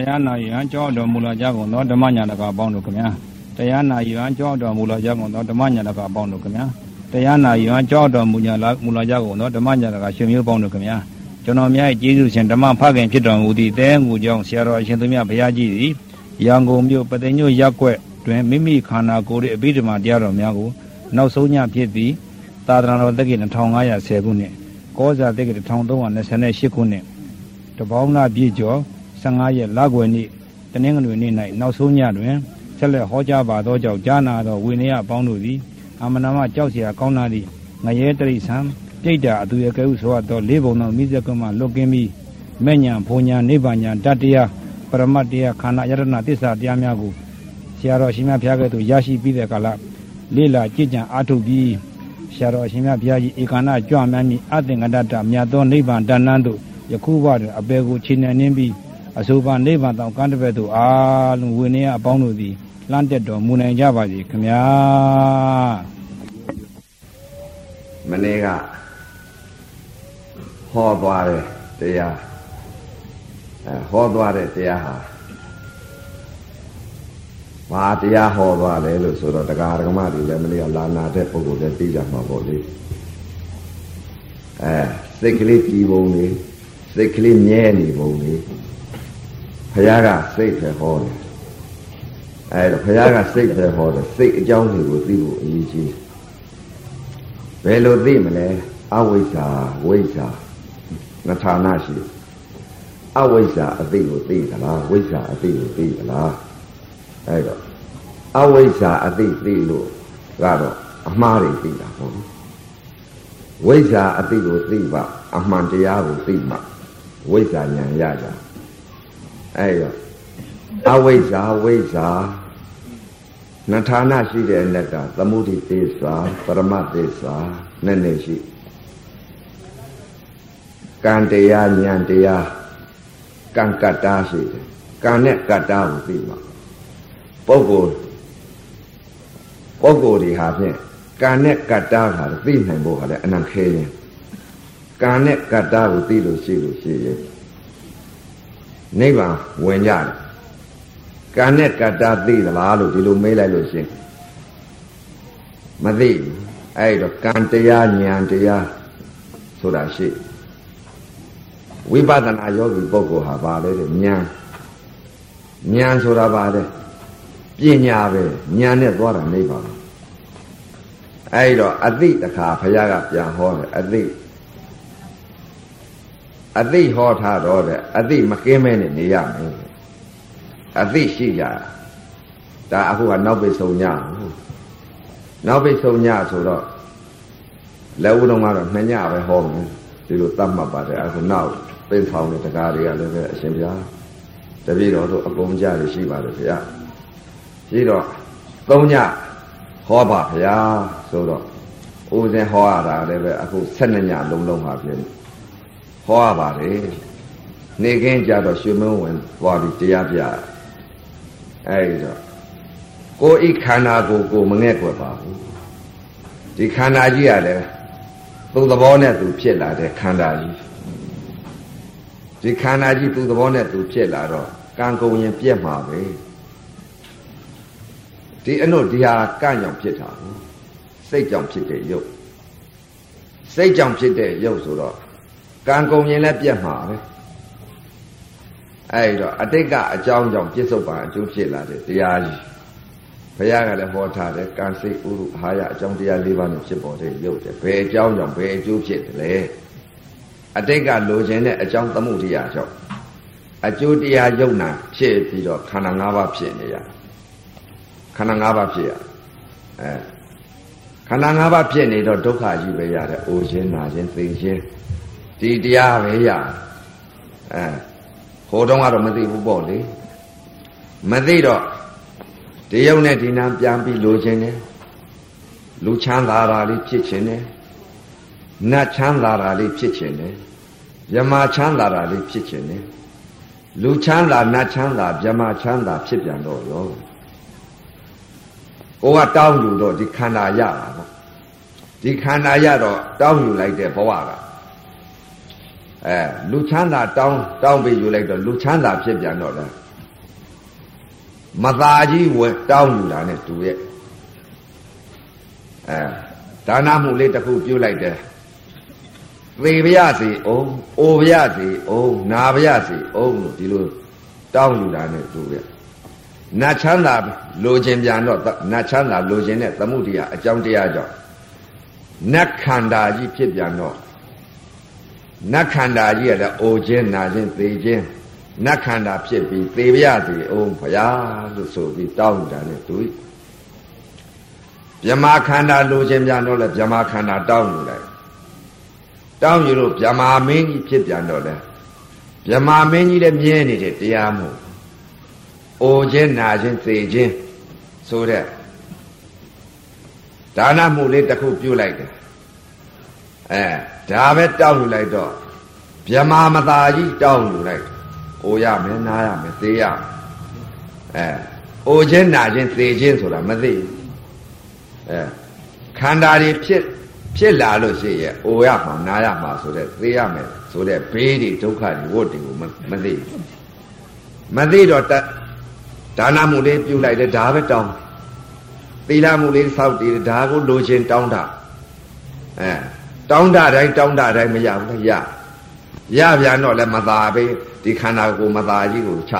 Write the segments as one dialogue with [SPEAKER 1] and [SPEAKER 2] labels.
[SPEAKER 1] တရားနာယံကြောက်တော်မူလာကြကုန်သောဓမ္မညာတကအပေါင်းတို့ခင်ဗျာတရားနာယံကြောက်တော်မူလာကြကုန်သောဓမ္မညာတကအပေါင်းတို့ခင်ဗျာတရားနာယံကြောက်တော်မူညာလာမူလာကြကုန်သောဓမ္မညာတကရှင်မျိုးပေါင်းတို့ခင်ဗျာကျွန်တော်များရဲ့ကျေးဇူးရှင်ဓမ္မဖခင်ဖြစ်တော်မူသည့်တဲငူကြောင့်ဆရာတော်အရှင်သူမြတ်ဘုရားကြီးသည်ရန်ကုန်မြို့ပသိမ်ညိုရက်ွက်တွင်မိမိခန္ဓာကိုယ်၏အဘိဓမ္မာတရားတော်များကိုနောက်ဆုံးညဖြစ်ပြီးသာသနာတော်တက္ကီ2510ခုနှစ်ကောဇာတက္ကီ1328ခုနှစ်တပေါင်းနာပြည့်ကျော် 15ရက်လကွယ်နေ့တနင်္ဂနွေနေ့၌နောက်ဆုံးညတွင်ဆက်လက်ဟောကြားပါသောကြောင့်ကြားနာသောဝိနည်းအပေါင်းတို့သည်အမနာမကြောက်เสียကောင်းလာသည့်ငရဲတရိษံပြိတ္တာအသူရကဲဟုဆိုသောလေးဘုံသောမိဇကမလွတ်ကင်းပြီးမဲ့ညာဘုံညာနိဗ္ဗာန်ညာတတ္တရားပရမတ်တရားခန္ဓာယတနာသစ္စာတရားများကိုဆရာတော်ရှင်မြတ်ဘုရားကဲ့သို့ရရှိပြီးတဲ့ကာလလေ့လာကြည်ကြံအားထုတ်ပြီးဆရာတော်ရှင်မြတ်ဘုရားကြီးဧကနာကြွမှန်းပြီးအသင်္ကတတမြတ်သောနိဗ္ဗာန်တဏ္ဍန်းသို့ယခုဘတွင်အပေကိုခြေနှံနှင်းပြီး အဆိုပါနိဗ္ဗာန်တောင်ကမ်းတစ်ဘက်သို့အာလုံးဝိနည်းအပေါင်းတို့သည်လှမ်းတက်တော်မူနိုင်ကြပါစေခင်ဗျာ
[SPEAKER 2] မနေ့ကဟောသွားတဲ့တရားအဲဟောသွားတဲ့တရားဟာဘာတရားဟောသွားလဲလို့ဆိုတော့တရားဓမ္မတွေလည်းမနေ့ကလာနာတဲ့ပုဂ္ဂိုလ်တွေသိကြမှာပေါ့လေအဲစိတ်ကလေးကြည်ပုံလေးစိတ်ကလေးမြဲနေပုံလေး ဘုရားကစိတ်ပဲဟောတယ်အဲဒါဘုရားကစိတ်ပဲဟောတယ်စိတ်အကြောင်းတွေကိုသိဖို့အရေးကြီးဘယ်လိုသိမလဲအဝိဇ္ဇာဝိဇ္ဇာငဌာနရှိအဝိဇ္ဇာအသိကိုသိသလားဝိဇ္ဇာအသိကိုသိသလားအဲဒါအဝိဇ္ဇာအသိသိလို့ကတော့အမှားတွေသိတာပေါ့ဝိဇ္ဇာအသိကိုသိပါအမှန်တရားကိုသိမှဝိဇ္ဇာဉာဏ်ရကြ အဲ့တော့အဝိဇ္ဇာဝိဇ္ဇာနထာနာရှိတဲ့နဲ့ကသမုဒိသစ္စာပရမသစ္စာနဲ့နဲ့ရှိကံတရားဉာဏ်တရားကံကတ္တာရှိတယ်ကံနဲ့ကတ္တာကိုသိမှာပုဂ္ဂိုလ်ပုဂ္ဂိုလ်တွေဟာဖြင့်ကံနဲ့ကတ္တာဟာသိနိုင်ဖို့ဟာလည်းအနံခဲရင်ကံနဲ့ကတ္တာကိုသိလို့ရှိလို့ရှိရင် နိဗ္ဗာန်ဝင်ကြတယ်ကံနဲ့ကတ္တာသိသလားလို့ဒီလိုမေးလိုက်လို့ရှင်မသိဘူးအဲ့တော့ကံတရားဉာဏ်တရားဆိုတာရှိဝိပဿနာယောဂီပုဂ္ဂိုလ်ဟာဘာလဲတဲ့ဉာဏ်ဉာဏ်ဆိုတာဘာလဲပညာပဲဉာဏ်နဲ့သွားတာနိဗ္ဗာန်အဲ့တော့အသိတခါဘုရားကပြန်ဟောတယ်အသိ အသိဟောထားတော့တဲ့အသိမကင်းမဲနဲ့နေရမယ်အသိရှိကြဒါအခုကနောက်ပိဆုံညနောက်ပိဆုံညဆိုတော့လက်ဦးတော်ကတော့နှစ်ညပဲဟောမယ်ဒီလိုသတ်မှတ်ပါတယ်အခုနောက်ပင်ဆောင်တဲ့တရားတွေကလည်းပဲအရှင်ဘုရားတပည့်တော်တို့အကုန်ကြရရှိပါတယ်ဗျာရှိတော့သုံးညဟောပါဗျာဆိုတော့ဦးဇင်းဟောရတာလည်းပဲအခု12ညလုံးလုံးပါဖြစ် ဟောရပါတယ်နေခင်းကြတော့ရွှေမင်းဝင်သွားပြီးတရားပြအဲဒီတော့ကိုယ်ဤခန္ဓာကိုကိုမငဲ့ွက်ပါဘူးဒီခန္ဓာကြီးရတယ်သူ့သဘောနဲ့သူဖြစ်လာတဲ့ခန္ဓာကြီးဒီခန္ဓာကြီးသူ့သဘောနဲ့သူဖြစ်လာတော့ကံကုန်ရင်ပြက်မှာပဲဒီအနုဒီဟာကံကြောင့်ဖြစ်တာစိတ်ကြောင့်ဖြစ်တဲ့ရုပ်စိတ်ကြောင့်ဖြစ်တဲ့ရုပ်ဆိုတော့ ကံကုန်ရင်လည်းပြက်မှာပဲအဲ့တော့အတိတ်ကအကြောင်းကြောင့်ပြစ္ဆုတ်ပါအကျိုးဖြစ်လာတဲ့တရားကြီးဘုရားကလည်းဟောထားတယ်ကံစိတ်ဥရုအာရအကြောင်းတရား၄ပါးနဲ့ဖြစ်ပေါ်တဲ့ရုပ်တယ်ဘယ်အကြောင်းကြောင့်ဘယ်အကျိုးဖြစ်တယ်လဲအတိတ်ကလိုချင်တဲ့အကြောင်းသမှုတရားကြောင့်အကျိုးတရားယုံနာဖြစ်ပြီးတော့ခန္ဓာ၅ပါးဖြစ်နေရခန္ဓာ၅ပါးဖြစ်ရအဲခန္ဓာ၅ပါးဖြစ်နေတော့ဒုက္ခကြီးပဲရတယ်အိုခြင်းနာခြင်းသိခြင်း ဒီတရားပဲရအဲဟိုတုန်းကတော့မသိဘူးပေါ့လေမသိတော့ဒီယုံနဲ့ဒီနာပြန်ပြီးလိုခြင်းနဲ့လူချမ်းသာတာလေးဖြစ်ခြင်းနဲ့နတ်ချမ်းသာတာလေးဖြစ်ခြင်းနဲ့ယမချမ်းသာတာလေးဖြစ်ခြင်းနဲ့လူချမ်းသာနတ်ချမ်းသာယမချမ်းသာဖြစ်ပြန်တော့ရောကိုကတောင်းယူတော့ဒီခန္ဓာရတာပေါ့ဒီခန္ဓာရတော့တောင်းယူလိုက်တဲ့ဘဝက အဲလူချမ်းသာတောင်းတောင်းပြီးယူလိုက်တော့လူချမ်းသာဖြစ်ပြန်တော့တယ်မသာကြီးဝယ်တောင်းယူတာနဲ့တူရဲ့အဲဒါနမှုလေးတစ်ခုပြုတ်လိုက်တယ်သေပါရစေအောင်အိုပါရစေအောင်နာပါရစေအောင်လို့ဒီလိုတောင်းယူတာနဲ့တူရဲ့နတ်ချမ်းသာလိုခြင်းပြန်တော့နတ်ချမ်းသာလိုခြင်းနဲ့သမှုတရားအကြောင်းတရားကြောင့်နတ်ခန္ဓာကြီးဖြစ်ပြန်တော့ နတ်ခန္ဓာကြီးကလည်းအိုခြင်းနာခြင်းသေခြင်းနတ်ခန္ဓာဖြစ်ပြီးသေပါရစေအောင်ဘုရားလို့ဆိုပြီးတောင်းယူတာနဲ့တူမြမခန္ဓာလိုခြင်းပြန်တော့လဲမြမခန္ဓာတောင်းယူလိုက်တောင်းယူလို့မြမမင်းကြီးဖြစ်ပြန်တော့လဲမြမမင်းကြီးလည်းမြဲနေတဲ့တရားမို့အိုခြင်းနာခြင်းသေခြင်းဆိုတဲ့ဒါနမှုလေးတစ်ခုပြုလိုက်တယ် အဲဒါပဲတောင်းယူလိုက်တော့မြမမသာကြီးတောင်းယူလိုက်အိုရမယ်နားရမယ်သေရမယ်အဲအိုခြင်းနာခြင်းသေခြင်းဆိုတာမသိဘူးအဲခန္ဓာတွေဖြစ်ဖြစ်လာလို့ရှိရဲ့အိုရမှာနားရမှာဆိုတဲ့သေရမယ်ဆိုတဲ့ဘေးတွေဒုက္ခတွေဝတ်တွေကိုမသိဘူးမသိတော့ဒါနမှုလေးပြုလိုက်တယ်ဒါပဲတောင်းသီလမှုလေးစောက်တည်ဒါကိုလိုချင်တောင်းတာအဲ တောင်းတတိုင်းတောင်းတတိုင်းမရဘူးလေရရပြန်တော့လည်းမသာပဲဒီခန္ဓာကိုယ်မသာကြီးကိုချ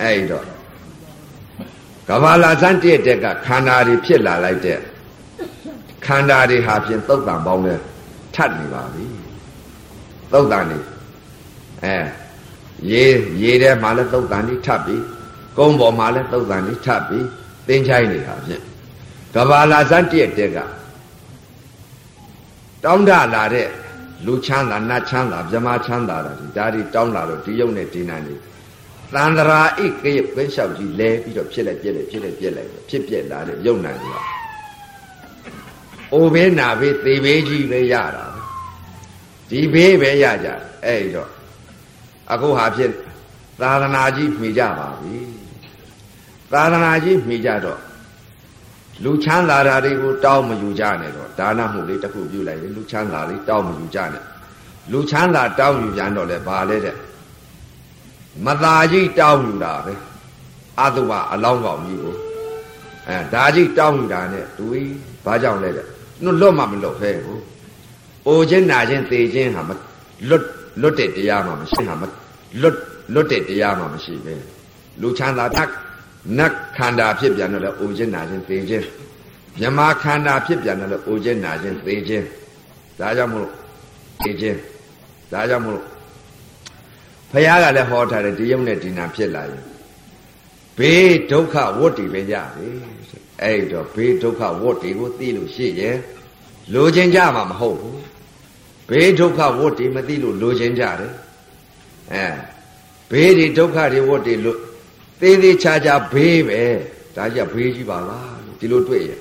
[SPEAKER 2] အဲ့တော့ကဘာလာစမ်းတည့်တဲ့ကခန္ဓာတွေဖြစ်လာလိုက်တဲ့ခန္ဓာတွေဟာဖြင့်သုတ်တံပေါင်းလဲထပ်နေပါပြီသုတ်တံနေအဲရေရေထဲမှာလည်းသုတ်တံနေထပ်ပြီကုန်းပေါ်မှာလည်းသုတ်တန်လေးထပ်ပြီးသင်ချိုင်းနေတာဖြင့်ကဘာလာဇန်တည့်တဲ့က တောင်းတလာတဲ့လူချမ်းသာနတ်ချမ်းသာမြမချမ်းသာတာဒီဒါတွေတောင်းလာတော့ဒီယုံနဲ့ဒီနာနေသန္တရာဣကေပင်းလျှောက်ကြီးလဲပြီးတော့ဖြစ်လိုက်ပြက်လိုက်ဖြစ်လိုက်ပြက်လိုက်ဖြစ်ပြက်လာတဲ့ယုံနိုင်တယ်အိုဘေးနာဘေးသေဘေးကြီးပဲရတာဒီဘေးပဲရကြအဲ့တော့အခုဟာဖြစ်သာသနာကြီးမှီကြပါပြီသာသနာကြီးမိကြတော့ လူချမ်းသာတာတွေကိုတောင်းမယူကြနဲ့တော့ဒါနမှုလေးတစ်ခုပြုလိုက်ရင်လူချမ်းသာလေးတောင်းမယူကြနဲ့လူချမ်းသာတောင်းယူပြန်တော့လဲဘာလဲတဲ့မသာကြီးတောင်းယူတာပဲအတုပအလောင်းကောင်ကြီးကိုအဲဒါကြီးတောင်းယူတာနဲ့ဒူီဘာကြောင့်လဲတဲ့နှုတ်လွတ်မှမလွတ်ဖဲကိုအိုခြင်းနာခြင်းသေခြင်းဟာမလွတ်လွတ်တဲ့တရားမှမရှိဟာမလွတ်လွတ်တဲ့တရားမှမရှိပဲလူချမ်းသာတတ် နတ်ခန္ဓာဖြစ်ပြန်တော့လေအိုခြင်းနာခြင်းသေခြင်းမြမခန္ဓာဖြစ်ပြန်တော့လေအိုခြင်းနာခြင်းသေခြင်းဒါကြောင့်မို့လို့သေခြင်းဒါကြောင့်မို့လို့ဘုရားကလည်းဟောထားတယ်ဒီယုံနဲ့ဒီနာဖြစ်လာရင်ဘေးဒုက္ခဝတ်တီပဲရပြီအဲ့တော့ဘေးဒုက္ခဝတ်တီကိုသိလို့ရှိရင်လိုချင်ကြမှာမဟုတ်ဘူးဘေးဒုက္ခဝတ်တီမသိလို့လိုချင်ကြတယ်အဲဘေးဒီဒုက္ခတွေဝတ်တီလို့ သေးသေးချာချာဘေးပဲဒါကြဘေးကြီးပါလားဒီလိုတွေ့ရင်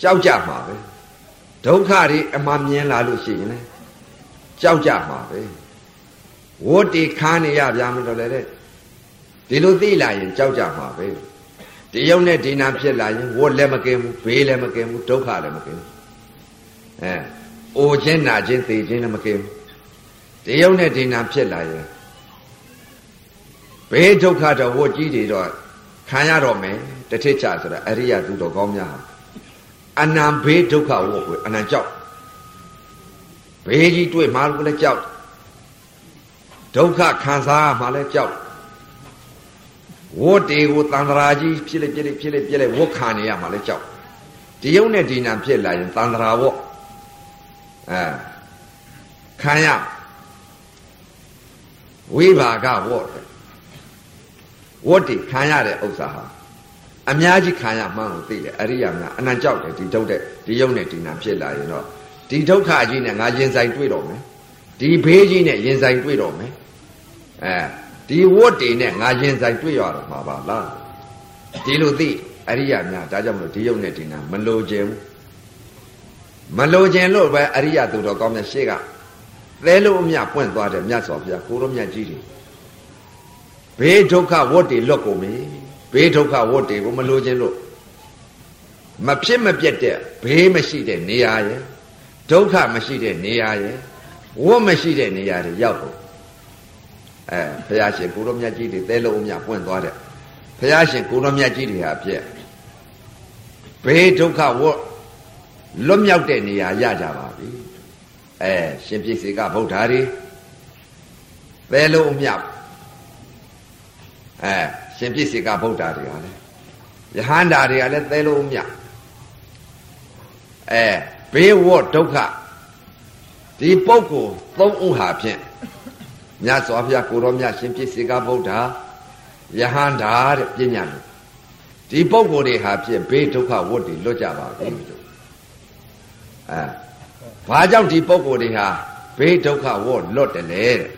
[SPEAKER 2] ကြောက်ကြမှာပဲဒုက္ခတွေအမှမြင်လာလို့ရှိရင်လေကြောက်ကြမှာပဲဝတ်တီခါနေရပြန်မလို့လေတဲ့ဒီလိုသိလာရင်ကြောက်ကြမှာပဲဒီယုံနဲ့ဒီနာဖြစ်လာရင်ဝတ်လည်းမကင်းဘူးဘေးလည်းမကင်းဘူးဒုက္ခလည်းမကင်းဘူးအဲအိုခြင်းနာခြင်းသိခြင်းလည်းမကင်းဘူးဒီယုံနဲ့ဒီနာဖြစ်လာရင် ဘေးဒုက္ခတော့ဝတ်ကြီးတွေတော့ခံရတော့မယ်တထိတ်ချဆိုတာအရိယသူတော်ကောင်းများဟာအနံဘေးဒုက္ခဝတ်ကိုအနံကြောက်ဘေးကြီးတွေ့မှလည်းကြောက်ဒုက္ခခံစားမှလည်းကြောက်ဝတ်တေကိုတန်ត្រာကြီးဖြစ်လေဖြစ်လေဖြစ်လေဖြစ်လေဝတ်ခံနေရမှလည်းကြောက်ဒီယုံနဲ့ဒီနာဖြစ်လာရင်တန်ត្រာဝတ်အဲခံရဝိဘာကဝတ် ဝတ်တိခံရတဲ့ဥစ္စာဟာအများကြီးခံရမှန်းကိုသိတယ်အရိယာများအနံကြောက်တယ်ဒီဒုက္ခဒီယုံနဲ့ဒီနာဖြစ်လာရင်တော့ဒီဒုက္ခကြီးနဲ့ငါရင်ဆိုင်တွေ့တော့မယ်ဒီဘေးကြီးနဲ့ရင်ဆိုင်တွေ့တော့မယ်အဲဒီဝတ်တွေနဲ့ငါရင်ဆိုင်တွေ့ရတော့မှာပါလားဒီလိုသိအရိယာများဒါကြောင့်မလို့ဒီယုံနဲ့ဒီနာမလိုခြင်းမလိုခြင်းလို့ပဲအရိယာသူတော်ကောင်းမြတ်ရှေ့ကသဲလို့အမြပွင့်သွားတယ်မြတ်စွာဘုရားကိုရောမြတ်ကြီးတွေ ဘေးဒုက္ခဝတ်တွေလွတ်ကုန်ပြီဘေးဒုက္ခဝတ်တွေကိုမလိုခြင်းလို့မဖြစ်မပြတ်တဲ့ဘေးမရှိတဲ့နေရာရဲ့ဒုက္ခမရှိတဲ့နေရာရဲ့ဝတ်မရှိတဲ့နေရာတွေရောက်တော့အဲဘုရားရှင်ကိုရောမြတ်ကြီးတွေသဲလုံးအမြပွင့်သွားတဲ့ဘုရားရှင်ကိုတော်မြတ်ကြီးတွေဟာဖြစ်ဘေးဒုက္ခဝတ်လွတ်မြောက်တဲ့နေရာရကြပါပြီအဲရှင်ပြည့်စေကဗုဒ္ဓတွေသဲလုံးအမြတ် အဲရှင်ပြည့်စေကဗုဒ္ဓတွေကလည်းယဟန္တာတွေကလည်းသဲလုံးအမြတ်အဲဘေးဝတ်ဒုက္ခဒီပုဂ္ဂိုလ်သုံးဦးဟာဖြင့်မြတ်စွာဘုရားကိုတော်မြတ်ရှင်ပြည့်စေကဗုဒ္ဓယဟန္တာတဲ့ပညာလို့ဒီပုဂ္ဂိုလ်တွေဟာဖြင့်ဘေးဒုက္ခဝတ်တွေလွတ်ကြပါပြီလို့အဲဘာကြောင့်ဒီပုဂ္ဂိုလ်တွေဟာဘေးဒုက္ခဝတ်လွတ်တယ်လေတဲ့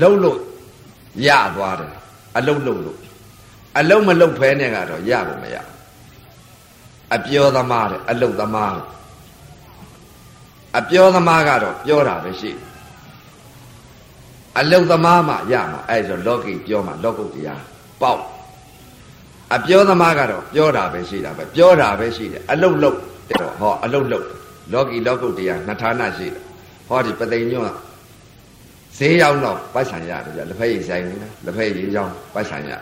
[SPEAKER 2] လှုပ်လို့ ရသွားတယ်အလုံးလုံးလို့အလုံးမလုံးဖဲနဲ့ကတော့ရဖို့မရအပြောသမားတဲ့အလုတ်သမားအပြောသမားကတော့ပြောတာပဲရှိအလုတ်သမားမှရမှာအဲ့ဆိုလောကီပြောမှာလောကုတ်တရားပေါက်အပြောသမားကတော့ပြောတာပဲရှိတာပဲပြောတာပဲရှိတယ်အလုတ်လုတ်တော့ဟောအလုတ်လုတ်လောကီလောကုတ်တရားနှစ်ဌာနရှိတယ်ဟောဒီပသိညွ န့်ဈေးရောက်တော့ပတ်ဆံရတယ်ဗျလက်ဖက်ရည်ဆိုင်နေလက်ဖက်ရည်ရောင်းပတ်ဆံရ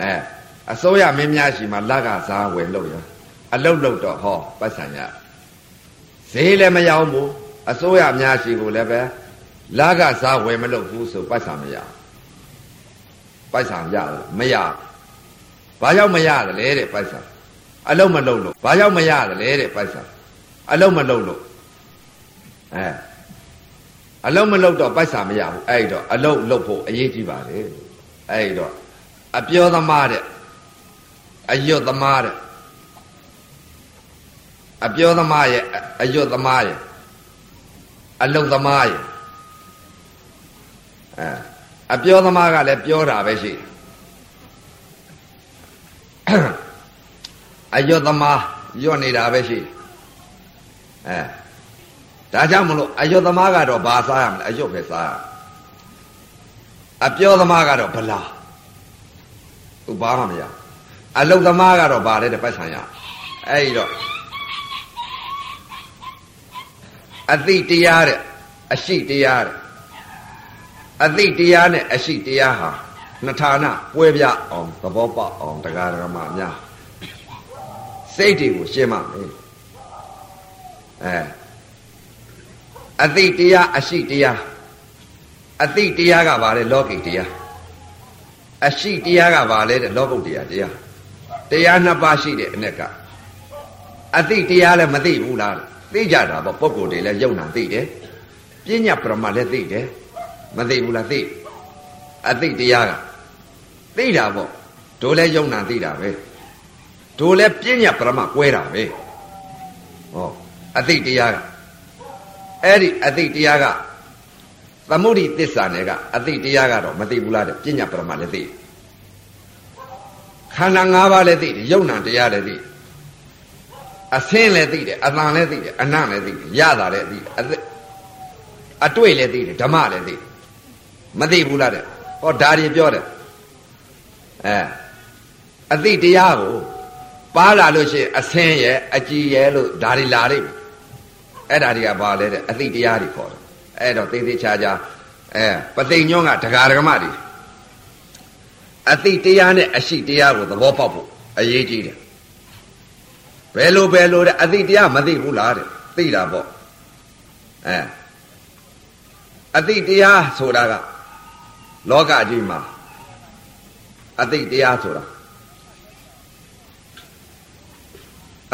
[SPEAKER 2] အဲအစိုးရမင်းများရှိမှလက်ကစားဝယ်လို့ရအလုတ်လုတ်တော့ဟောပတ်ဆံရဈေးလည်းမရောက်ဘူးအစိုးရများရှိကိုလည်းပဲလက်ကစားဝယ်မလုပ်ဘူးဆိုပတ်ဆံမရပတ်ဆံရတယ်မရဘာကြောင့်မရတယ်လဲတဲ့ပတ်ဆံအလုံးမလုံးလို့ဘာကြောင့်မရတယ်လဲတဲ့ပိုက်ဆံအလုံးမလုံးလို့အဲ အလုံးမလုံးတော့ပိုက်ဆံမရဘူးအဲ့တော့အလုံးလုံးဖို့အရေးကြီးပါလေအဲ့တော့အပြောသမားတဲ့အယွတ်သမားတဲ့အပြောသမားရဲ့အယွတ်သမားရဲ့အလုံးသမားရဲ့အဲအပြောသမားကလည်းပြောတာပဲရှိတယ်အယွတ်သမားယွတ်နေတာပဲရှိအဲ ဒါကြောင့်မလို့အယွတ်သမားကတော့ဘာစားရမလဲအယွတ်ပဲစားရအပြောသမားကတော့ဗလာသူဘာမှမရအလုတ်သမားကတော့ဗာလဲတဲ့ပတ်ဆံရအဲ့ဒီတော့အသိတရားတဲ့အရှိတရားတဲ့အသိတရားနဲ့အရှိတရားဟာနှစ်ဌာနပွဲပြအောင်သဘောပေါက်အောင်တရားဓမ္မများစိတ်တွေကိုရှင်းမှမယ်အဲ အသိတရားအရှိတရားအသိတရားကဘာလဲလောကိတရားအရှိတရားကဘာလဲတဲ့လောကုတ်တရားတရားတရားနှစ်ပါးရှိတယ်အ ਨੇ ကအသိတရားလည်းမသိဘူးလားသိကြတာပေါ့ပုဂ္ဂိုလ်တွေလည်းယုံနာသိတယ်ပညာပရမလည်းသိတယ်မသိဘူးလားသိအသိတရားကသိတာပေါ့တို့လည်းယုံနာသိတာပဲတို့လည်းပြညာပရမကွဲတာပဲဟောအသိတရားက အဲ့ဒီအသိတရားကသမုဒိသစ္စာနဲ့ကအသိတရားကတော့မသိဘူးလားတဲ့ပြညာပရမလည်းသိခန္ဓာ၅ပါးလည်းသိတယ်ယုံနာတရားလည်းသိအဆင်းလည်းသိတယ်အတန်လည်းသိတယ်အနံ့လည်းသိတယ်ရတာလည်းသိတယ်အသိအတွေ့လည်းသိတယ်ဓမ္မလည်းသိတယ်မသိဘူးလားတဲ့ဟောဒါတွေပြောတယ်အဲအသိတရားကိုပါလာလို့ရှိရင်အဆင်းရဲ့အကြည်ရဲ့လို့ဒါတွေလာလိမ့်မယ် အဲ့ဒါတွေကဘာလဲတဲ့အသိတရားတွေခေါ်တယ်အဲ့တော့သေးသေးချာချာအဲပသိညွန့်ကဒကာဒကမတွေအသိတရားနဲ့အရှိတရားကိုသဘောပေါက်ဖို့အရေးကြီးတယ်ဘယ်လိုဘယ်လိုတဲ့အသိတရားမသိဘူးလားတဲ့သိတာပေါ့အဲအသိတရားဆိုတာကလောကကြီးမှာအသိတရားဆိုတာ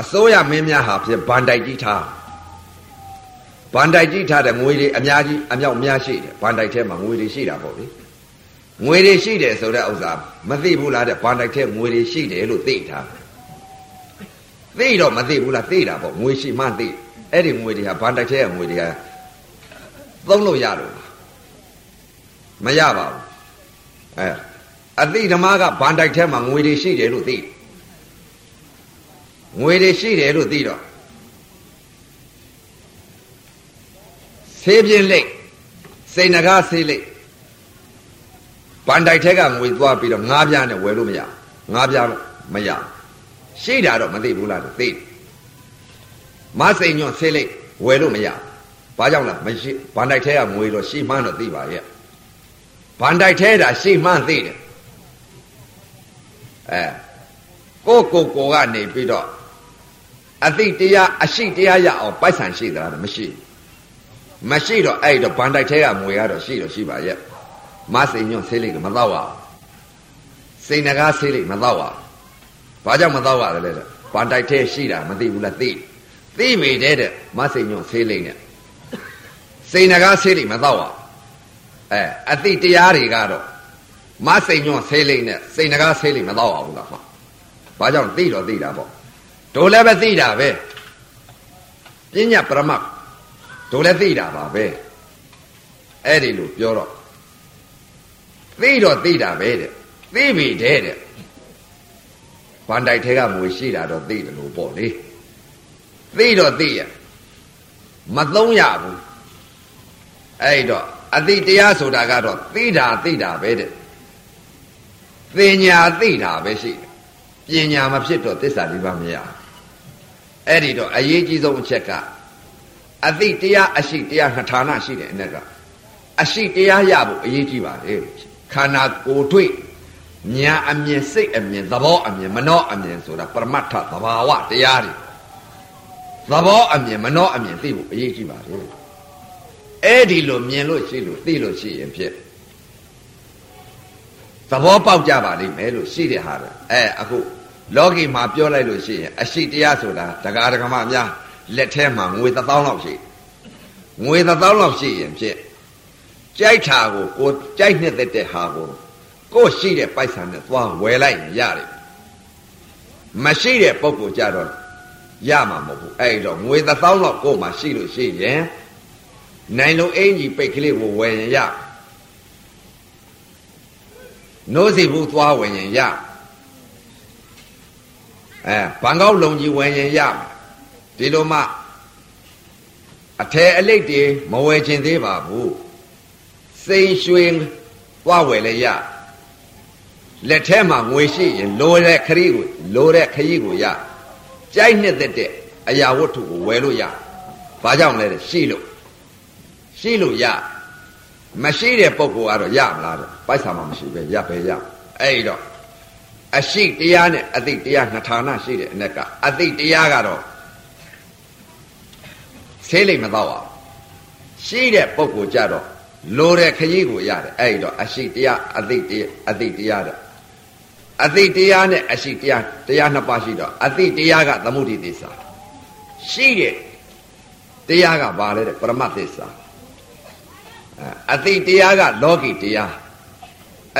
[SPEAKER 2] အစိုးရမင်းများဟာဖြစ်ဗန်တိုက်ကြီးထား ဗန်တိုက်ကြီးထားတဲ့ငွေတွေအများကြီးအမြောက်များရှိတယ်ဗန်တိုက်ထဲမှာငွေတွေရှိတာပေါ့လေငွေတွေရှိတယ်ဆိုတဲ့ဥစ္စာမသိဘူးလားတဲ့ဗန်တိုက်ထဲငွေတွေရှိတယ်လို့သိထားသိတော့မသိဘူးလားသိတာပေါ့ငွေရှိမှသိအဲ့ဒီငွေတွေဟာဗန်တိုက်ထဲကငွေတွေကသုံးလို့ရလို့မရပါဘူးအဲအသိဓမ္မကဗန်တိုက်ထဲမှာငွေတွေရှိတယ်လို့သိငွေတွေရှိတယ်လို့သိတော့ ဆေးပြင်းလိတ်စိန်နဂါဆေးလိတ်ဗန်တိုက်ထဲကငွေသွားပြီးတော့ငါးပြားနဲ့ဝယ်လို့မရငါးပြားမရရှိတာတော့မသိဘူးလားသိမစိန်ညွန့်ဆေးလိတ်ဝယ်လို့မရဘာကြောင့်လဲမရှိဗန်တိုက်ထဲကငွေတော့ရှိမှန်းတော့သိပါရဲ့ဗန်တိုက်ထဲတာရှိမှန်းသိတယ်အဲကိုကိုကိုကနေပြီးတော့အသိတရားအရှိတရားရအောင်ပိုက်ဆံရှိသလားမရှိ မရှိတော့အဲ့တော့ဗန်တိုက်ထဲကမွေကတော့ရှိတော့ရှိပါရဲ့မစိန်ညွန့်ဆေးလိကမတော့ပါစိန်နဂါဆေးလိမတော့ပါဘာကြောင့်မတော့ပါလဲတဲ့ဗန်တိုက်ထဲရှိတာမသိဘူးလားသိသိမိတဲ့တဲ့မစိန်ညွန့်ဆေးလိနဲ့စိန်နဂါဆေးလိမတော့ပါအဲအသိတရားတွေကတော့မစိန်ညွန့်ဆေးလိနဲ့စိန်နဂါဆေးလိမတော့ပါဘူးလားဟာဘာကြောင့်သိတော့သိတာပေါ့တို့လည်းပဲသိတာပဲပညာပရမတ် တို့လည်းသိတာပါပဲအဲ့ဒီလိုပြောတော့သိတော့သိတာပဲတဲ့သိပြီတဲ့တဲ့ဗန်တိုက်ထဲကမွေရှိတာတော့သိတယ်လို့ပေါ့လေသိတော့သိရမသုံးရဘူးအဲ့တော့အတိတရားဆိုတာကတော့သိတာသိတာပဲတဲ့ပညာသိတာပဲရှိတယ်ပညာမဖြစ်တော့သစ္စာလေးပါမရအဲ့ဒီတော့အရေးကြီးဆုံးအချက်က အတိတရားအရှိတရားနှစ်ဌာနရှိတယ်အ ਨੇ ကအရှိတရားရဖို့အရေးကြီးပါတယ်ခန္ဓာကိုယ်တွေ့ညာအမြင်စိတ်အမြင်သဘောအမြင်မနောအမြင်ဆိုတာပရမတ္ထသဘာဝတရားတွေသဘောအမြင်မနောအမြင်သိဖို့အရေးကြီးပါတယ်အဲ့ဒီလိုမြင်လို့ရှိလို့သိလို့ရှိရင်ဖြစ်သဘောပေါက်ကြပါလိမ့်မယ်လို့ရှိတဲ့ဟာလေအဲအခုလောကီမှာပြောလိုက်လို့ရှိရင်အရှိတရားဆိုတာဒကာဒကမများ လက်ထဲမှာငွေတစ်သောင်းလောက်ရှိငွေတစ်သောင်းလောက်ရှိရင်ဖြစ်ကြိုက်တာကိုကိုကြိုက်နှစ်သက်တဲ့ဟာကိုကိုရှိတဲ့ပိုက်ဆံနဲ့သွားဝယ်လိုက်ရင်ရတယ်မရှိတဲ့ပုံကိုကြတော့ရမှာမဟုတ်ဘူးအဲ့တော့ငွေတစ်သောင်းလောက်ကိုမှရှိလို့ရှိရင်နိုင်လုံးအင်ကြီးပိတ်ကလေးကိုဝယ်ရင်ရနိုးစီဘူးသွားဝယ်ရင်ရအဲဘန်ကောက်လုံကြီးဝယ်ရင်ရ ဒီလိုမှအထယ်အလိတ်တွေမဝယ်ခြင်းသေးပါဘူးစိန်ရွှင်သွားဝယ်လည်းရလက်ထဲမှာငွေရှိရင်လိုတဲ့ခရီးကိုလိုတဲ့ခရီးကိုရကြိုက်နှစ်သက်တဲ့အရာဝတ္ထုကိုဝယ်လို့ရဘာကြောင့်လဲရှိလို့ရှိလို့ရမရှိတဲ့ပုံကောကတော့ရမလားတဲ့ပိုက်ဆံမှမရှိပဲရပဲရအဲ့တော့အရှိတရားနဲ့အသိတရားနှစ်ဌာနရှိတဲ့အ ਨੇ ကအသိတရားကတော့ ဆေးလိမ်မတော့အောင်ရှိတဲ့ပုံကိုကြတော့လိုတဲ့ခရီးကိုရတယ်အဲ့တော့အရှိတရားအသိတရားအသိတရားတဲ့အသိတရားနဲ့အရှိတရားတရားနှစ်ပါးရှိတော့အသိတရားကသမုဒိသစ္စာရှိတဲ့တရားကဘာလဲတဲ့ပရမတ်သစ္စာအသိတရားကလောကီတရား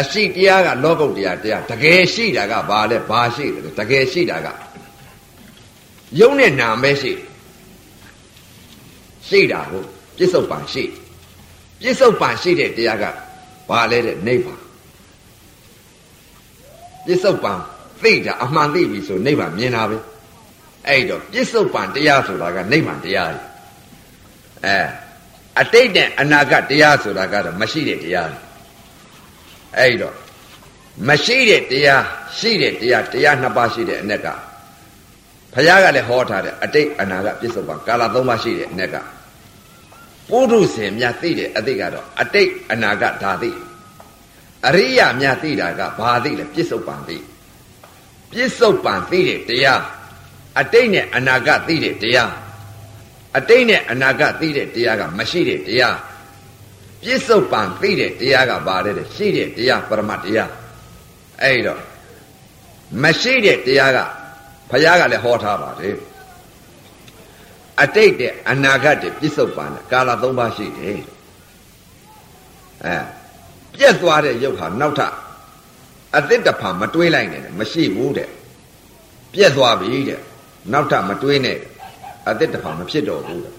[SPEAKER 2] အရှိတရားကလောကုတ်တရားတရားတကယ်ရှိတာကဘာလဲဘာရှိတယ်တကယ်ရှိတာကယုံနဲ့နာမဲရှိ ရှိတာကိုပြစ္ဆုတ်ပံရှိပြစ္ဆုတ်ပံရှိတဲ့တရားကဘာလဲတဲ့နိဗ္ဗာန်ပြစ္ဆုတ်ပံသိတာအမှန်သိပြီဆိုနိဗ္ဗာန်မြင်တာပဲအဲ့တော့ပြစ္ဆုတ်ပံတရားဆိုတာကနိဗ္ဗာန်တရားကြီးအဲအတိတ်နဲ့အနာဂတ်တရားဆိုတာကတော့မရှိတဲ့တရားအဲ့တော့မရှိတဲ့တရားရှိတဲ့တရားတရားနှစ်ပါးရှိတဲ့အ ਨੇ ကဘုရားကလည်းဟောထားတယ်အတိတ်အနာဂတ်ပြစ္ဆုတ်ပံကာလသုံးပါးရှိတဲ့အ ਨੇ က ပုထုဇဉ်များသိတဲ့အတိတ်ကတော့အတိတ်အနာဂတ်ဒါသိအရိယာများသိတာကဘာသိလဲပြစ္ဆုတ်ပံသိပြစ္ဆုတ်ပံသိတဲ့တရားအတိတ်နဲ့အနာဂတ်သိတဲ့တရားအတိတ်နဲ့အနာဂတ်သိတဲ့တရားကမရှိတဲ့တရားပြစ္ဆုတ်ပံသိတဲ့တရားကဘာလဲတဲ့ရှိတဲ့တရားပရမတ်တရားအဲ့တော့မရှိတဲ့တရားကဘုရားကလည်းဟောထားပါတယ် အတိတ်တဲ့အနာဂတ်တဲ့ပြစ္ဆုတ်ပံတဲ့ကာလ၃ပါးရှိတယ်အဲပြက်သွားတဲ့ရုပ်ဟာနောက်ထပ်အသစ်တဖန်မတွေးလိုက်နဲ့မရှိဘူးတဲ့ပြက်သွားပြီတဲ့နောက်ထပ်မတွေးနဲ့အသစ်တဖန်မဖြစ်တော့ဘူးတဲ့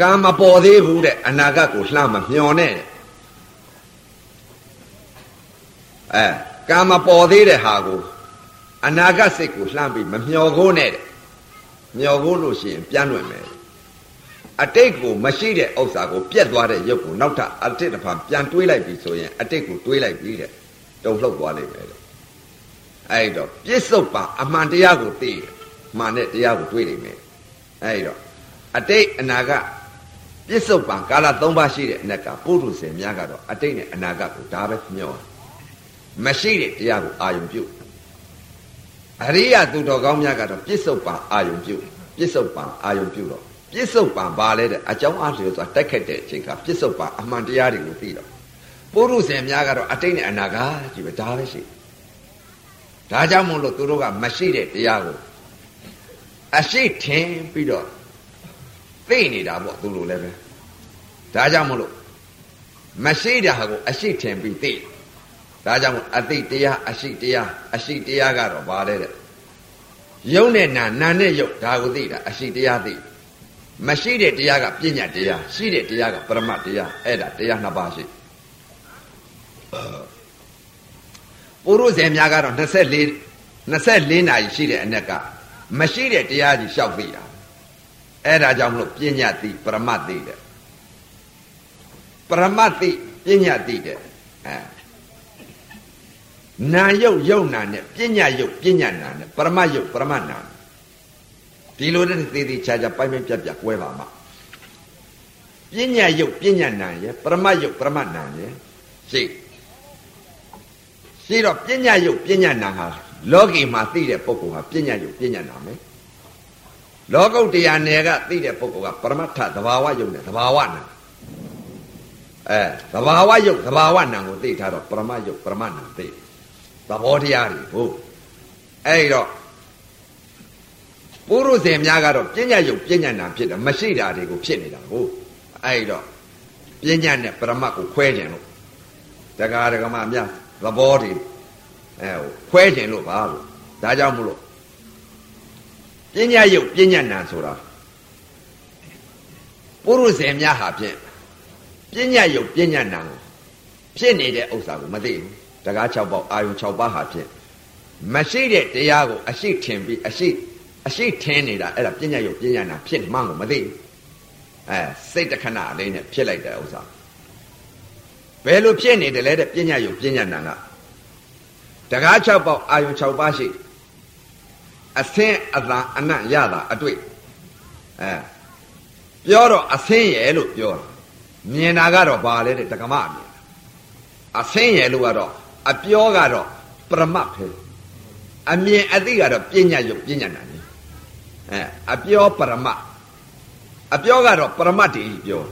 [SPEAKER 2] ကံမပေါ်သေးဘူးတဲ့အနာဂတ်ကိုလှမ်းမမျောနဲ့တဲ့အဲကံမပေါ်သေးတဲ့ဟာကိုအနာဂတ်စိတ်ကိုလှမ်းပြီးမမျောကိုနဲ့တဲ့ မျောကိုလို့ရှိရင်ပြန်လွင်မယ်အတိတ်ကိုမရှိတဲ့ဥစ္စာကိုပြက်သွားတဲ့ရုပ်ကိုနောက်ထပ်အတိတ်တစ်ဖန်ပြန်တွေးလိုက်ပြီဆိုရင်အတိတ်ကိုတွေးလိုက်ပြီတဲ့တုံလှုပ်သွားလိမ့်မယ်တဲ့အဲ့တော့ပြစ္ဆုတ်ပါအမှန်တရားကိုသိမှန်တဲ့တရားကိုတွေးလိမ့်မယ်အဲ့တော့အတိတ်အနာဂတ်ပြစ္ဆုတ်ပံကာလ၃ပါးရှိတဲ့အ ਨੇ ကပုထုဇဉ်များကတော့အတိတ်နဲ့အနာဂတ်ကိုဒါပဲမျောမရှိတဲ့တရားကိုအာယုံပြုတ် အရိယသူတော်ကောင်းများကတော့ပြစ္ဆုတ်ပံအာယုံပြုပြစ္ဆုတ်ပံအာယုံပြုတော့ပြစ္ဆုတ်ပံဘာလဲတဲ့အကြောင်းအားဖြင့်ဆိုတာတက်ခက်တဲ့အချိန်ကပြစ္ဆုတ်ပံအမှန်တရားတွေကိုသိတော့ပုရုဇဉ်များကတော့အတိတ်နဲ့အနာဂတ်ကြီးပဲဒါပဲရှိဒါကြောင့်မို့လို့သူတို့ကမရှိတဲ့တရားကိုအရှိထင်ပြီးတော့သိနေတာပေါ့သူတို့လည်းပဲဒါကြောင့်မို့လို့မရှိတာကိုအရှိထင်ပြီးသိ ဒါကြောင့်အတိတ်တရားအရှိတရားအရှိတရားကတော့ဘာလဲတဲ့ယုံနဲ့နာနာနဲ့ယုတ်ဒါကိုသိတာအရှိတရားသိမရှိတဲ့တရားကပညာတရားရှိတဲ့တရားကပရမတ်တရားအဲ့ဒါတရားနှစ်ပါးရှိပုရုဇဉ်များကတော့24 24နာရီရှိတဲ့အ ਨੇ ကမရှိတဲ့တရားကြီးရှောက်သိတာအဲ့ဒါကြောင့်မလို့ပညာသိပရမတ်သိတဲ့ပရမတ်သိပညာသိတဲ့အဲ နာယုတ်ယုတ်နာနဲ့ပညာယုတ်ပညာနာနဲ့ပရမတ်ယုတ်ပရမတ်နာဒီလိုတဲ့သေးသေးချာချာပိုင်ပိုင်ပြတ်ပြတ်ကွဲပါမှာပညာယုတ်ပညာနာရဲ့ပရမတ်ယုတ်ပရမတ်နာရဲ့ရှိရှိတော့ပညာယုတ်ပညာနာဟာလောကီမှာသိတဲ့ပုဂ္ဂိုလ်ဟာပညာယုတ်ပညာနာမယ်လောကုတ္တရာနယ်ကသိတဲ့ပုဂ္ဂိုလ်ကပရမတ္ထသဘာဝယုတ်နဲ့သဘာဝနာအဲသဘာဝယုတ်သဘာဝနာကိုသိထားတော့ပရမယုတ်ပရမနာသိ သဘောတရားတွေဟုတ်အဲ့တော့ပုရုဇဉ်များကတော့ပညာယုတ်ပညာနာဖြစ်တယ်မရှိတာတွေကိုဖြစ်နေတာဟုတ်အဲ့တော့ပညာနဲ့ပရမတ်ကိုခွဲခြင်းလို့တက္ကရာကမများသဘောတွေအဲခွဲခြင်းလို့ပါလို့ဒါကြောင့်မလို့ပညာယုတ်ပညာနာဆိုတာပုရုဇဉ်များဟာဖြင့်ပညာယုတ်ပညာနာကိုဖြစ်နေတဲ့ဥစ္စာကိုမသိဘူး တကား6ပေါက်အာယုံ6ပါးဟာဖြင့်မရှိတဲ့တရားကိုအရှိထင်ပြီးအရှိအရှိထင်နေတာအဲ့ဒါပညာယုတ်ပညာနာဖြစ်မှန်းကိုမသိဘူးအဲစိတ်တခဏလေးနဲ့ဖြစ်လိုက်တဲ့ဥစ္စာဘယ်လိုဖြစ်နေတယ်လဲတဲ့ပညာယုတ်ပညာနာကတကား6ပေါက်အာယုံ6ပါးရှိအသင်းအသာအနံ့ရတာအတွေ့အဲပြောတော့အသင်းရဲ့လို့ပြောတာမြင်တာကတော့ဘာလဲတဲ့တက္ကမမြင်အသင်းရဲ့လို့ကတော့ အပြောကတော့ပရမတ်ပဲအမြင်အသိကတော့ပညာယုတ်ပညာနာနေအဲအပြောပရမတ်အပြောကတော့ပရမတ်တည်းပြော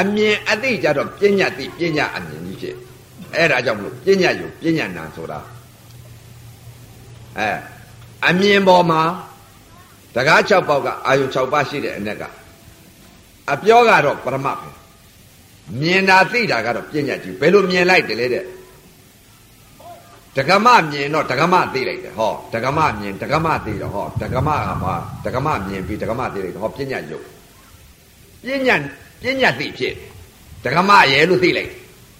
[SPEAKER 2] အမြင်အသိကြတော့ပညာသိပညာအမြင်ကြီးဖြစ်အဲ့ဒါကြောင့်မလို့ပညာယုတ်ပညာနာဆိုတာအဲအမြင်ပေါ်မှာတကား6ပေါက်ကအာယု6ပါးရှိတဲ့အ ਨੇ ကအပြောကတော့ပရမတ်ပဲ မြင်တာသိတာကတော့ပညာကြီးဘယ်လိုမြင်လိုက်တယ်လဲတဲ့ဒကမမြင်တော့ဒကမသိလိုက်တယ်ဟောဒကမမြင်ဒကမသိတော့ဟောဒကမကဘာဒကမမြင်ပြီးဒကမသိလိုက်တော့ဟောပညာယုတ်ပညာပညာသိဖြစ်ဒကမရဲလို့သိလိုက်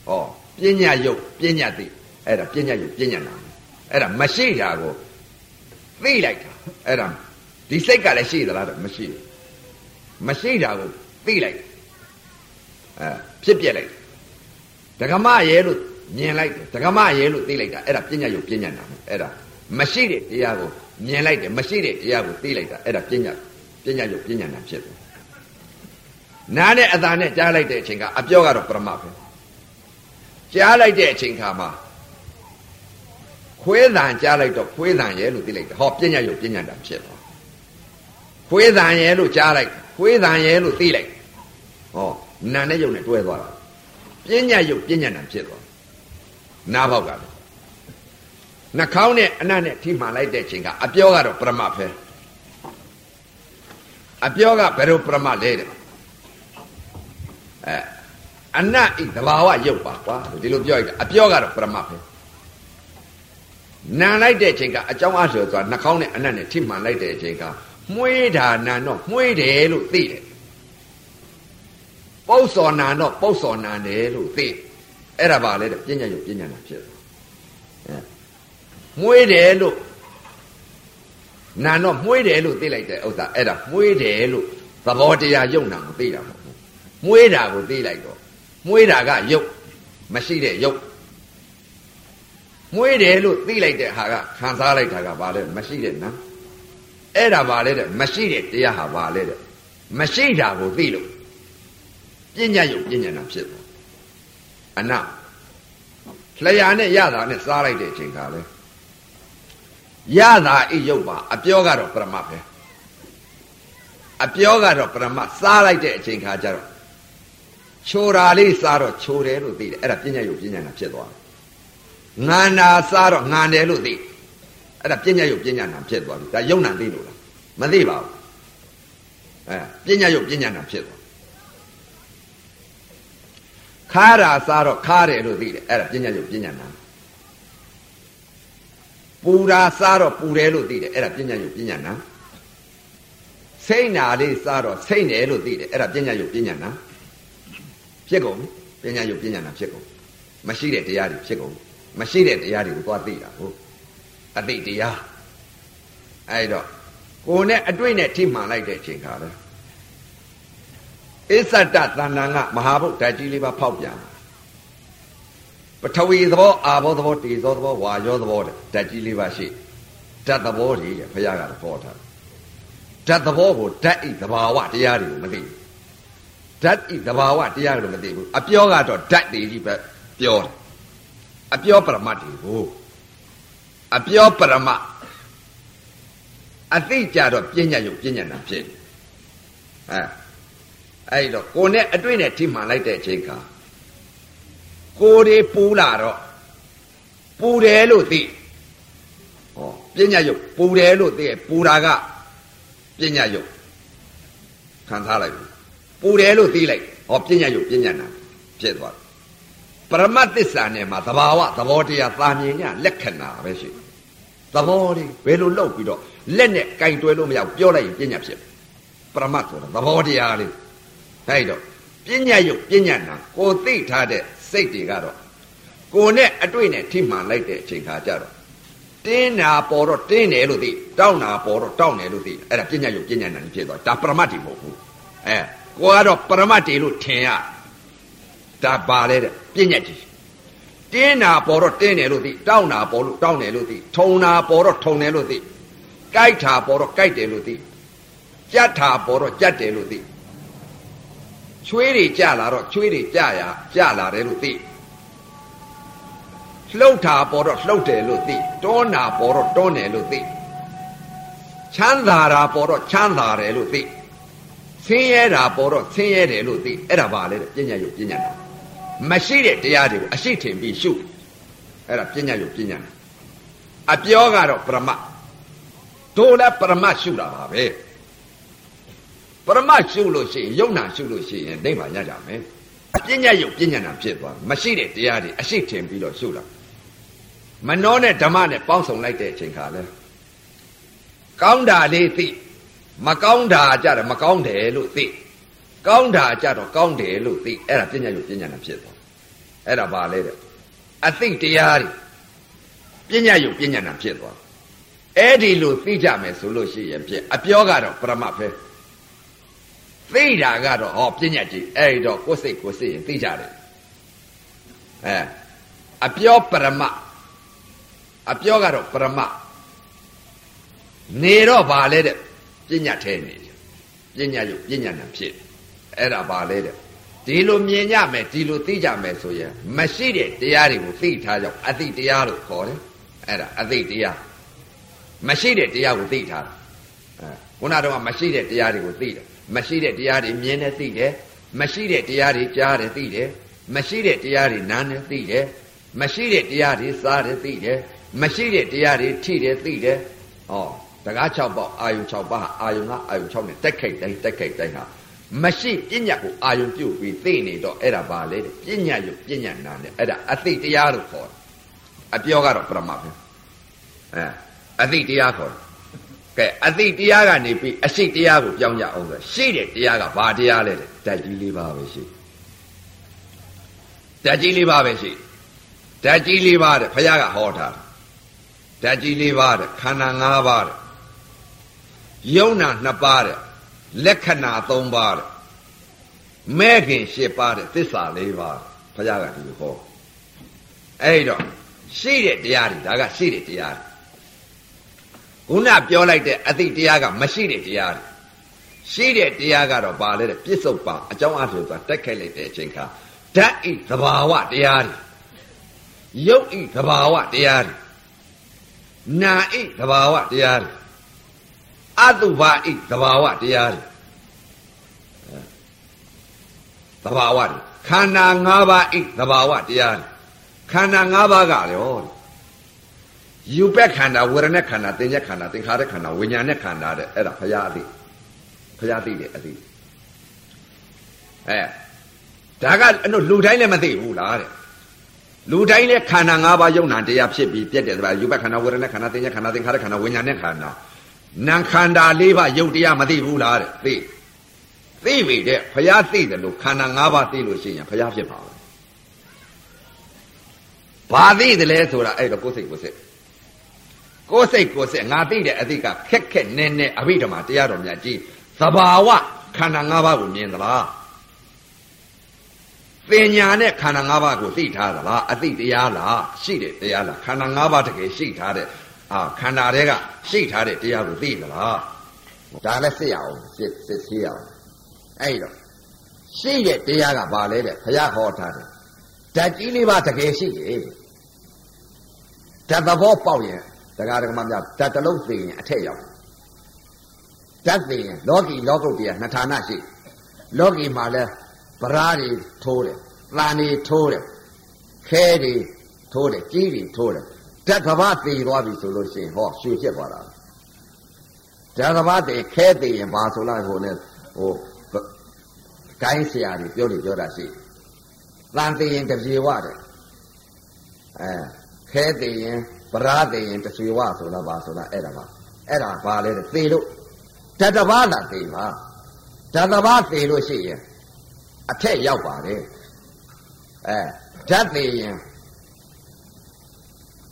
[SPEAKER 2] ဟောပညာယုတ်ပညာသိအဲ့ဒါပညာယုတ်ပညာနာအဲ့ဒါမရှိတာကိုသိလိုက်တာအဲ့ဒါဒီစိတ်ကလည်းရှိသလားတော့မရှိဘူးမရှိတာကိုသိလိုက်အဲ ဖြစ်ပြက်လိုက်ဒကမရဲလို့မြင်လိုက်တယ်ဒကမရဲလို့သိလိုက်တာအဲ့ဒါပညာယုတ်ပညာနာအဲ့ဒါမရှိတဲ့တရားကိုမြင်လိုက်တယ်မရှိတဲ့တရားကိုသိလိုက်တာအဲ့ဒါပညာပညာယုတ်ပညာနာဖြစ်တယ်နားနဲ့အသာနဲ့ကြားလိုက်တဲ့အချိန်ကအပြောကတော့ပရမတ်ပဲကြားလိုက်တဲ့အချိန်ခါမှာခွေးတန်ကြားလိုက်တော့ခွေးတန်ရဲလို့သိလိုက်တယ်ဟောပညာယုတ်ပညာနာဖြစ်သွားခွေးတန်ရဲလို့ကြားလိုက်ခွေးတန်ရဲလို့သိလိုက်ဟော နာနဲ့ယုတ်နဲ့တွဲသွားတာပညာယုတ်ပညာနာဖြစ်သွားနားပေါက်ကလည်းနှာခေါင်းနဲ့အနံ့နဲ့ထိမှန်လိုက်တဲ့ချိန်ကအပြောကတော့ပရမတ်ပဲအပြောကဘယ်လိုပရမတ်လဲတဲ့အဲအနတ်ဤသဘာဝရုပ်ပါကွာဒီလိုပြောရတာအပြောကတော့ပရမတ်ပဲနာလိုက်တဲ့ချိန်ကအကြောင်းအဆိုဆိုတာနှာခေါင်းနဲ့အနံ့နဲ့ထိမှန်လိုက်တဲ့ချိန်ကမွေးတာနာတော့မွေးတယ်လို့သိတယ် ပုတ်စော်နာတော့ပုတ်စော်နာတယ်လို့သိအဲ့ဒါပါလေတဲ့ပညာရုပ်ပညာနာဖြစ်တယ်အဲမွေးတယ်လို့နာတော့မွေးတယ်လို့သိလိုက်တဲ့ဥစ္စာအဲ့ဒါမွေးတယ်လို့သဘောတရားယုံနာကိုသိတာမဟုတ်ဘူးမွေးတာကိုသိလိုက်တော့မွေးတာကယုတ်မရှိတဲ့ယုတ်မွေးတယ်လို့သိလိုက်တဲ့ဟာကခံစားလိုက်တာကဘာလဲမရှိတဲ့နာအဲ့ဒါဘာလဲတဲ့မရှိတဲ့တရားဟာဘာလဲတဲ့မရှိတာကိုသိလို့ ပညာယုတ်ပညာနာဖြစ်သွားအနလျာနဲ့ရတာနဲ့စားလိုက်တဲ့အချိန်ကလည်းရတာဤရုပ်ပါအပြောကတော့ပရမတ်ပဲအပြောကတော့ပရမတ်စားလိုက်တဲ့အချိန်ခါကျတော့ချိုတာလေးစားတော့ချိုတယ်လို့သိတယ်အဲ့ဒါပညာယုတ်ပညာနာဖြစ်သွားတယ်ငါနာစားတော့ငါတယ်လို့သိအဲ့ဒါပညာယုတ်ပညာနာဖြစ်သွားပြီဒါယုံနာသိလို့လားမသိပါဘူးအဲပညာယုတ်ပညာနာဖြစ်သွား ခါရာစားတော့ခါတယ်လို့သိတယ်အဲ့ဒါပညာယုတ်ပညာနာပူရာစားတော့ပူတယ်လို့သိတယ်အဲ့ဒါပညာယုတ်ပညာနာစိတ်နာလေးစားတော့စိတ်တယ်လို့သိတယ်အဲ့ဒါပညာယုတ်ပညာနာဖြစ်ကုန်ပညာယုတ်ပညာနာဖြစ်ကုန်မရှိတဲ့တရားတွေဖြစ်ကုန်မရှိတဲ့တရားတွေကိုသွားသိတာဟုတ်အသိတရားအဲ့တော့ကိုယ်နဲ့အတွေ့နဲ့ထိမှန်လိုက်တဲ့အချိန်ခါလဲ အစ္ဆတတဏ္ဍာငမဟာဗုဒ္ဓကြီးလေးပါဖောက်ပြန်ပထဝီသဘောအာဘောသဘောတေဇောသဘောဝါယောသဘောဓာတ်ကြီးလေးပါရှိဓာတ်သဘောတွေဘုရားကတော့ဟောထားဓာတ်သဘောကိုဓာတ်ဤသဘာဝတရားတွေကိုမသိဘူးဓာတ်ဤသဘာဝတရားတွေကိုမသိဘူးအပြောကတော့ဓာတ်တွေကြီးပဲပြောတယ်အပြောပရမတ်တွေကိုအပြောပရမတ်အသိကြတော့ပညာယုတ်ပညာနာဖြစ်အဲ အဲ့တော့ကိုနဲ့အတွေ့နဲ့ထိမှန်လိုက်တဲ့အချိန်ခါကိုယ်တွေပူလာတော့ပူတယ်လို့သိဟောပညာယုတ်ပူတယ်လို့သိပူတာကပညာယုတ်ခံစားလိုက်ဘူးပူတယ်လို့သိလိုက်ဟောပညာယုတ်ပညာနာဖြစ်သွားတယ်ပရမတ်သစ္စာနဲ့မှာသဘာဝသဘောတရားသာမြင်ညလက္ခဏာပဲရှိသဘောလေးဘယ်လိုလောက်ပြီးတော့လက်နဲ့ကင်တွဲလို့မရဘူးပြောလိုက်ရင်ပညာဖြစ်ပရမတ်ဆိုတာသဘောတရားလေး အဲ့တော့ပညာယုတ်ပညာနာကိုသိထားတဲ့စိတ်တွေကတော့ကိုနဲ့အတွေ့နဲ့ထိမှန်လိုက်တဲ့အချိန်ခါကျတော့တင်းနာပေါ်တော့တင်းတယ်လို့သိတောင်းနာပေါ်တော့တောင်းတယ်လို့သိအဲ့ဒါပညာယုတ်ပညာနာဖြစ်သွားဒါပရမတ်တွေမဟုတ်ဘူးအဲကိုကတော့ပရမတ်တွေလို့ထင်ရဒါပါလေတဲ့ပညာကြီးတင်းနာပေါ်တော့တင်းတယ်လို့သိတောင်းနာပေါ်လို့တောင်းတယ်လို့သိထုံနာပေါ်တော့ထုံတယ်လို့သိကြိုက်တာပေါ်တော့ကြိုက်တယ်လို့သိကြက်တာပေါ်တော့ကြက်တယ်လို့သိ ချွေးတွေကြလာတော့ချွေးတွေကြရကြလာတယ်လို့သိလှုပ်တာပေါ်တော့လှုပ်တယ်လို့သိတွန်းတာပေါ်တော့တွန်းတယ်လို့သိချမ်းသာတာပေါ်တော့ချမ်းသာတယ်လို့သိဆင်းရဲတာပေါ်တော့ဆင်းရဲတယ်လို့သိအဲ့ဒါပါလေပညာယုတ်ပညာနာမရှိတဲ့တရားတွေကိုအရှိထင်ပြီးရှုအဲ့ဒါပညာယုတ်ပညာနာအပြောကတော့ပရမတ်တို့လည်းပရမတ်ရှုတာပါပဲ ပရမတ်ရှုလို့ရှိရင်ယုံနာရှုလို့ရှိရင်ဒိဋ္ဌာရကြမယ်ပညာယုတ်ပညာနာဖြစ်သွားမရှိတဲ့တရားတွေအရှိထင်ပြီးတော့ရှုတာမနှောနဲ့ဓမ္မနဲ့ပေါင်းစုံလိုက်တဲ့အချိန်ခါလဲကောင်းတာလေးသိမကောင်းတာကြတယ်မကောင်းတယ်လို့သိကောင်းတာကြတော့ကောင်းတယ်လို့သိအဲ့ဒါပညာယုတ်ပညာနာဖြစ်သွားအဲ့ဒါပါလေတဲ့အသိတရားတွေပညာယုတ်ပညာနာဖြစ်သွားအဲ့ဒီလိုသိကြမယ်ဆိုလို့ရှိရင်ဖြစ်အပြောကတော့ပရမတ်ပဲ သိတာကတော့ဟောပညာကြီးအဲ့တော့ကိုယ်စိတ်ကိုယ်စိတ်ရင်သိကြတယ်အဲအပြောပရမတ်အပြောကတော့ပရမတ်နေတော့ဗာလဲတဲ့ပညာထဲနေပညာယုတ်ပညာနာဖြစ်အဲ့ဒါဗာလဲတဲ့ဒီလိုမြင်ကြမယ်ဒီလိုသိကြမယ်ဆိုရင်မရှိတဲ့တရားတွေကိုသိထားကြအသိတရားလို့ခေါ်တယ်အဲ့ဒါအသိတရားမရှိတဲ့တရားကိုသိထားတာအဲခုနတော့မရှိတဲ့တရားတွေကိုသိတယ် မရှိတဲ့တရားတွေမြင်နေသိတယ်မရှိတဲ့တရားတွေကြားတယ်သိတယ်မရှိတဲ့တရားတွေနားနေသိတယ်မရှိတဲ့တရားတွေစားတယ်သိတယ်မရှိတဲ့တရားတွေထိတယ်သိတယ်ဟောတကား6ပေါက်အာယုံ6ပါးအာယုံကအာယုံ6နဲ့တက်ခိတ်တိုင်းတက်ခိတ်တိုင်းဟာမရှိပညာကိုအာယုံပြုတ်ပြီးသိနေတော့အဲ့ဒါပါလေပညာယုတ်ပညာနာနဲ့အဲ့ဒါအသိတရားလို့ခေါ်တယ်အပြောကတော့ပရမတ်ပဲအဲအသိတရားခေါ်တယ် ကဲအသိတရားကနေပြီးအရှိတရားကိုပြောင်းကြအောင်ဆိုရှိတဲ့တရားကဘာတရားလဲတဲ့ဓာတ်ကြီးလေးပါပဲရှိဓာတ်ကြီးလေးပါပဲရှိဓာတ်ကြီးလေးပါတဲ့ဘုရားကဟောထားဓာတ်ကြီးလေးပါတဲ့ခန္ဓာ၅ပါးတဲ့ယုံနာ၂ပါးတဲ့လက္ခဏာ၃ပါးတဲ့မဲခင်၈ပါးတဲ့သစ္စာ၄ပါးဘုရားကဒီလိုဟောအဲ့တော့ရှိတဲ့တရားတွေဒါကရှိတဲ့တရားတွေ ခုနပြောလိုက်တဲ့အသိတရားကမရှိတဲ့တရားတွေရှိတဲ့တရားကတော့ပါလေတဲ့ပြစ္ဆုတ်ပါအကြောင်းအဖြစ်ဆိုတာတက်ခိုက်လိုက်တဲ့အချိန်ခါဓာတ်ဤသဘာဝတရားတွေရုပ်ဤသဘာဝတရားတွေနာဣသဘာဝတရားတွေအတုပါဣသဘာဝတရားတွေသဘာဝတွေခန္ဓာ၅ပါးဣသဘာဝတရားတွေခန္ဓာ၅ပါးကရော ယူပက်ခန္ဓာဝေဒနာခန္ဓာသင်္ညက်ခန္ဓာသင်္ခါရခန္ဓာဝိညာဉ်နဲ့ခန္ဓာတဲ့အဲ့ဒါဘုရားအသိဘုရားသိတယ်အသိအဲဒါကအနုလူတိုင်းလည်းမသိဘူးလားတဲ့လူတိုင်းလည်းခန္ဓာ၅ပါးယုံနာတရားဖြစ်ပြီးပြည့်တယ်ဆိုတာယူပက်ခန္ဓာဝေဒနာခန္ဓာသင်္ညက်ခန္ဓာသင်္ခါရခန္ဓာဝိညာဉ်နဲ့ခန္ဓာနာခန္ဓာ၄ပါးယုတ်တရားမသိဘူးလားတဲ့သိသိပြီတဲ့ဘုရားသိတယ်လို့ခန္ဓာ၅ပါးသိလို့ရှိရင်ဘုရားဖြစ်ပါဘူးဘာသိတယ်လဲဆိုတာအဲ့တော့ကိုယ်စိတ်ကိုယ်စိတ် ကိုယ်စိတ်ကိုယ်စိတ်ငါသိတဲ့အသိကခက်ခက်နဲနဲအဘိဓမ္မာတရားတော်များကြီးသဘာဝခန္ဓာ၅ပါးကိုမြင်သလားပညာနဲ့ခန္ဓာ၅ပါးကိုသိထားသလားအသိတရားလားရှိတယ်တရားလားခန္ဓာ၅ပါးတကယ်ရှိထားတဲ့အာခန္ဓာတွေကရှိထားတဲ့တရားကိုသိသလားဒါလည်းသိရအောင်စစ်စစ်သိရအောင်အဲ့တော့ရှိတဲ့တရားကဘာလဲတဲ့ဘုရားဟောထားတယ်ဓာတ်ကြီးလေးပါတကယ်ရှိတယ်ဓာတ်သဘောပေါက်ရင် တရားဓမ္မများဓာတ်တလုံးသိရင်အထက်ရောက်ဓာတ်သိရင်လောကီလောကုတ်တရားနှစ်ဌာနရှိလောကီမှာလဲပရာတွေထိုးတယ်။တန်တွေထိုးတယ်။ခဲတွေထိုးတယ်ကြီးတွေထိုးတယ်။ဓာတ်ကဘာသိသွားပြီဆိုလို့ရှိရင်ဟောရွှေဖြစ်သွားတာ။ဓာတ်ကဘာသိခဲသိရင်ဘာဆိုလိုက်ဟိုနဲ့ဟိုကိုင်းဆရာတွေပြောတယ်ပြောတာရှိ။တန်သိရင်တပြေဝတဲ့။အဲခဲသိရင် ပရာသိရင်တပြေဝဆိုတာဘာဆိုတာအဲ့ဒါပါ။အဲ့ဒါဘာလဲတဲ့သိလို့ဓာတ်တဘာလာသိပါဓာတ်တဘာသိလို့ရှိရင်အထက်ရောက်ပါတယ်အဲဓာတ်သေးရင်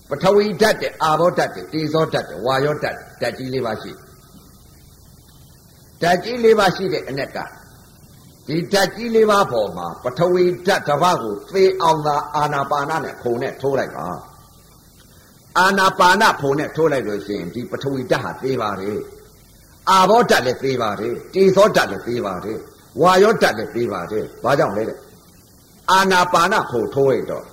[SPEAKER 2] ပထဝီဓာတ်တဲ့အာဘောဓာတ်တဲ့တေဇောဓာတ်တဲ့ဝါယောဓာတ်ဓာတ်ကြီးလေးပါရှိဓာတ်ကြီးလေးပါရှိတဲ့အ ਨੇ ကဒီဓာတ်ကြီးလေးပါပေါ်မှာပထဝီဓာတ်တစ်ပါးကိုသေအောင်သာအာနာပါနနဲ့ဖုံနဲ့ထိုးလိုက်ပါ အာနာပါနဖုံနဲ့ထိုးလိုက်လို့ရှိရင်ဒီပထဝီဓာတ်ဟာသေပါတယ်အာဘောဓာတ်လည်းသေပါတယ်တေဇောဓာတ်လည်းသေပါတယ်ဝါရောတက်လည်းပြီးပါတယ်ဘာကြောင့်လဲတဲ့အာနာပါနဖို့ထိုးရတော့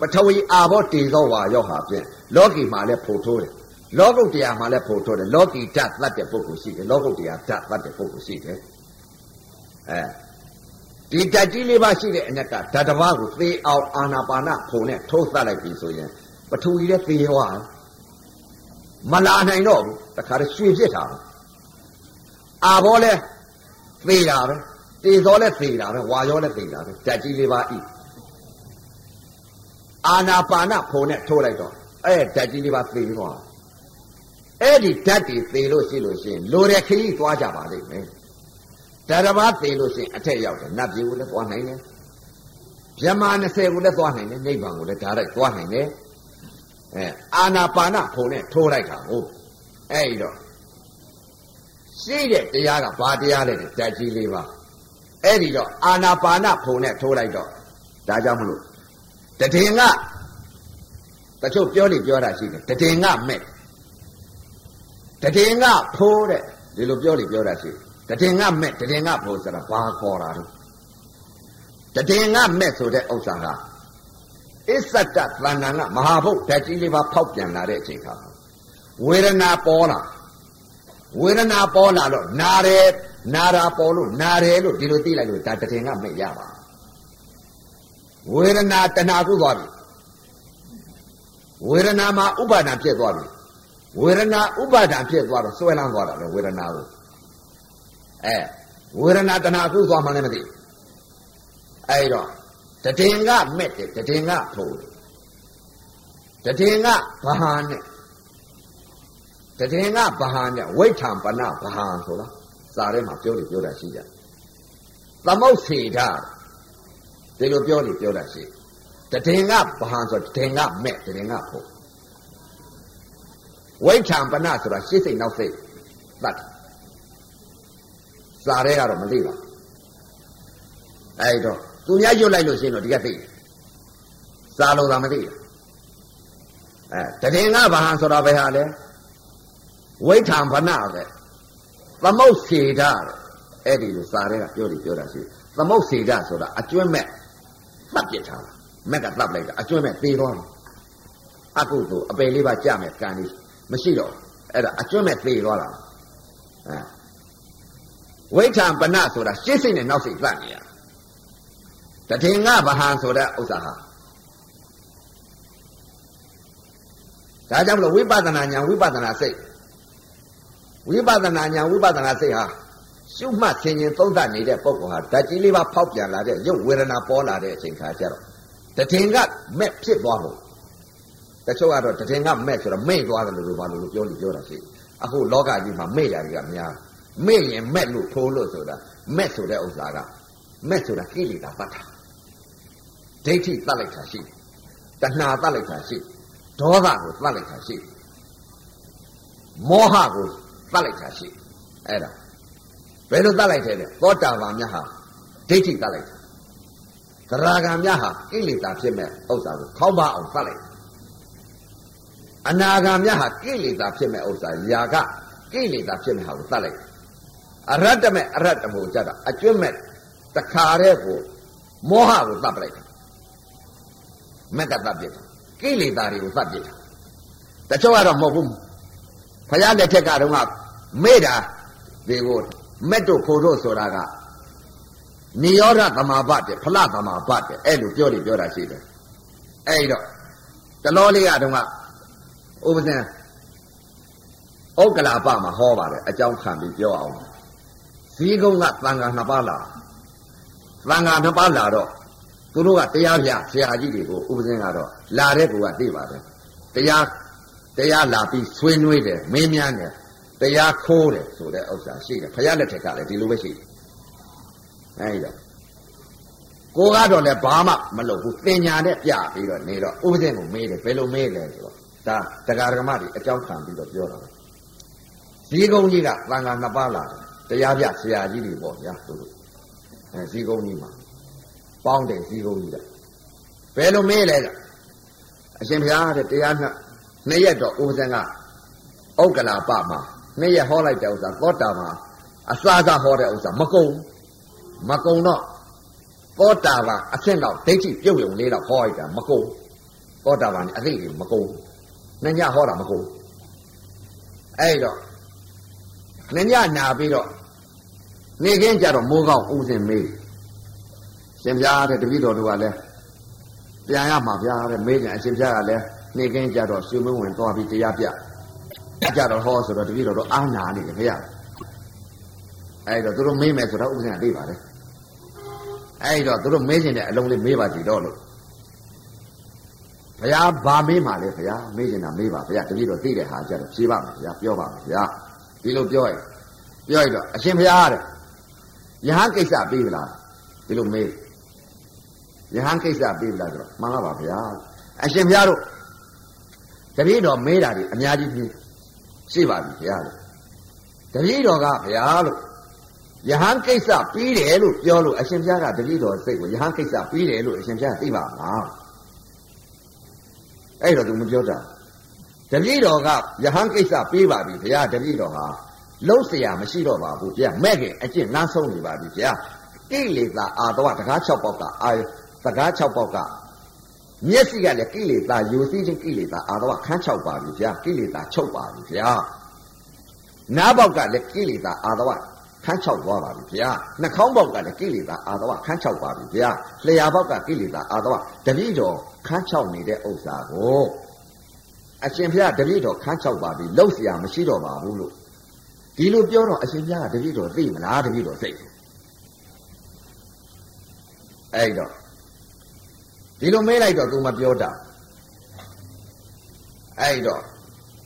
[SPEAKER 2] ပထဝီအာဘောတေသောဝါရောဟာဖြင့်လောကီမှာလည်းဖို့ထိုးတယ်လောကုတ်တရားမှာလည်းဖို့ထိုးတယ်လောကီဓာတ်သတ်တဲ့ပုဂ္ဂိုလ်ရှိတယ်လောကုတ်တရားဓာတ်သတ်တဲ့ပုဂ္ဂိုလ်ရှိတယ်အဲဒီဓာတ်ကြီးလေးပါရှိတဲ့အ ਨੇ ကဓာတ်တစ်ပါးကိုသေအောင်အာနာပါနဖို့နဲ့ထိုးသတ်လိုက်ပြီဆိုရင် ပထဝီလည်းသေရောမလာနိုင်တော့ဘူးတခါတည်းရွှေဖြစ်တာအာဘောလည်းသေတာပဲတေဇောလည်းသေတာပဲဝါရောလည်းသေတာပဲဓာတ်ကြီးလေးပါဤအာနာပါနဖုံနဲ့ထိုးလိုက်တော့အဲ့ဓာတ်ကြီးလေးပါသေသွားအဲ့ဒီဓာတ်တွေသေလို့ရှိလို့ရှိရင်လိုတဲ့ခရီးသွားကြပါလိမ့်မယ်ဓာတ်တစ်ပါးသေလို့ရှိရင်အထက်ရောက်တယ်နတ်ပြည်ကိုလည်းသွားနိုင်တယ်မြမ20ကိုလည်းသွားနိုင်တယ်နိဗ္ဗာန်ကိုလည်းဓာတ်လိုက်သွားနိုင်တယ် အဲအာနာပါနဖုံနဲ့ထိုးလိုက်တာဟုတ်အဲ့ဒီတော့ရှိတဲ့တရားကဘာတရားလဲဓာတ်ကြီးလေးပါအဲ့ဒီတော့အာနာပါနဖုံနဲ့ထိုးလိုက်တော့ဒါကြောင့်မလို့တည်င်ကတချို့ပြောနေပြောတာရှိတယ်တည်င်ကမဲ့တည်င်ကဖိုးတဲ့ဒီလိုပြောနေပြောတာရှိတည်င်ကမဲ့တည်င်ကဖိုးဆိုတာဘာခေါ်တာလဲတည်င်ကမဲ့ဆိုတဲ့ဥစ္စာက အစ္ဆတသဏ္ဍာန်ကမဟာဘုတ်ဓာတ်ကြီးလေးပါဖောက်ပြန်လာတဲ့အချိန်ခါဝေဒနာပေါ်လာဝေဒနာပေါ်လာတော့နာတယ်နာတာပေါ်လို့နာတယ်လို့ဒီလိုသိလိုက်လို့ဒါတည်ငါမဲ့ရပါဝေဒနာတဏှာကုသွားပြီဝေဒနာမှာဥပါဒံဖြစ်သွားပြီဝေဒနာဥပါဒံဖြစ်သွားတော့စွဲလန်းသွားတာလေဝေဒနာကိုအဲဝေဒနာတဏှာကုသွားမှလည်းမသိအဲ့တော့ တည်ငါမဲ့တယ်တည်ငါဖို့တည်ငါဘာဟာနဲ့တည်ငါဘာဟာနဲ့ဝိဋ္ဌံပနဘာဟာဆိုတာစာထဲမှာပြောလို့ပြောတာရှိကြသမုတ်စေတာဒီလိုပြောလို့ပြောတာရှိတည်ငါဘာဟာဆိုတည်ငါမဲ့တည်ငါဖို့ဝိဋ္ဌံပနဆိုတာရှေ့စိတ်နောက်စိတ်သတ်စာထဲကတော့မသိပါအဲ့တော့ သူများရွတ်လိုက်လို့ရှိရင်တော့ဒီကသိတယ်စာလို့သာမသိဘူးအဲတည်ငါဘာဟာဆိုတာဘယ်ဟာလဲဝိဋ္ဌံဗနပဲသမုတ်စေတအဲ့ဒီလိုစာတွေကပြောလို့ပြောတာရှိသမုတ်စေတဆိုတာအကျွမ်းမဲ့သတ်ပြစ်ထားတာမက်ကသတ်လိုက်တာအကျွမ်းမဲ့သေသွားတယ်အကုသို့အပယ်လေးပါကြမဲ့ကံလေးမရှိတော့အဲ့ဒါအကျွတ်မဲ့သေသွားတာအဲဝိဋ္ဌံပနဆိုတာရှေ့စိတ်နဲ့နောက်စိတ်သတ်နေရတ ထေငဗဟံဆိုတဲ့ဥစ္စာဟာဒါကြောင့်မလို့ဝိပဿနာဉာဏ်ဝိပဿနာစိတ်ဝိပဿနာဉာဏ်ဝိပဿနာစိတ်ဟာရှုမှတ်ဆင်ခြင်သုံးသပ်နေတဲ့ပုဂ္ဂိုလ်ဟာဓာတ်ကြီးလေးပါဖောက်ပြန်လာတဲ့ရုပ်ဝေဒနာပေါ်လာတဲ့အချိန်ခါကျတော့တထင်ကမဲ့ဖြစ်သွားဖို့တချို့ကတော့တထင်ကမဲ့ဆိုတော့မဲ့သွားတယ်လို့ဘာလို့ပြောလို့ပြောတာရှိအခုလောကကြီးမှာမဲ့ရာကြီးကများမဲ့ရင်မဲ့လို့ထိုးလို့ဆိုတာမဲ့ဆိုတဲ့ဥစ္စာကမဲ့ဆိုတာကိလေသာတတ်တာ ဒိဋ္ဌိတတ်လိုက်တာရှိတဏှာတတ်လိုက်တာရှိဒေါသကိုတတ်လိုက်တာရှိမောဟကိုတတ်လိုက်တာရှိအဲ့ဒါဘယ်လိုတတ်လိုက်တယ်လဲသောတာပန်မြတ်ဟာဒိဋ္ဌိတတ်လိုက်တာသရဂံမြတ်ဟာကိလေသာဖြစ်မဲ့ဥစ္စာကိုခေါင်းပါအောင်တတ်လိုက်အနာဂံမြတ်ဟာကိလေသာဖြစ်မဲ့ဥစ္စာຢာကကိလေသာဖြစ်မဲ့ဟာကိုတတ်လိုက်အရတ္တမဲ့အရတ္တမို့ကြတာအကျွတ်မဲ့တခါတည်းကိုမောဟကိုတတ်ပလိုက်တယ် မက်ကတတ်ပြစ်တယ်ကိလေသာတွေကိုတတ်ပြစ်တယ်တချို့ကတော့မဟုတ်ဘူးဖယားလက်ထက်ကတော့မေ့တာဒီကိုမက်တို့ခိုတို့ဆိုတာကနိရောဓသမာပတ်တဲ့ဖလသမာပတ်တဲ့အဲ့လိုပြောလိပြောတာရှိတယ်အဲ့တော့တလောလေးကတော့ဥပဇင်ဩကလာပမှာဟောပါတယ်အကြောင်းခံပြီးပြောအောင်ဇီးကုန်းကသံဃာနှစ်ပါးလာသံဃာနှစ်ပါးလာတော့ သူတို့ကတရားပြဆရာကြီးတွေကိုဥပဇင်ကတော့လာတဲ့ကူကသိပါတယ်တရားတရားလာပြီးဆွေးနွေးတယ်မင်းများတယ်တရားခိုးတယ်ဆိုတဲ့ဥစ္စာရှိတယ်ဖယားလက်ထက်ကလည်းဒီလိုပဲရှိတယ်အဲဒီတော့ကိုကတော့လည်းဘာမှမလုပ်ဘူးသင်ညာနဲ့ပြပြီးတော့နေတော့ဥပဇင်ကိုမေးတယ်ဘယ်လိုမေးလဲဆိုတော့ဒါတရားဓမ္မတွေအကြောင်းခံပြီးတော့ပြောတာဇီးကုန်းကြီးကသံဃာနှစ်ပါးလာတယ်တရားပြဆရာကြီးတွေပေါ့ဗျာသူတို့အဲဇီးကုန်းကြီးမှာ ပေါင်းတယ်ဇီးကုန်းကြီးကဘယ်လိုမေးလဲကအရှင်ဘုရားတဲ့တရားနှစ်နှစ်ရက်တော့ဥပဇင်ကဥက္ကလာပမှာနှစ်ရက်ဟောလိုက်တဲ့ဥစ္စာသောတာမှာအစာစားဟောတဲ့ဥစ္စာမကုံမကုံတော့သောတာပန်အဆင့်တော့ဒိဋ္ဌိပြုတ်ရုံလေးတော့ဟောလိုက်တာမကုံသောတာပန်အသိတွေမကုံနှညဟောတာမကုံအဲ့တော့နှညနာပြီးတော့နေခင်းကြတော့မိုးကောင်းဦးစင်မေး ရှင်ပြားတဲ့တပည့်တော်တို့ကလည်းပြန်ရမှာဗျာတဲ့မေးကြအရှင်ပြားကလည်းနေခင်းကြတော့ရွှေမင်းဝင်သွားပြီးတရားပြကြတော့ဟောဆိုတော့တပည့်တော်တို့အာနာနေတယ်ခင်ဗျအဲ့တော့သူတို့မေးမယ်ဆိုတော့ဥပဒေကသိပါတယ်အဲ့တော့သူတို့မေးခြင်းတဲ့အလုံးလေးမေးပါကြည့်တော့လို့ဘုရားဗာမေးမှလဲဘုရားမေးခြင်းတာမေးပါဘုရားတပည့်တော်သိတဲ့ဟာကြတော့ဖြေပါမယ်ဘုရားပြောပါမယ်ဘုရားဒီလိုပြောရင်ပြောရတော့အရှင်ဘုရားတဲ့ယဟန်ကိစ္စပြီးလားဒီလိုမေး ယဟန်ကိစ္စပြီးလားဆိုတော့မှန်ပါပါဘုရားအရှင်ဘုရားတို့တပည့်တော်မေးတာဒီအများကြီးပြီးရှိပါပြီဘုရားလို့တပည့်တော်ကဘုရားလို့ယဟန်ကိစ္စပြီးတယ်လို့ပြောလို့အရှင်ဘုရားကတပည့်တော်စိတ်ကိုယဟန်ကိစ္စပြီးတယ်လို့အရှင်ဘုရားသိပါမလားအဲ့တော့သူမပြောတာတပည့်တော်ကယဟန်ကိစ္စပြီးပါပြီဘုရားတပည့်တော်ဟာလုံးเสียမရှိတော့ပါဘူးဗျာမဲ့ခင်အကျင့်လမ်းဆုံးနေပါပြီဗျာကိလေသာအာတဝတကား6ပေါက်ကအာ တကား6ပေါက်ကမျက်စိကလည်းကိလေသာယူသိခြင်းကိလေသာအာတဝခန်း6ပါပြီဗျာကိလေသာချုပ်ပါပြီဗျာနားပေါက်ကလည်းကိလေသာအာတဝခန်း6သွားပါပြီဗျာနှာခေါင်းပေါက်ကလည်းကိလေသာအာတဝခန်း6ပါပြီဗျာလျှာပေါက်ကကိလေသာအာတဝတပည့်တော်ခန်း6နေတဲ့ဥစ္စာကိုအရှင်ဘုရားတပည့်တော်ခန်း6ပါပြီလှုပ်เสียမရှိတော့ပါဘူးလို့ဒီလိုပြောတော့အရှင်ဘုရားကတပည့်တော်သိမလားတပည့်တော်သိအဲ့တော့ ဒီလိုမေးလိုက်တော့ तू မပြောတာအဲ့တော့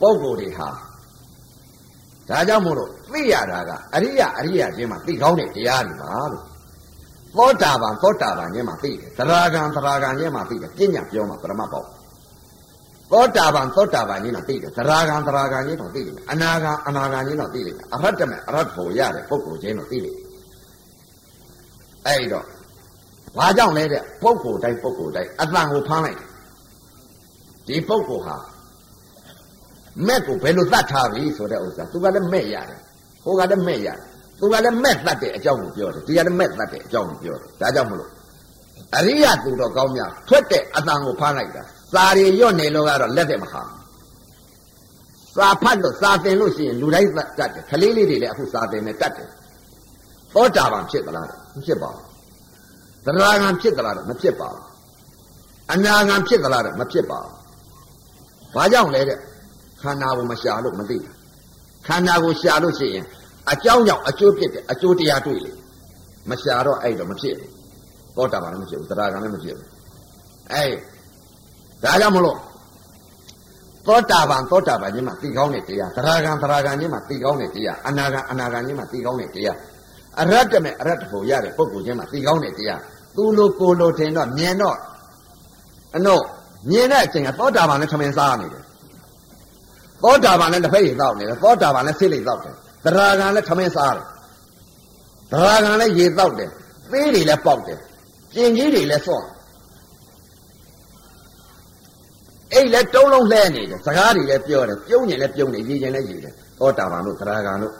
[SPEAKER 2] ပုံကိုယ်တွေဟာဒါကြောင့်မို့လို့သိရတာကအရိယအရိယချင်းမှာသိကောင်းတဲ့တရားတွေပါလို့သောတာပန်သောတာပန်ချင်းမှာသိတယ်သရဂံသရဂံချင်းမှာသိတယ်ပညာပြောမှာပရမတ်ပေါ့သောတာပန်သောတာပန်ချင်းတော့သိတယ်သရဂံသရဂံချင်းတော့သိတယ်အနာဂံအနာဂံချင်းတော့သိတယ်အရတ္တမေအရတ္ထောရတဲ့ပုဂ္ဂိုလ်ချင်းတော့သိတယ်အဲ့တော့ ဘာကြောင့်လဲတဲ့ပုဂ္ဂိုလ်တိုင်းပုဂ္ဂိုလ်တိုင်းအတန်ကိုဖမ်းလိုက်ဒီပုဂ္ဂိုလ်ဟာမက်ကိုဘယ်လိုသတ်ထားပြီဆိုတဲ့ဥစ္စာသူကလည်းမဲ့ရတယ်ဟိုကလည်းမဲ့ရတယ်သူကလည်းမဲ့သတ်တဲ့အကြောင်းကိုပြောတယ်ဒီကလည်းမဲ့သတ်တဲ့အကြောင်းကိုပြောတယ်ဒါကြောင့်မလို့အရိယသူတော်ကောင်းများထွက်တဲ့အတန်ကိုဖမ်းလိုက်တာစာရီရွတ်နေလို့ကတော့လက်တဲ့မဟာစာဖတ်လို့စာသင်လို့ရှိရင်လူတိုင်းတတ်တယ်ခလေးလေးတွေလည်းအခုစာသင်နေတတ်တယ်သောတာပန်ဖြစ်သလားမဖြစ်ပါဘူး သရဂံဖြစ်သလားမဖြစ်ပါဘူးအနာဂံဖြစ်သလားမဖြစ်ပါဘူးဘာကြောင့်လဲတဲ့ခန္ဓာကိုမရှာလို့မသိဘူးခန္ဓာကိုရှာလို့ရှိရင်အကြောင်းကြောင့်အကျိုးဖြစ်တယ်အကျိုးတရားတွေ့လေမရှာတော့အဲ့တော့မဖြစ်ဘူးသောတာပန်လည်းမဖြစ်ဘူးသရဂံလည်းမဖြစ်ဘူးအဲ့ဒါကြောင့်မလို့သောတာပန်သောတာပန်ကြီးမှာသိကောင်းတဲ့တရားသရဂံသရဂံကြီးမှာသိကောင်းတဲ့တရားအနာဂံအနာဂံကြီးမှာသိကောင်းတဲ့တရားအရတ္တမဲ့အရတ္တဖို့ရတဲ့ပုဂ္ဂိုလ်ချင်းမှာသိကောင်းတဲ့တရား သူလိုကိုလိုထင်တော့မြင်တော့အတော့မြင်တဲ့အချိန်ကသောတာပန်နဲ့ထမင်းစားနေတယ်သောတာပန်နဲ့တစ်ဖက်ရည်သောက်နေတယ်သောတာပန်နဲ့ဆိတ်လိတ်သောက်တယ်သရဂံနဲ့ထမင်းစားတယ်သရဂံနဲ့ရေသောက်တယ်သေးတွေလည်းပေါက်တယ်ကျင်ကြီးတွေလည်းစော့အိတ်လည်းတုံးလုံးလှဲနေတယ်စကားတွေလည်းပြောတယ်ပြုံးရင်လည်းပြုံးတယ်ရည်ရင်လည်းရည်တယ်သောတာပန်တို့သရဂံတို့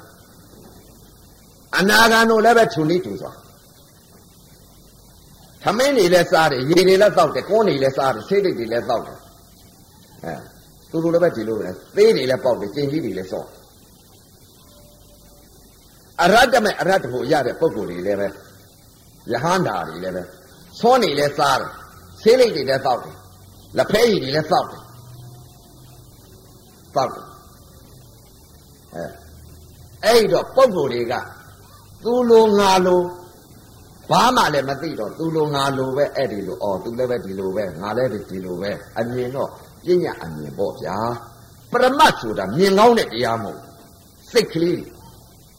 [SPEAKER 2] အနာဂံတို့လည်းပဲထုံလိတူစွာသ မင်းတွေလည်းစားတယ်ရေတွေလည်းတောက်တယ်ကွန်းတွေလည်းစားတယ်ဆေးတိတ်တွေလည်းတောက်တယ်အဲသူတို့လည်းပဲဒီလိုပဲသေးတွေလည်းပေါက်တယ်ကျင်ကြီးတွေလည်းစော့အရတ္တမဲ့အရတ္တကိုရတဲ့ပုံကိုယ်တွေလည်းပဲယဟန္တာတွေလည်းပဲသွန်းနေလည်းစားတယ်ဆေးလိတ်တွေလည်းတောက်တယ်လက်ဖဲရည်တွေလည်းတောက်တယ်တောက်တယ်အဲအဲ့တော့ပုံကိုယ်တွေကသူလိုငါလို ဘာမှလည်းမသိတော့သူလိုငါလိုပဲအဲ့ဒီလိုအော်သူလည်းပဲဒီလိုပဲငါလည်းဒီလိုပဲအမြင်တော့ပညာအမြင်ပေါ့ဗျာပရမတ်ဆိုတာမြင်ကောင်းတဲ့တရားမဟုတ်စိတ်ကလေး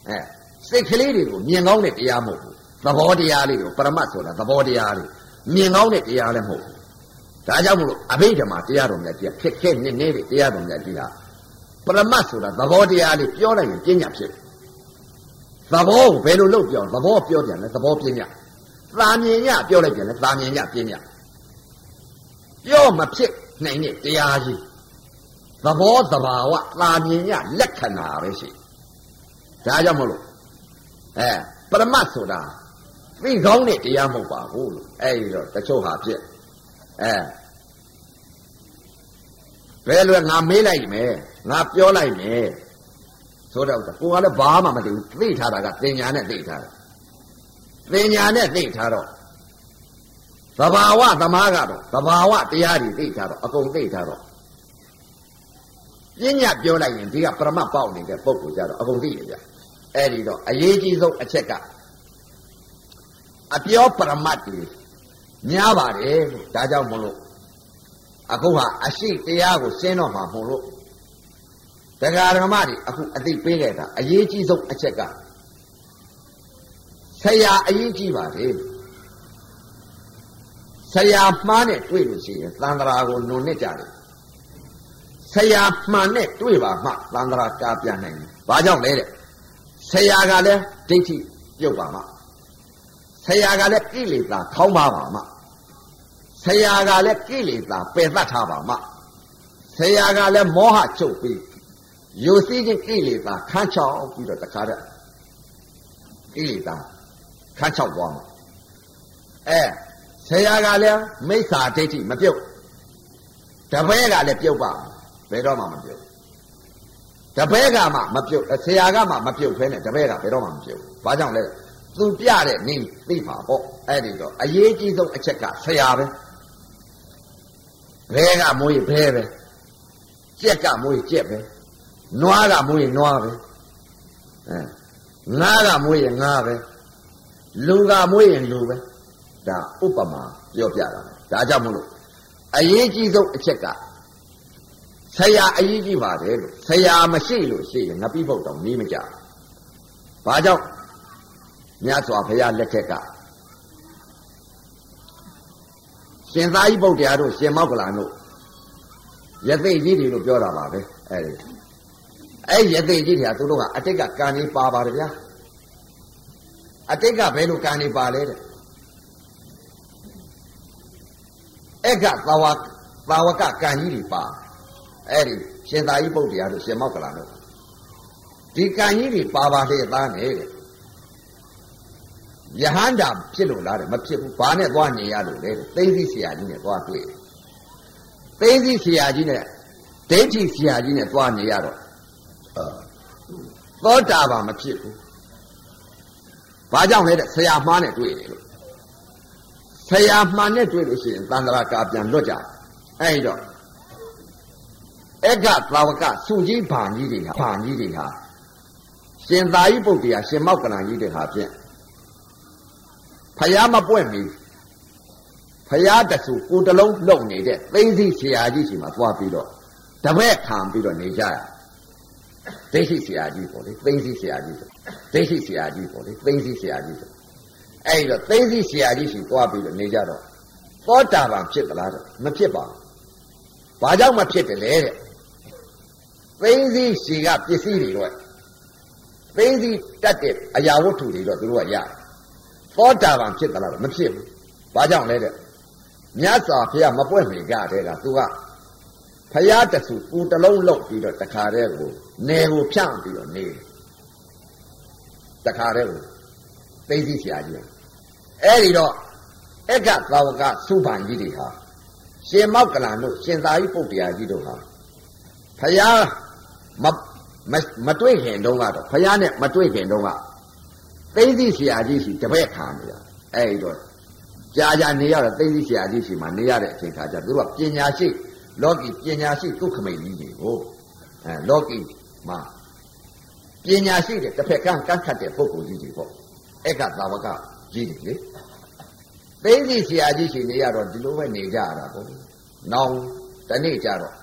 [SPEAKER 2] အဲစိတ်ကလေးတွေကိုမြင်ကောင်းတဲ့တရားမဟုတ်ဘူးသဘောတရားလေးကိုပရမတ်ဆိုတာသဘောတရားလေးမြင်ကောင်းတဲ့တရားလည်းမဟုတ်ဘူးဒါကြောင့်မလို့အဘိဓမ္မာတရားတော်မြတ်ကြီးဖြစ်ခဲ့နေနေတဲ့တရားတော်မြတ်ကြီးဟာပရမတ်ဆိုတာသဘောတရားလေးပြောလိုက်ရင်ပညာဖြစ်တယ် သဘောကိုဘယ်လိုလုပ်ပြောသဘောပြောပြန်လဲသဘောပညာသာမြင်ညပြောလိုက်ပြန်လဲသာမြင်ညပညာပြောမဖြစ်နိုင်တဲ့တရားကြီးသဘောတဘာဝသာမြင်ညလက္ခဏာပဲရှိဒါကြောင့်မလို့အဲပရမတ်ဆိုတာသိကောင်းတဲ့တရားမဟုတ်ပါဘူးလို့အဲဒီတော့တချို့ဟာဖြစ်အဲဘယ်လိုငါမေးလိုက်မယ်ငါပြောလိုက်မယ် ဆိုတော့ကိုကလည်းဘာမှမသိဘူးသိထားတာကသင်ညာနဲ့သိထားတယ်သင်ညာနဲ့သိထားတော့သဘာဝသမားကတော့သဘာဝတရားတွေသိထားတော့အကုန်သိထားတော့ပညာပြောလိုက်ရင်ဒီကပရမတ်ပေါက်နေတဲ့ပုံကိုကြတော့အကုန်သိရကြအဲ့ဒီတော့အရေးကြီးဆုံးအချက်ကအပြောပရမတ်တွေများပါတယ်လို့ဒါကြောင့်မလို့အခုဟာအရှိတရားကိုရှင်းတော့မှာမဟုတ်လို့ တရားဓမ္မတွေအခုအသိပေးခဲ့တာအရေးကြီးဆုံးအချက်ကဆရာအရေးကြီးပါတယ်ဆရာမှားနဲ့တွေ့လို့ရှိရင်သံဃာကိုနုံနစ်ကြတယ်ဆရာမှန်နဲ့တွေ့ပါမှသံဃာကားပြန်နိုင်တယ်ဘာကြောင့်လဲတဲ့ဆရာကလည်းဒိဋ္ဌိပြုတ်ပါမှဆရာကလည်းကိလေသာခေါင်းပါပါမှဆရာကလည်းကိလေသာပယ်သတ်ထားပါမှဆရာကလည်းမောဟချုပ်ပြီး ယိုစီးခြင်းကိလေသာခန်းချောက်ပြီးတော့တခါတည်းကိလေသာခန်းချောက်သွားမှာအဲဆရာကလည်းမိစ္ဆာဒိဋ္ဌိမပြုတ်တပည့်ကလည်းပြုတ်ပါဘယ်တော့မှမပြုတ်တပည့်ကမှမပြုတ်ဆရာကမှမပြုတ်ဖဲနဲ့တပည့်ကဘယ်တော့မှမပြုတ်ဘာကြောင့်လဲသူပြတဲ့နည်းသိမှာပေါ့အဲ့ဒီတော့အရေးကြီးဆုံးအချက်ကဆရာပဲဘဲကမွေးဘဲပဲကြက်ကမွေးကြက်ပဲ နွားကမွေးနွားပဲအဲငါးကမွေးရင်ငါးပဲလူကမွေးရင်လူပဲဒါဥပမာပြောပြတာဒါကြောင့်မလို့အရေးကြီးဆုံးအချက်ကဆရာအရေးကြီးပါတယ်လို့ဆရာမရှိလို့ရှိရင်ငပိဖို့တောင်နေမကြဘာကြောင့်မြတ်စွာဘုရားလက်ထက်ကရှင်သာရိပုတ္တရာတို့ရှင်မောက္ကလန်တို့ယသိကြီးတွေလို့ပြောတာပါပဲအဲ့ဒီ အဲ့ယသိကြီးတွေကသူတို့ကအတိတ်ကကံကြီးပါပါတယ်ဗျာအတိတ်ကဘယ်လိုကံကြီးပါလဲတဲ့အဲ့ကသာဝသာဝကကံကြီးတွေပါအဲ့ဒီရှင်သာရိပုတ္တရာတို့ရှင်မောက္ကလန်တို့ဒီကံကြီးတွေပါပါလေသားနေတဲ့ယဟန္တာဖြစ်လို့လားတဲ့မဖြစ်ဘူးဘာနဲ့သွားနေရလို့လဲသိသိဆရာကြီးနဲ့သွားတွေ့သိသိဆရာကြီးနဲ့ဒိဋ္ဌိဆရာကြီးနဲ့သွားနေရတော့ သောတာပန်မဖြစ်ဘူးဘာကြောင့်လဲတဲ့ဆရာမှားနဲ့တွေ့တယ်လို့ဆရာမှန်နဲ့တွေ့လို့ရှိရင်သန္တရာကာပြန်လွတ်ကြအဲ့တော့အက္ခသာဝကစုကြီးဘာကြီးတွေဟာဘာကြီးတွေဟာရှင်သာရိပုတ္တရာရှင်မောက္ကလန်ကြီးတွေဟာဖြင့်ဖယားမပွင့်မီဖယားတဆူကိုတလုံးလုံနေတဲ့သိသိဆရာကြီးရှိမှသွားပြီးတော့တပည့်ခံပြီးတော့နေကြရ ဒိဋ္ဌိဆရာကြီးပေါ့လေသိသိဆရာကြီးဆိုဒိဋ္ဌိဆရာကြီးပေါ့လေသိသိဆရာကြီးဆိုအဲ့တော့သိသိဆရာကြီးရှိသွားပြီးတော့နေကြတော့သောတာပန်ဖြစ်သလားတော့မဖြစ်ပါဘူးဘာကြောင့်မဖြစ်တယ်လဲတဲ့သိသိရှိကပစ္စည်းတွေတော့သိသိတတ်တဲ့အရာဝတ္ထုတွေတော့သူတို့ကရသောတာပန်ဖြစ်သလားတော့မဖြစ်ဘူးဘာကြောင့်လဲတဲ့မြတ်စွာဘုရားမပွင့်မီကြတဲ့ကသူကဖရာတဆူပူတလုံးလောက်ပြီးတော့တခါတည်းကို နေကိုဖြန့်ပြီးတော့နေတခါတည်းကိုသိသိဆရာကြီးအဲ့ဒီတော့အက္ခသာဝကစုပန်ကြီးတွေဟာရှင်မောက်ကလန်တို့ရှင်သာရိပုတ္တရာကြီးတို့ဟာဖရာမမတွေ့ခင်တုန်းကတော့ဖရာနဲ့မတွေ့ခင်တုန်းကသိသိဆရာကြီးရှိတပည့်ခံနေတာအဲ့ဒီတော့ကြာကြာနေရတော့သိသိဆရာကြီးရှိမှနေရတဲ့အချိန်ခါကျသူတို့ကပညာရှိလောကီပညာရှိဒုက္ခမိတ်ကြီးတွေကိုအဲလောကီ မှာပညာရှိတဲ့တစ်ဖက်ကန်းကန့်ခတ်တဲ့ပုဂ္ဂိုလ်ကြီးတွေပေါ့အဲ့ကသာဝကကြီးတွေလေသိသိဆရာကြီးရှိနေရတော့ဒီလိုပဲနေကြရတာပေါ့။နောင်တနေ့ကြတော့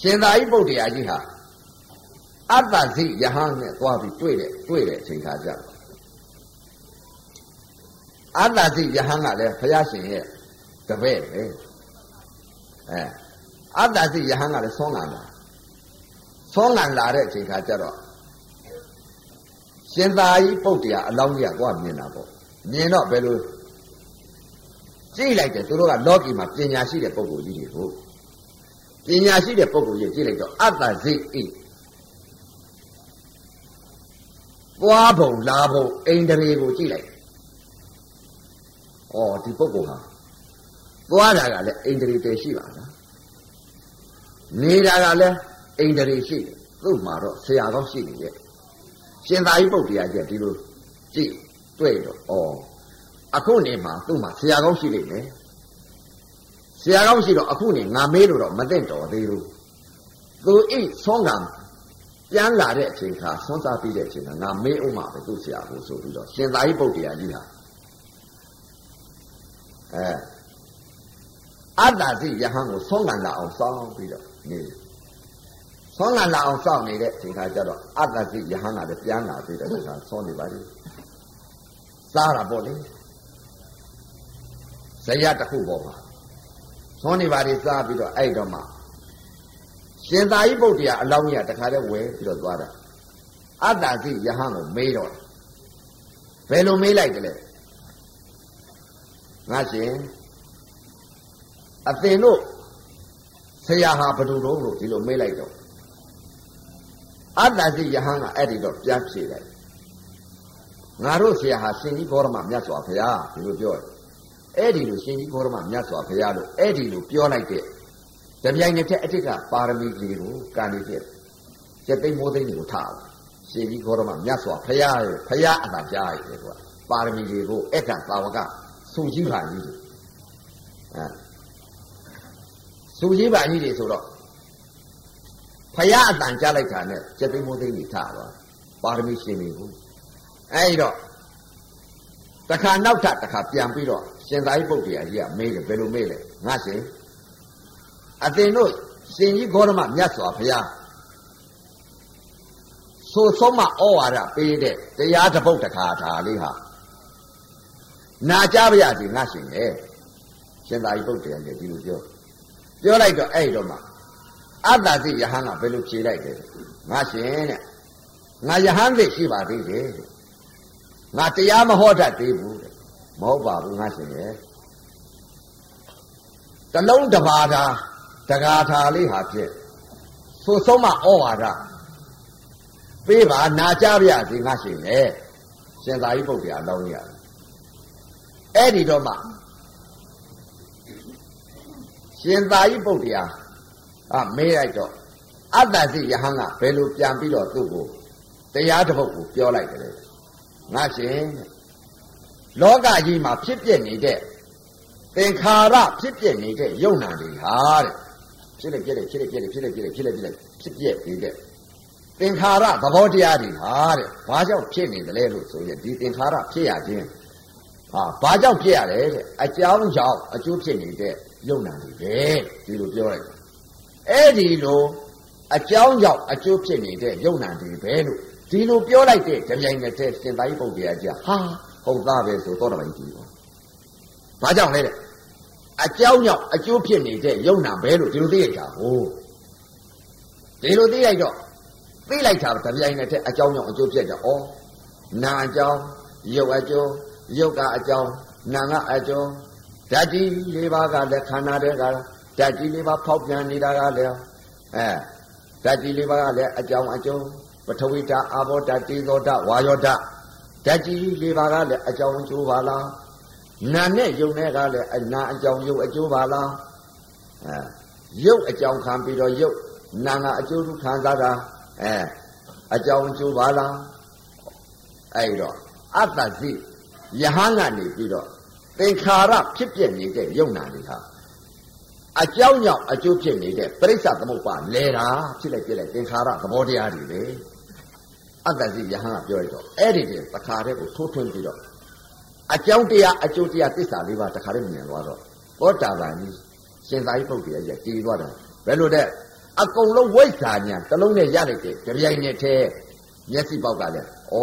[SPEAKER 2] ရှင်သာရိပုတ္တရာကြီးဟာအတ္တဇိယဟန်နဲ့သွားပြီးတွေ့တယ်တွေ့တဲ့အချိန်ခါကျတော့အတ္တဇိယဟန်ကလည်းဘုရားရှင်ရဲ့တပည့်ပဲအဲအတ္တဇိယဟန်ကလည်းဆောင်းလာတာ ဆောင်းလာလာတဲ့အချိန်ခါကျတော့ရှင်သာရိပုတ္တရာအလောင်းကြီးကသွားမြင်တာပေါ့မြင်တော့ဘယ်လိုကြည့်လိုက်တယ်သူတို့ကလောကီမှာပညာရှိတဲ့ပုဂ္ဂိုလ်ကြီးတွေကိုပညာရှိတဲ့ပုဂ္ဂိုလ်ကြီးကြည့်လိုက်တော့အတ္တဇိဣသွားဘုံလာဘုံအိန္ဒြေကိုကြည့်လိုက်ဩဒီပုဂ္ဂိုလ်ဟာသွားတာကလည်းအိန္ဒြေတည်ရှိပါလားနေတာကလည်း အိန္ဒြေရှိတယ်သူ့မှာတော့ဆရာကောင်းရှိနေရဲ့ရှင်သာရိပုတ္တရာကြီးဒီလိုကြည့်တွေ့တော့ဩအခုနေမှာသူ့မှာဆရာကောင်းရှိလိမ့်မယ်ဆရာကောင်းရှိတော့အခုနေငါမေးလို့တော့မသိတော်သေးဘူးသူအိဆောင်းကံပြန်လာတဲ့အချိန်ခါဆွမ်းစားပြီးတဲ့အချိန်ကငါမေးအောင်မှာပဲသူ့ဆရာကိုဆိုပြီးတော့ရှင်သာရိပုတ္တရာကြီးဟာအဲအတ္တစီယဟန်ကိုဆွမ်းကံလာအောင်စောင်းပြီးတော့နေ ဆွမ်းကံလာအောင်စောင့်နေတဲ့အချိန်ခါကျတော့အတ္တစီယဟန်ကလည်းပြန်လာပြီးတော့ဆွမ်းနေပါလိမ့်စားတာပေါ့လေဇယတစ်ခုပေါ်မှာသွန်းနေပါလေစားပြီးတော့အဲ့တော့မှရှင်သာရိပုတ္တရာအလောင်းကြီးကတခါတည်းဝဲပြီးတော့သွားတာအတ္တသိယဟန်ကိုမေးတော့ဘယ်လိုမေးလိုက်တယ်လဲငါရှင်အသင်တို့ဆရာဟာဘယ်သူတော့လို့ဒီလိုမေးလိုက်တော့ အတ္တသိယဟန်ကအဲ့ဒီတော့ပြန်ဖြေလိုက်ငါတို့ဆရာဟာရှင်ကြီးဂေါရမမြတ်စွာဘုရားဒီလိုပြောတယ်အဲ့ဒီလိုရှင်ကြီးဂေါရမမြတ်စွာဘုရားလို့အဲ့ဒီလိုပြောလိုက်တဲ့တပြိုင်နက်တည်းအတိတ်ကပါရမီကြီးကိုကာနေပြကျက်သိမ်းမိုးသိမ်းကိုထားရှင်ကြီးဂေါရမမြတ်စွာဘုရားရဲ့ဘုရားအတာကြားရဲ့ကွာပါရမီကြီးကိုအက္ခသာဝကစုကြီးပါကြီးတွေအဲစုကြီးပါကြီးတွေဆိုတော့ ဘုရားအတန်ကြားလိုက်တာနဲ့ကျက်သိမ်းမိုးသိမ်းကြီးထားတော့ပါရမီရှင်တွေကိုအဲဒီတော့တခါနောက်ထပ်တခါပြန်ပြီးတော့ရှင်သာရိပုတ္တရာကြီးကမေးတယ်ဘယ်လိုမေးလဲငါရှင်အသင်တို့ရှင်ကြီးဂေါရမမြတ်စွာဘုရားဆိုဆုံးမဩဝါဒပေးတဲ့တရားတစ်ပုဒ်တစ်ခါထာလေးဟာနာကြပါရစေငါရှင်ရဲ့ရှင်သာရိပုတ္တရာကြီးဒီလိုပြောပြောလိုက်တော့အဲ့တော့မှ အတ္တသိယဟန်ကဘယ်လိုဖြေလိုက်တယ်ငါရှင်တဲ့ငါယဟန်သိရှိပါသေးတယ်ငါတရားမဟောတတ်သေးဘူးတဲ့မဟုတ်ပါဘူးငါရှင်ရဲ့တလုံးတပါးသာတကားထာလေးဟာဖြင့်ဆိုဆုံးမဩဝါဒပေးပါနာကြပါရစေငါရှင်ရဲ့ရှင်သာရိပုတ္တရာလောင်းရအဲ့ဒီတော့မှရှင်သာရိပုတ္တရာ အမေးလိုက်တော့အတ္တစီယဟန်ကဘယ်လိုပြန်ပြီးတော့သူ့ကိုတရားတစ်ပုဒ်ကိုပြောလိုက်တယ်ငါရှင်လောကကြီးမှာဖြစ်ပြနေတဲ့သင်္ခါရဖြစ်ပြနေတဲ့ယုံနာတွေဟာတဲ့ဖြစ်လေပြည့်လေဖြစ်လေပြည့်လေဖြစ်လေပြည့်လေဖြစ်လေပြည့်လေဖြစ်ပြနေတဲ့သင်္ခါရသဘောတရားတွေဟာတဲ့ဘာကြောင့်ဖြစ်နေတယ်လဲလို့ဆိုရင်ဒီသင်္ခါရဖြစ်ရခြင်းဟာဘာကြောင့်ဖြစ်ရတယ်တဲ့အကြောင်းကြောင့်အကျိုးဖြစ်နေတဲ့ယုံနာတွေပဲဒီလိုပြောလိုက် အဲ့ဒီလိုအကြောင်းကြောင့်အကျိုးဖြစ်နေတဲ့ယုံနာတွေပဲလို့ဒီလိုပြောလိုက်တဲ့ကြပြိုင်နဲ့တဲ့ရှင်သာရိပုတ္တရာကြီးဟာဟုတ်သားပဲဆိုတော့တပိုင်းကြည့်ပါဘာကြောင့်လဲတဲ့အကြောင်းကြောင့်အကျိုးဖြစ်နေတဲ့ယုံနာပဲလို့ဒီလိုသိရတာဟုတ်ဒီလိုသိလိုက်တော့သိလိုက်တာကြပြိုင်နဲ့တဲ့အကြောင်းကြောင့်အကျိုးဖြစ်ကြဩနာအကြောင်းယုတ်အကျိုးယုတ်ကအကြောင်းနာကအကျိုးဓာတ်ကြီး၄ပါးကလည်းခန္ဓာတဲ့က ဓာတ်ကြီး၄ပါးဖောက်ပြန်နေတာကလည်းအဲဓာတ်ကြီး၄ပါးကလည်းအကြောင်းအကျိုးပထဝီဓာတ်အာဘောဓာတ်တေဇောဓာတ်ဝါယောဓာတ်ဓာတ်ကြီး၄ပါးကလည်းအကြောင်းအကျိုးပါလားနာနဲ့ယုံနဲ့ကလည်းအနာအကြောင်းယုတ်အကျိုးပါလားအဲယုတ်အကြောင်းခံပြီးတော့ယုတ်နာငါအကျိုးခံစားတာအဲအကြောင်းအကျိုးပါလားအဲ့တော့အတ္တစီယဟန်ကနေပြီးတော့သင်္ခါရဖြစ်ပြနေတဲ့ယုံနာတွေဟာ အကြောင်းကြောင့်အကျိုးဖြစ်နေတဲ့ပရိစ္ဆသမုပ္ပါလဲတာဖြစ်လိုက်ပြလိုက်သင်္ခါရသဘောတရားတွေပဲအတ္တစီယဟန်ကပြောရတော့အဲ့ဒီတည်းတခါတည်းကိုထိုးထွင်းပြီးတော့အကြောင်းတရားအကျိုးတရားသစ္စာလေးပါတခါတည်းမြင်သွားတော့သောတာပန်ကြီးရှင်သာရိပုတ္တရာကြီးတည်သွားတယ်ဘယ်လိုတဲ့အကုန်လုံးဝိဇ္ဇာညာတလုံးနဲ့ရလိုက်တဲ့ကြပြိုင်နဲ့ထဲမျက်စိပေါက်ကလည်းဩ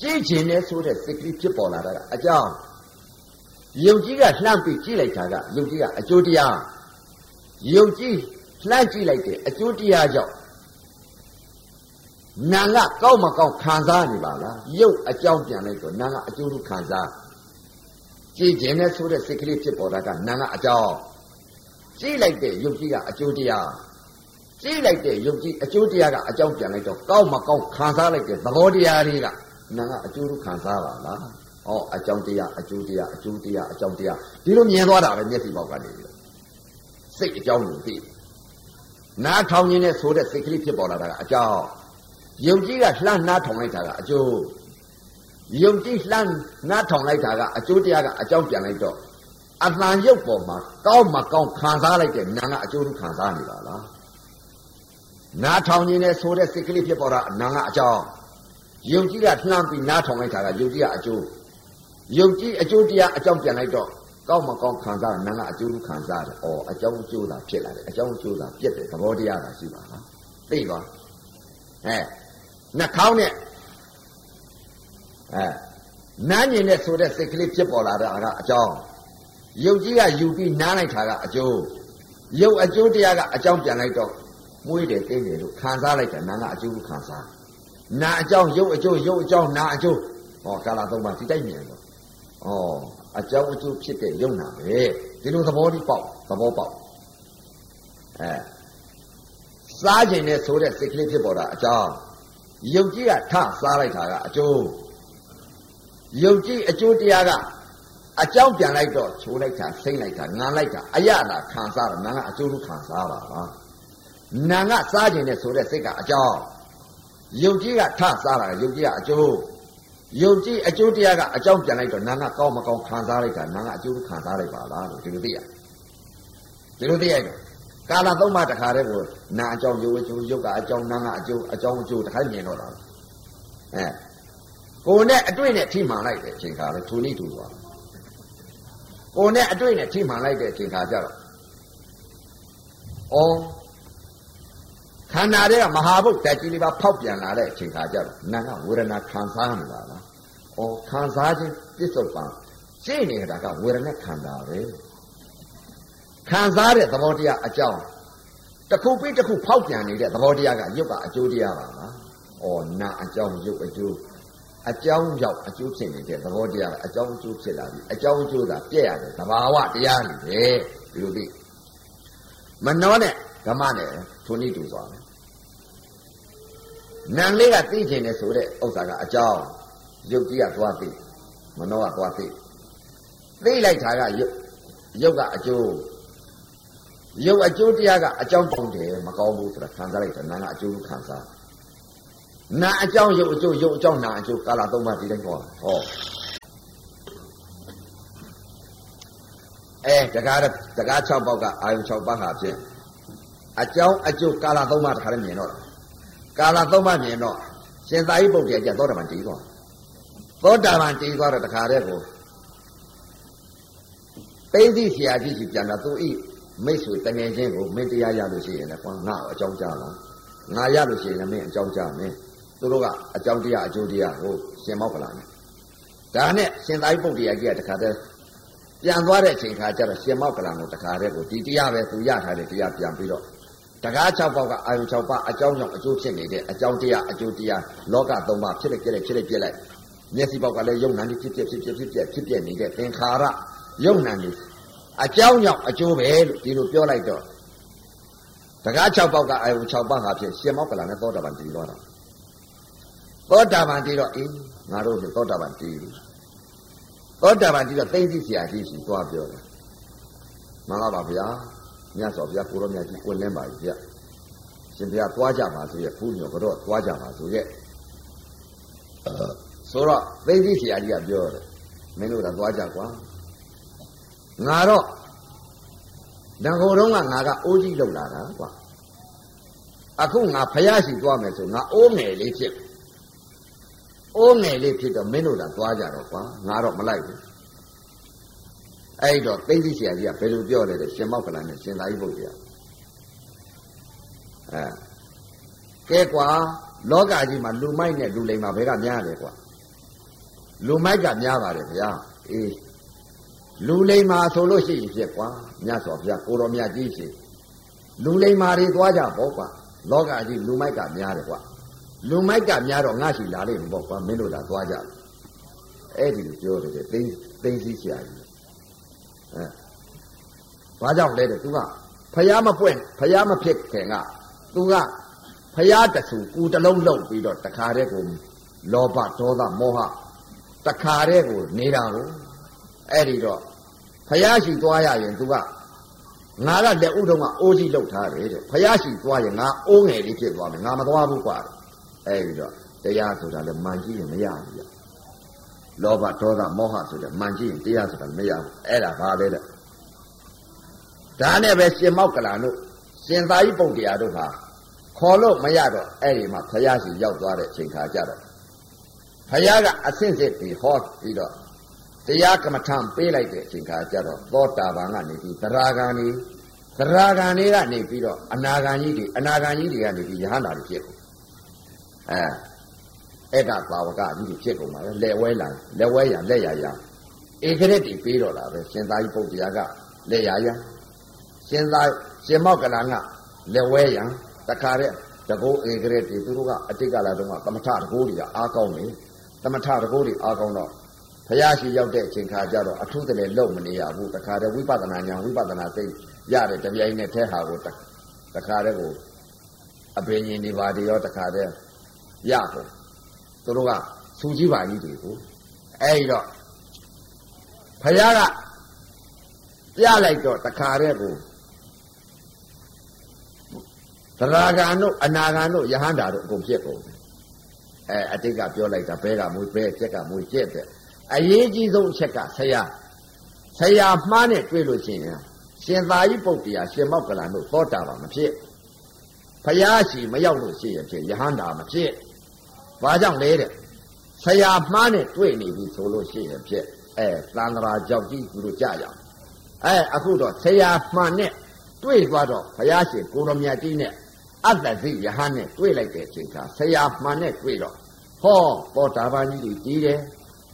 [SPEAKER 2] ကြည့်ခြင်းနဲ့ဆိုတဲ့စိတ်ကလေးဖြစ်ပေါ်လာတာကအကြောင်း ယုံကြည်ကလှမ်းပြီးကြည့်လိုက်တာကယုံကြည်ကအကျိုးတရားယုံကြည်လှမ်းကြည့်လိုက်တဲ့အကျိုးတရားကြောင့်နာကကောက်မကောက်ခံစားနေပါလားယုတ်အကြောင်းပြန်လိုက်တော့နာကအကျိုးလို့ခံစားကြည်ခြင်းနဲ့ဆိုတဲ့စိတ်ကလေးဖြစ်ပေါ်တာကနာကအကြောင်းကြည့်လိုက်တဲ့ယုတ်ကြီးကအကျိုးတရားကြည့်လိုက်တဲ့ယုတ်ကြီးအကျိုးတရားကအကြောင်းပြန်လိုက်တော့ကောက်မကောက်ခံစားလိုက်တဲ့သဘောတရားတွေကနာကအကျိုးလို့ခံစားပါလား ဟောအကြောင်းတရားအကျိုးတရားအကျိုးတရားအကြောင်းတရားဒီလိုမြင်သွားတာပဲမျက်စိပေါက်ကနေပြီးစိတ်အကြောင်းကိုသိနားထောင်ခြင်းနဲ့ဆိုတဲ့စိတ်ကလေးဖြစ်ပေါ်လာတာကအကြောင်းယုံကြည်ကလှမ်းနားထောင်လိုက်တာကအကျိုးယုံကြည်လှမ်းနားထောင်လိုက်တာကအကျိုးတရားကအကြောင်းပြန်လိုက်တော့အတန်ရုပ်ပေါ်မှာကောင်းမကောင်းခံစားလိုက်တဲ့နာကအကျိုးကိုခံစားနေပါလားနားထောင်ခြင်းနဲ့ဆိုတဲ့စိတ်ကလေးဖြစ်ပေါ်တာနာကအကြောင်းယုံကြည်ကလှမ်းပြီးနားထောင်လိုက်တာကယုံကြည်ကအကျိုး ယုံကြည်အကျိုးတရားအကြောင်းပြန်လိုက်တော့ကောင်းမကောင်းခံစားနာကအကျိုးကိုခံစားတယ်။အော်အကြောင်းအကျိုးသာဖြစ်လာတယ်။အကြောင်းအကျိုးသာပြည့်တယ်သဘောတရားသာရှိပါလား။သိပါ။အဲနှာခေါင်းနဲ့အဲနားညင်နဲ့ဆိုတဲ့စိတ်ကလေးဖြစ်ပေါ်လာတာကအကြောင်းယုတ်ကြီးကယူပြီးနားလိုက်တာကအကျိုးယုတ်အကျိုးတရားကအကြောင်းပြန်လိုက်တော့မွေးတယ်တင်းတယ်လို့ခံစားလိုက်တယ်နာကအကျိုးကိုခံစားနာအကြောင်းယုတ်အကျိုးယုတ်အကြောင်းနာအကျိုးဟောကာလသုံးပါးဒီတိုက်မြင်တော့ ဩအကြောင်းအကျိုးဖြစ်တဲ့ယုံနာပဲဒီလိုသဘောဒီပေါက်သဘောပေါက်အဲစားခြင်းနဲ့ဆိုတဲ့စိတ်ကလေးဖြစ်ပေါ်တာအကြောင်းယုံကြည်ကထစားလိုက်တာကအကျိုးယုံကြည်အကျိုးတရားကအကြောင်းပြန်လိုက်တော့ချိုးလိုက်တာစိမ့်လိုက်တာငန်လိုက်တာအရတာခံစားတာနာကအကျိုးလို့ခံစားတာပါနာကစားခြင်းနဲ့ဆိုတဲ့စိတ်ကအကြောင်းယုံကြည်ကထစားတာယုံကြည်ကအကျိုး ယုံကြည်အကျိုးတရားကအကြောင်းပြန်လိုက်တော့နာကကောင်းမကောင်းခံစားလိုက်တာနာကအကျိုးခံစားလိုက်ပါလားလို့ဒီလိုသိရဒီလိုသိရတော့ကာလသုံးပါးတခါတည်းကိုနာအကြောင်းယုတ်အကျိုးယုတ်ကအကြောင်းနာကအကျိုးအကြောင်းအကျိုးတခါမြင်တော့တာအဲကိုယ်နဲ့အတွေ့နဲ့ထိမှန်လိုက်တဲ့အချိန်ခါလဲထူနေထူသွားကိုယ်နဲ့အတွေ့နဲ့ထိမှန်လိုက်တဲ့အချိန်ခါကျတော့ဩခန္ဓာတွေကမဟာဘုတ်တက်ကြီးလေးပါဖောက်ပြန်လာတဲ့အချိန်ခါကျတော့နာကဝေဒနာခံစားနေပါလား ဩခံစားခြင်းပြစ္ဆုတ်ပံရှင်းနေတာကဝေဒနာခန္ဓာပဲခံစားတဲ့သဘောတရားအကြောင်းတစ်ခုပြီးတစ်ခုဖောက်ပြန်နေတဲ့သဘောတရားကရုပ်ကအကျိုးတရားပါလား။အော်နာအကြောင်းရုပ်အကျိုးအကြောင်းကြောင့်အကျိုးဖြစ်နေတဲ့သဘောတရားကအကြောင်းအကျိုးဖြစ်လာပြီအကြောင်းအကျိုးသာပြည့်ရတယ်သဘာဝတရားတွေပဲဒီလိုသိမနှောနဲ့ဓမ္မနဲ့ထုံနေတူသွားတယ်။နံလေးကသိချင်တယ်ဆိုတဲ့ဥစ္စာကအကြောင်း ရုပ်ကြီးကသွားသိမနှောကသွားသိသိလိုက်တာကရုပ်ရုပ်ကအကျိုးရုပ်အကျိုးတရားကအကြောင်းပေါင်းတယ်မကောင်းဘူးဆိုတာခံစားလိုက်တာနာကအကျိုးခံစားနာအကြောင်းရုပ်အကျိုးရုပ်အကြောင်းနာအကျိုးကာလသုံးပါးဒီတိုင်းဟောဟောအဲတကားတကား6ပေါက်ကအာယု6ပါးဟာဖြင့်အကြောင်းအကျိုးကာလသုံးပါးတခါလည်းမြင်တော့ကာလသုံးပါးမြင်တော့ရှင်သာရိပုတ္တရာကျသောတာပန်တည်သွား သောတာပန်တည်သွားတော့တခါတည်းကိုသိသိဆရာကြီးကြီးပြန်တာသူဤမိတ်ဆွေတငယ်ချင်းကိုမင်းတရားရလို့ရှိရင်လည်းကွာငါ့အကြောင်းကြားလားငါရလို့ရှိရင်လည်းမင်းအကြောင်းကြားမယ်သူတို့ကအကြောင်းတရားအကျိုးတရားကိုရှင်မောက်ကလာတယ်ဒါနဲ့ရှင်သာရိပုတ္တရာကြီးကတခါတည်းပြန်သွားတဲ့အချိန်ခါကျတော့ရှင်မောက်ကလာကိုတခါတည်းကိုဒီတရားပဲသူရထားတဲ့တရားပြန်ပြီးတော့တကား6ပေါက်ကအာယုံ6ပါအကြောင်းကြောင့်အကျိုးဖြစ်နေတဲ့အကြောင်းတရားအကျိုးတရားလောက3ပါဖြစ်လိုက်ကြက်ဖြစ်လိုက်ပြက်လိုက် မျက်စိပေါက်ကလည်းယုံနာနေဖြစ်ဖြစ်ဖြစ်ဖြစ်ဖြစ်ဖြစ်ဖြစ်ပြနေတဲ့သင်္ခါရယုံနာနေအကြောင်းကြောင့်အကျိုးပဲလို့ဒီလိုပြောလိုက်တော့တကား6ပေါက်ကအာယုံ6ပါဟာဖြင့်ရှင်မောက်ကလာနဲ့သောတာပန်တည်သွားတာသောတာပန်တည်တော့အေးငါတို့ကသောတာပန်တည်သောတာပန်တည်တော့သိသိဆရာကြီးရှိသွားပြောတယ်မှန်ပါပါဗျာမြတ်စွာဘုရားကိုရောမြတ်ကြီးဝင်လင်းပါပြီဗျရှင်ဘုရားသွားကြပါဆိုရဲ့ဖူးညောကတော့သွားကြပါဆိုရဲ့ ဆိုတော့သိသိဆရာကြီးကပြောတယ်မင်းတို့ကသွားကြကွာငါတော့တန်ခိုတုံးကငါကအိုးကြီးလောက်လာတာကွာအခုငါဖယားရှိသွားမယ်ဆိုငါအိုးငယ်လေးဖြစ်အိုးငယ်လေးဖြစ်တော့မင်းတို့ကသွားကြတော့ကွာငါတော့မလိုက်ဘူးအဲ့တော့သိသိဆရာကြီးကဘယ်လိုပြောလဲတဲ့ရှင်မောက်ကလန်နဲ့ရှင်သာရိပုတ္တရာအဲကဲကွာလောကကြီးမှာလူမိုက်နဲ့လူလိမ်မှာဘယ်ကများလဲကွာ လူမိုက်ကများပါတယ်ဗျာအေးလူလိမ်မာဆိုလို့ရှိရင်ဖြစ်ကွာမြတ်စွာဘုရားကိုတော်မြတ်ကြီးရှိလူလိမ်မာတွေသွားကြပေါ့ကွာလောကကြီးလူမိုက်ကများတယ်ကွာလူမိုက်ကများတော့ငါရှိလာလိမ့်မယ်ပေါ့ကွာမင်းတို့သာသွားကြအဲ့ဒီလိုပြောတယ်သိသိသိဆရာကြီးအဲဘာကြောင့်လဲတဲ့သူကဖျားမပွင့်ဖျားမဖြစ်ခင်ကသူကဖျားတဆူကူတလုံးလုံးပြီးတော့တခါတည်းကိုလောဘဒေါသမောဟ တခါတည်းကိုနေတာကိုအဲ့ဒီတော့ဖျားရှိသွားရရင်သူကငါကလက်ဥတုံးကအိုးကြီးလောက်ထားတယ်တဲ့ဖျားရှိသွားရင်ငါအိုးငယ်လေးဖြစ်သွားမယ်ငါမသွားဘူးကွာအဲ့ဒီတော့တရားဆိုတာလည်းမှန်ကြည့်ရင်မရဘူးဗျလောဘဒေါသမောဟဆိုတဲ့မှန်ကြည့်ရင်တရားဆိုတာမရဘူးအဲ့ဒါဘာလဲတဲ့ဒါနဲ့ပဲရှင်မောက်ကလာတို့ရှင်သာရိပုတ္တရာတို့ဟာခေါ်လို့မရတော့အဲ့ဒီမှာဖယားစီရောက်သွားတဲ့အချိန်ခါကျတော့ ဖယားကအဆင့်စစ်ပြီးဟောပြီးတော့တရားကမ္မထံပေးလိုက်တဲ့အချိန်ခါကျတော့သောတာပန်ကနေပြီးသရဂန်နေသရဂန်တွေကနေပြီးတော့အနာဂန်ကြီးတွေအနာဂန်ကြီးတွေကနေပြီးယဟန္တာတွေဖြစ်ကုန်အဲအဲ့ဒါဘာဝကကြီးတွေဖြစ်ကုန်ပါလေလက်ဝဲလာလက်ဝဲရလက်ရရဧကရက်တွေပေးတော့တာပဲရှင်သာရိပုတ္တရာကလက်ရရရှင်သာရှင်မောက်ကလန်ကလက်ဝဲရတခါတဲ့တကောဧကရက်တွေသူတို့ကအတိတ်ကလာတော့ကသမထတကောတွေကအားကောင်းနေ သမထတကောတွေအားကောင်းတော့ဘုရားရှိရောက်တဲ့အချိန်ခါကျတော့အထုတည်းလုံမနေရဘူးတခါတည်းဝိပဿနာဉာဏ်ဝိပဿနာသိရတဲ့တပြိုင်နဲ့ထဲဟာကိုတခါတည်းကိုအပင်ရှင်ဒီပါတွေရောတခါတည်းရကုန်သူတို့ကစူကြီးပါကြီးတွေကိုအဲ့ဒီတော့ဘုရားကပြလိုက်တော့တခါတည်းကိုသရဂံတို့အနာဂံတို့ယဟန္တာတို့အကုန်ဖြစ်ကုန် အဲအတိတ်ကပြောလိုက်တာဘဲကမွေးဘဲချက်ကမွေးချက်တဲ့အရေးကြီးဆုံးအချက်ကဆရာဆရာမှားနဲ့တွေ့လို့ရှိရင်ရှင်သာရိပုတ္တရာရှင်မောက္ကလန်တို့သောတာပန်မဖြစ်ဖယားရှိမရောက်လို့ရှိရင်ဖြစ်ယဟန္တာမဖြစ်ဘာကြောင့်လဲတဲ့ဆရာမှားနဲ့တွေ့နေပြီဆိုလို့ရှိရင်ဖြစ်အဲသံဃာကြောက်ကြီးသူတို့ကြရအောင်အဲအခုတော့ဆရာမှန်နဲ့တွေ့သွားတော့ဘုရားရှင်ကိုရမြတ်ကြီးနဲ့ အတ္တသိယဟန်နဲ့တွေ့လိုက်တဲ့အချိန်ကဆရာမှန်နဲ့တွေ့တော့ဟောပေါ်တာပန်ကြီးတွေတီးတယ်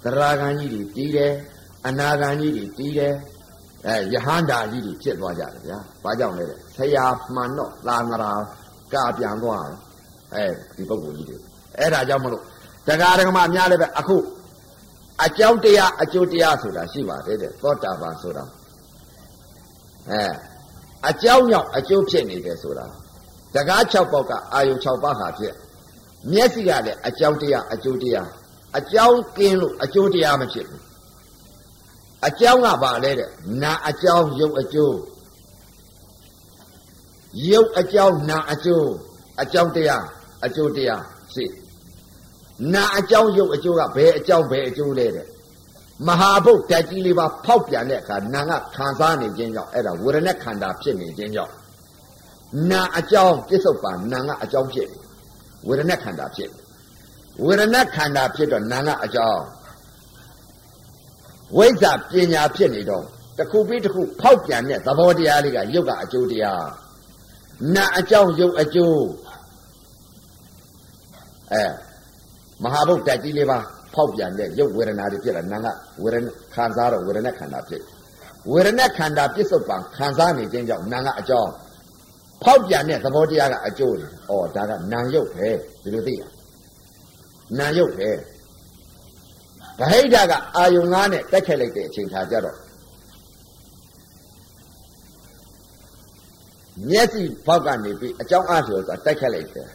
[SPEAKER 2] သရဂန်ကြီးတွေတီးတယ်အနာဂန်ကြီးတွေတီးတယ်အဲယဟန္တာကြီးတွေဖြစ်သွားကြတယ်ဗျာဘာကြောင့်လဲတဲ့ဆရာမှန်တော့သာငရာကပြန်သွားတယ်အဲဒီပုဂ္ဂိုလ်ကြီးတွေအဲ့ဒါကြောင့်မလို့တရားဓမ္မအများလည်းပဲအခုအကြောင်းတရားအကျိုးတရားဆိုတာရှိပါတယ်တဲ့သောတာပန်ဆိုတာအဲအကြောင်းကြောင့်အကျိုးဖြစ်နေတယ်ဆိုတာ တကား6ပေါက်ကအာယုံ6ပါးဟာဖြစ်မျက်စိကလည်းအကြောင်းတရားအကျိုးတရားအကြောင်းကင်းလို့အကျိုးတရားမဖြစ်ဘူးအကြောင်းကဘာလဲတဲ့နာအကြောင်းရုပ်အကျိုးရုပ်အကြောင်းနာအကျိုးအကြောင်းတရားအကျိုးတရားရှိနာအကြောင်းရုပ်အကျိုးကဘယ်အကြောင်းဘယ်အကျိုးလဲတဲ့မဟာဘုတ်တက်ကြီးလေးပါဖောက်ပြန်တဲ့အခါနာကခံစားနေခြင်းကြောင့်အဲ့ဒါဝေဒနာခန္ဓာဖြစ်နေခြင်းကြောင့် နာအကြောင်းပြစ္ဆုတ်ပါနာကအကြောင်းဖြစ်ဝေဒနာခန္ဓာဖြစ်ဝေဒနာခန္ဓာဖြစ်တော့နာကအကြောင်းဝိဇ္ဇာပညာဖြစ်နေတော့တခုပြီးတခုဖောက်ပြန်တဲ့သဘောတရားလေးကယုတ်ကအကျိုးတရားနာအကြောင်းယုတ်အကျိုးအဲမဟာဘုတ်တက်ကြီးလေးပါဖောက်ပြန်တဲ့ရုပ်ဝေဒနာတွေဖြစ်တာနာကဝေဒနာခံစားတော့ဝေဒနာခန္ဓာဖြစ်ဝေဒနာခန္ဓာပြစ္ဆုတ်ပံခံစားနေခြင်းကြောင့်နာကအကြောင်း ဖောက်ပြန်တဲ့သဘောတရားကအကျိုးလေဩဒါကနာယုတ်ပဲဒီလိုသိရနာယုတ်ပဲဗဟိတကအာယုံငါးနဲ့တက်ခဲ့လိုက်တဲ့အချိန်ခါကျတော့မျက်စိဘောက်ကနေပြီးအကြောင်းအားဆိုတော့တက်ခဲ့လိုက်တယ်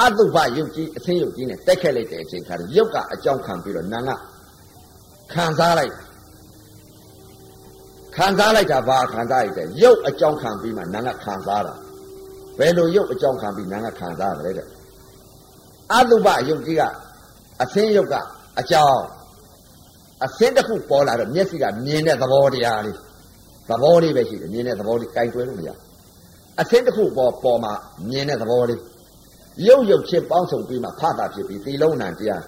[SPEAKER 2] အတုပယုတ်ကြီးအသင်းယုတ်ကြီးနဲ့တက်ခဲ့လိုက်တဲ့အချိန်ခါတော့ယုတ်ကအကြောင်းခံပြီးတော့နာငါခံစားလိုက် ခံစားလိုက်တာဘာခံစားလိုက်တယ်ယုတ်အကြောင်းခံပြီးမှနာငါခံစားတာဘယ်လိုယုတ်အကြောင်းခံပြီးနာငါခံစားရလဲတဲ့အတုပယုတ်ကြီးကအသင်းယုတ်ကအကြောင်းအသင်းတစ်ခုပေါ်လာတော့မျက်စိကမြင်တဲ့သဘောတရားလေးသဘောလေးပဲရှိတယ်မြင်တဲ့သဘောလေးကြိုင်တွဲလို့မရအသင်းတစ်ခုပေါ်ပေါ်မှာမြင်တဲ့သဘောလေးရုပ်ရုပ်ချင်းပေါင်းစုံပြီးမှဖတာဖြစ်ပြီးသီလုံးနံတရား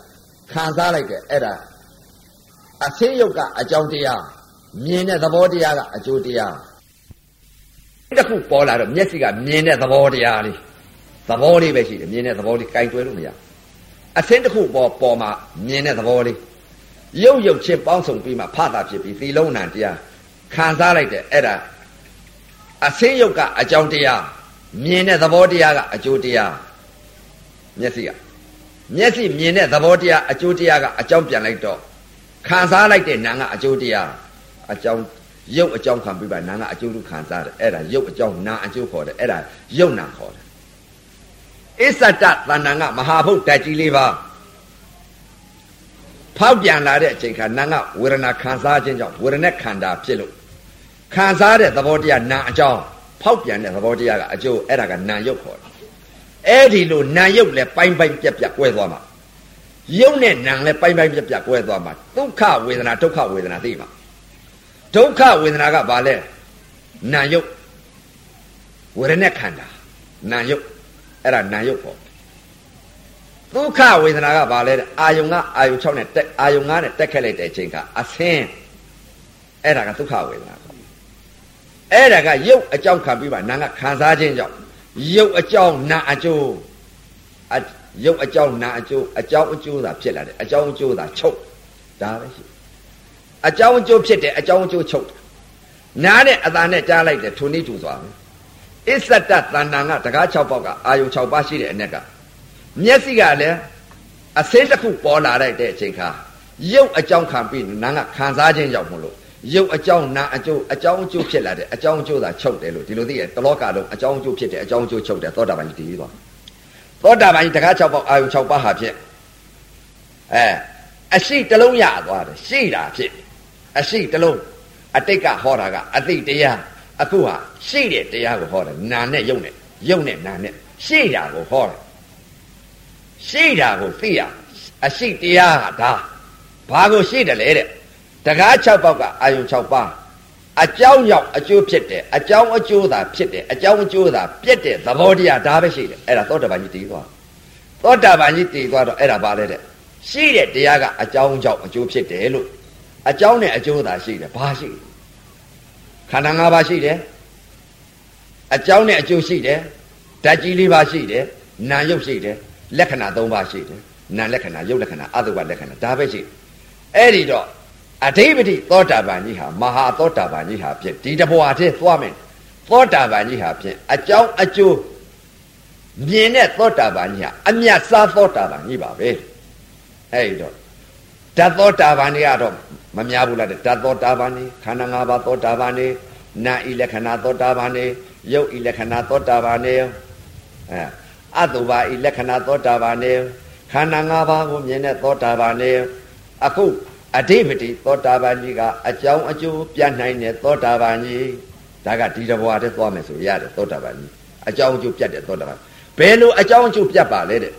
[SPEAKER 2] ခံစားလိုက်တဲ့အဲ့ဒါအသင်းရုပ်ကအကြောင်းတရား မြင်တဲ့သဘောတရားကအကျိုးတရားတစ်ခုပေါ်လာတော့မျက်စိကမြင်တဲ့သဘောတရားလေးသဘောလေးပဲရှိတယ်မြင်တဲ့သဘောလေးကြိုင်တွဲလို့မရအသင်းတစ်ခုပေါ်ပေါ်မှာမြင်တဲ့သဘောလေးရုပ်ရုပ်ချင်းပေါင်းစုံပြီးမှဖတာဖြစ်ပြီးသီလုံးနံတရားခံစားလိုက်တဲ့အဲ့ဒါအသင်းရုပ်ကအကြောင်းတရားမြင်တဲ့သဘောတရားကအကျိုးတရားမျက်စိကမျက်စိမြင်တဲ့သဘောတရားအကျိုးတရားကအကြောင်းပြန်လိုက်တော့ခံစားလိုက်တဲ့နာကအကျိုးတရား အကြောင်းရုပ်အကြောင်းခံပြီးပါနာကအကျိုးလူခံစားတယ်အဲ့ဒါရုပ်အကြောင်းနာအကျိုးခေါ်တယ်အဲ့ဒါရုပ်နာခေါ်တယ်အစ္ဆတတဏ္ဏကမဟာဘုတ်ဓာတ်ကြီးလေးပါဖောက်ပြန်လာတဲ့အချိန်ခါနာကဝေဒနာခံစားခြင်းကြောင့်ဝေဒနာခန္ဓာဖြစ်လို့ခံစားတဲ့သဘောတရားနာအကြောင်းဖောက်ပြန်တဲ့သဘောတရားကအကျိုးအဲ့ဒါကနာရုပ်ခေါ်တယ်အဲ့ဒီလိုနာရုပ်လည်းပိုင်းပိုင်းပြက်ပြက်ကွဲသွားမှာရုပ်နဲ့နာလည်းပိုင်းပိုင်းပြက်ပြက်ကွဲသွားမှာဒုက္ခဝေဒနာဒုက္ခဝေဒနာသိမှာ ဒုက္ခဝေဒနာကဘာလဲနာရုပ်ဝေဒနာခန္ဓာနာရုပ်အဲ့ဒါနာရုပ်ပေါ့ဒုက္ခဝေဒနာကဘာလဲအာယုံကအာယုံ6နဲ့တက်အာယုံ9နဲ့တက်ခက်လိုက်တဲ့အချိန်ကအဆင်းအဲ့ဒါကဒုက္ခဝေဒနာအဲ့ဒါကရုပ်အကြောင်းခံပြီးပါနာကခံစားခြင်းကြောင့်ရုပ်အကြောင်းနာအကျိုးအရုပ်အကြောင်းနာအကျိုးအကြောင်းအကျိုးသာဖြစ်လာတယ်အကြောင်းအကျိုးသာချုပ်ဒါပဲရှိ အကြောင်းအကျိုးဖြစ်တယ်အကြောင်းအကျိုးချုပ်တယ်နားနဲ့အသာနဲ့ကြားလိုက်တယ်ထုံနေတူသွားမယ်အစ္ဆတတဏ္ဍာကတကား6ပေါက်ကအာယုံ6ပါးရှိတဲ့အ ਨੇ ကမျက်စိကလည်းအစင်းတစ်ခုပေါ်လာတဲ့အချိန်ခါရုပ်အကြောင်းခံပြီးနာကခံစားခြင်းကြောင့်မလို့ရုပ်အကြောင်းနာအကျိုးအကြောင်းအကျိုးဖြစ်လာတယ်အကြောင်းအကျိုးသာချုပ်တယ်လို့ဒီလိုသိရတလောကလုံးအကြောင်းအကျိုးဖြစ်တယ်အကြောင်းအကျိုးချုပ်တယ်သောတာပန်ကြီးတည်သွားသောတာပန်ကြီးတကား6ပေါက်အာယု6ပါးဟာဖြစ်အဲအရှိတလုံးရသွားတယ်ရှိတာဖြစ် အရှိတလုံးအတိတ်ကဟောတာကအသိတရားအခုဟာရှိတဲ့တရားကိုဟောတယ်နာနဲ့ယုံနဲ့ယုံနဲ့နာနဲ့ရှိတာကိုဟောတယ်ရှိတာကိုသိရအရှိတရားဟာဒါဘာကိုရှိတယ်လဲတဲ့တကား6ပေါက်ကအာယုံ6ပါးအကြောင်းရောက်အကျိုးဖြစ်တယ်အကြောင်းအကျိုးသာဖြစ်တယ်အကြောင်းအကျိုးသာပြက်တဲ့သဘောတရားဒါပဲရှိတယ်အဲ့ဒါသောတာပန်ကြီးတည်သွားသောတာပန်ကြီးတည်သွားတော့အဲ့ဒါပါလဲတဲ့ရှိတဲ့တရားကအကြောင်းကြောင့်အကျိုးဖြစ်တယ်လို့ အကြောင်းနဲ့အကျိုးသာရှိတယ်ဘာရှိခန္ဓာ၅ပါးရှိတယ်အကြောင်းနဲ့အကျိုးရှိတယ်ဓာတ်ကြီး၄ပါးရှိတယ်နာယုတ်ရှိတယ်လက္ခဏာ၃ပါးရှိတယ်နာလက္ခဏာယုတ်လက္ခဏာအတုပလက္ခဏာဒါပဲရှိအဲ့ဒီတော့အဓိပတိသောတာပန်ကြီးဟာမဟာသောတာပန်ကြီးဟာဖြစ်ဒီတဘွားတည်းသွားမယ်သောတာပန်ကြီးဟာဖြစ်အကြောင်းအကျိုးမြင်တဲ့သောတာပန်ကြီးဟာအမြတ်စားသောတာပန်ကြီးပါပဲအဲ့ဒီတော့ ဓာတ်သောတာပန်ကြီးကတော့မများဘူးလားဓာတ်သောတာပန်ကြီးခန္ဓာ၅ပါးသောတာပန်ကြီးနာဤလက္ခဏာသောတာပန်ကြီးရုပ်ဤလက္ခဏာသောတာပန်ကြီးအဲအတုပါဤလက္ခဏာသောတာပန်ကြီးခန္ဓာ၅ပါးကိုမြင်တဲ့သောတာပန်ကြီးအခုအဓိပတိသောတာပန်ကြီးကအကြောင်းအကျိုးပြနိုင်တဲ့သောတာပန်ကြီးဒါကဒီတဘွားတည်းသွားမယ်ဆိုရတယ်သောတာပန်ကြီးအကြောင်းအကျိုးပြတ်တယ်သောတာပန်ဘယ်လိုအကြောင်းအကျိုးပြတ်ပါလဲတဲ့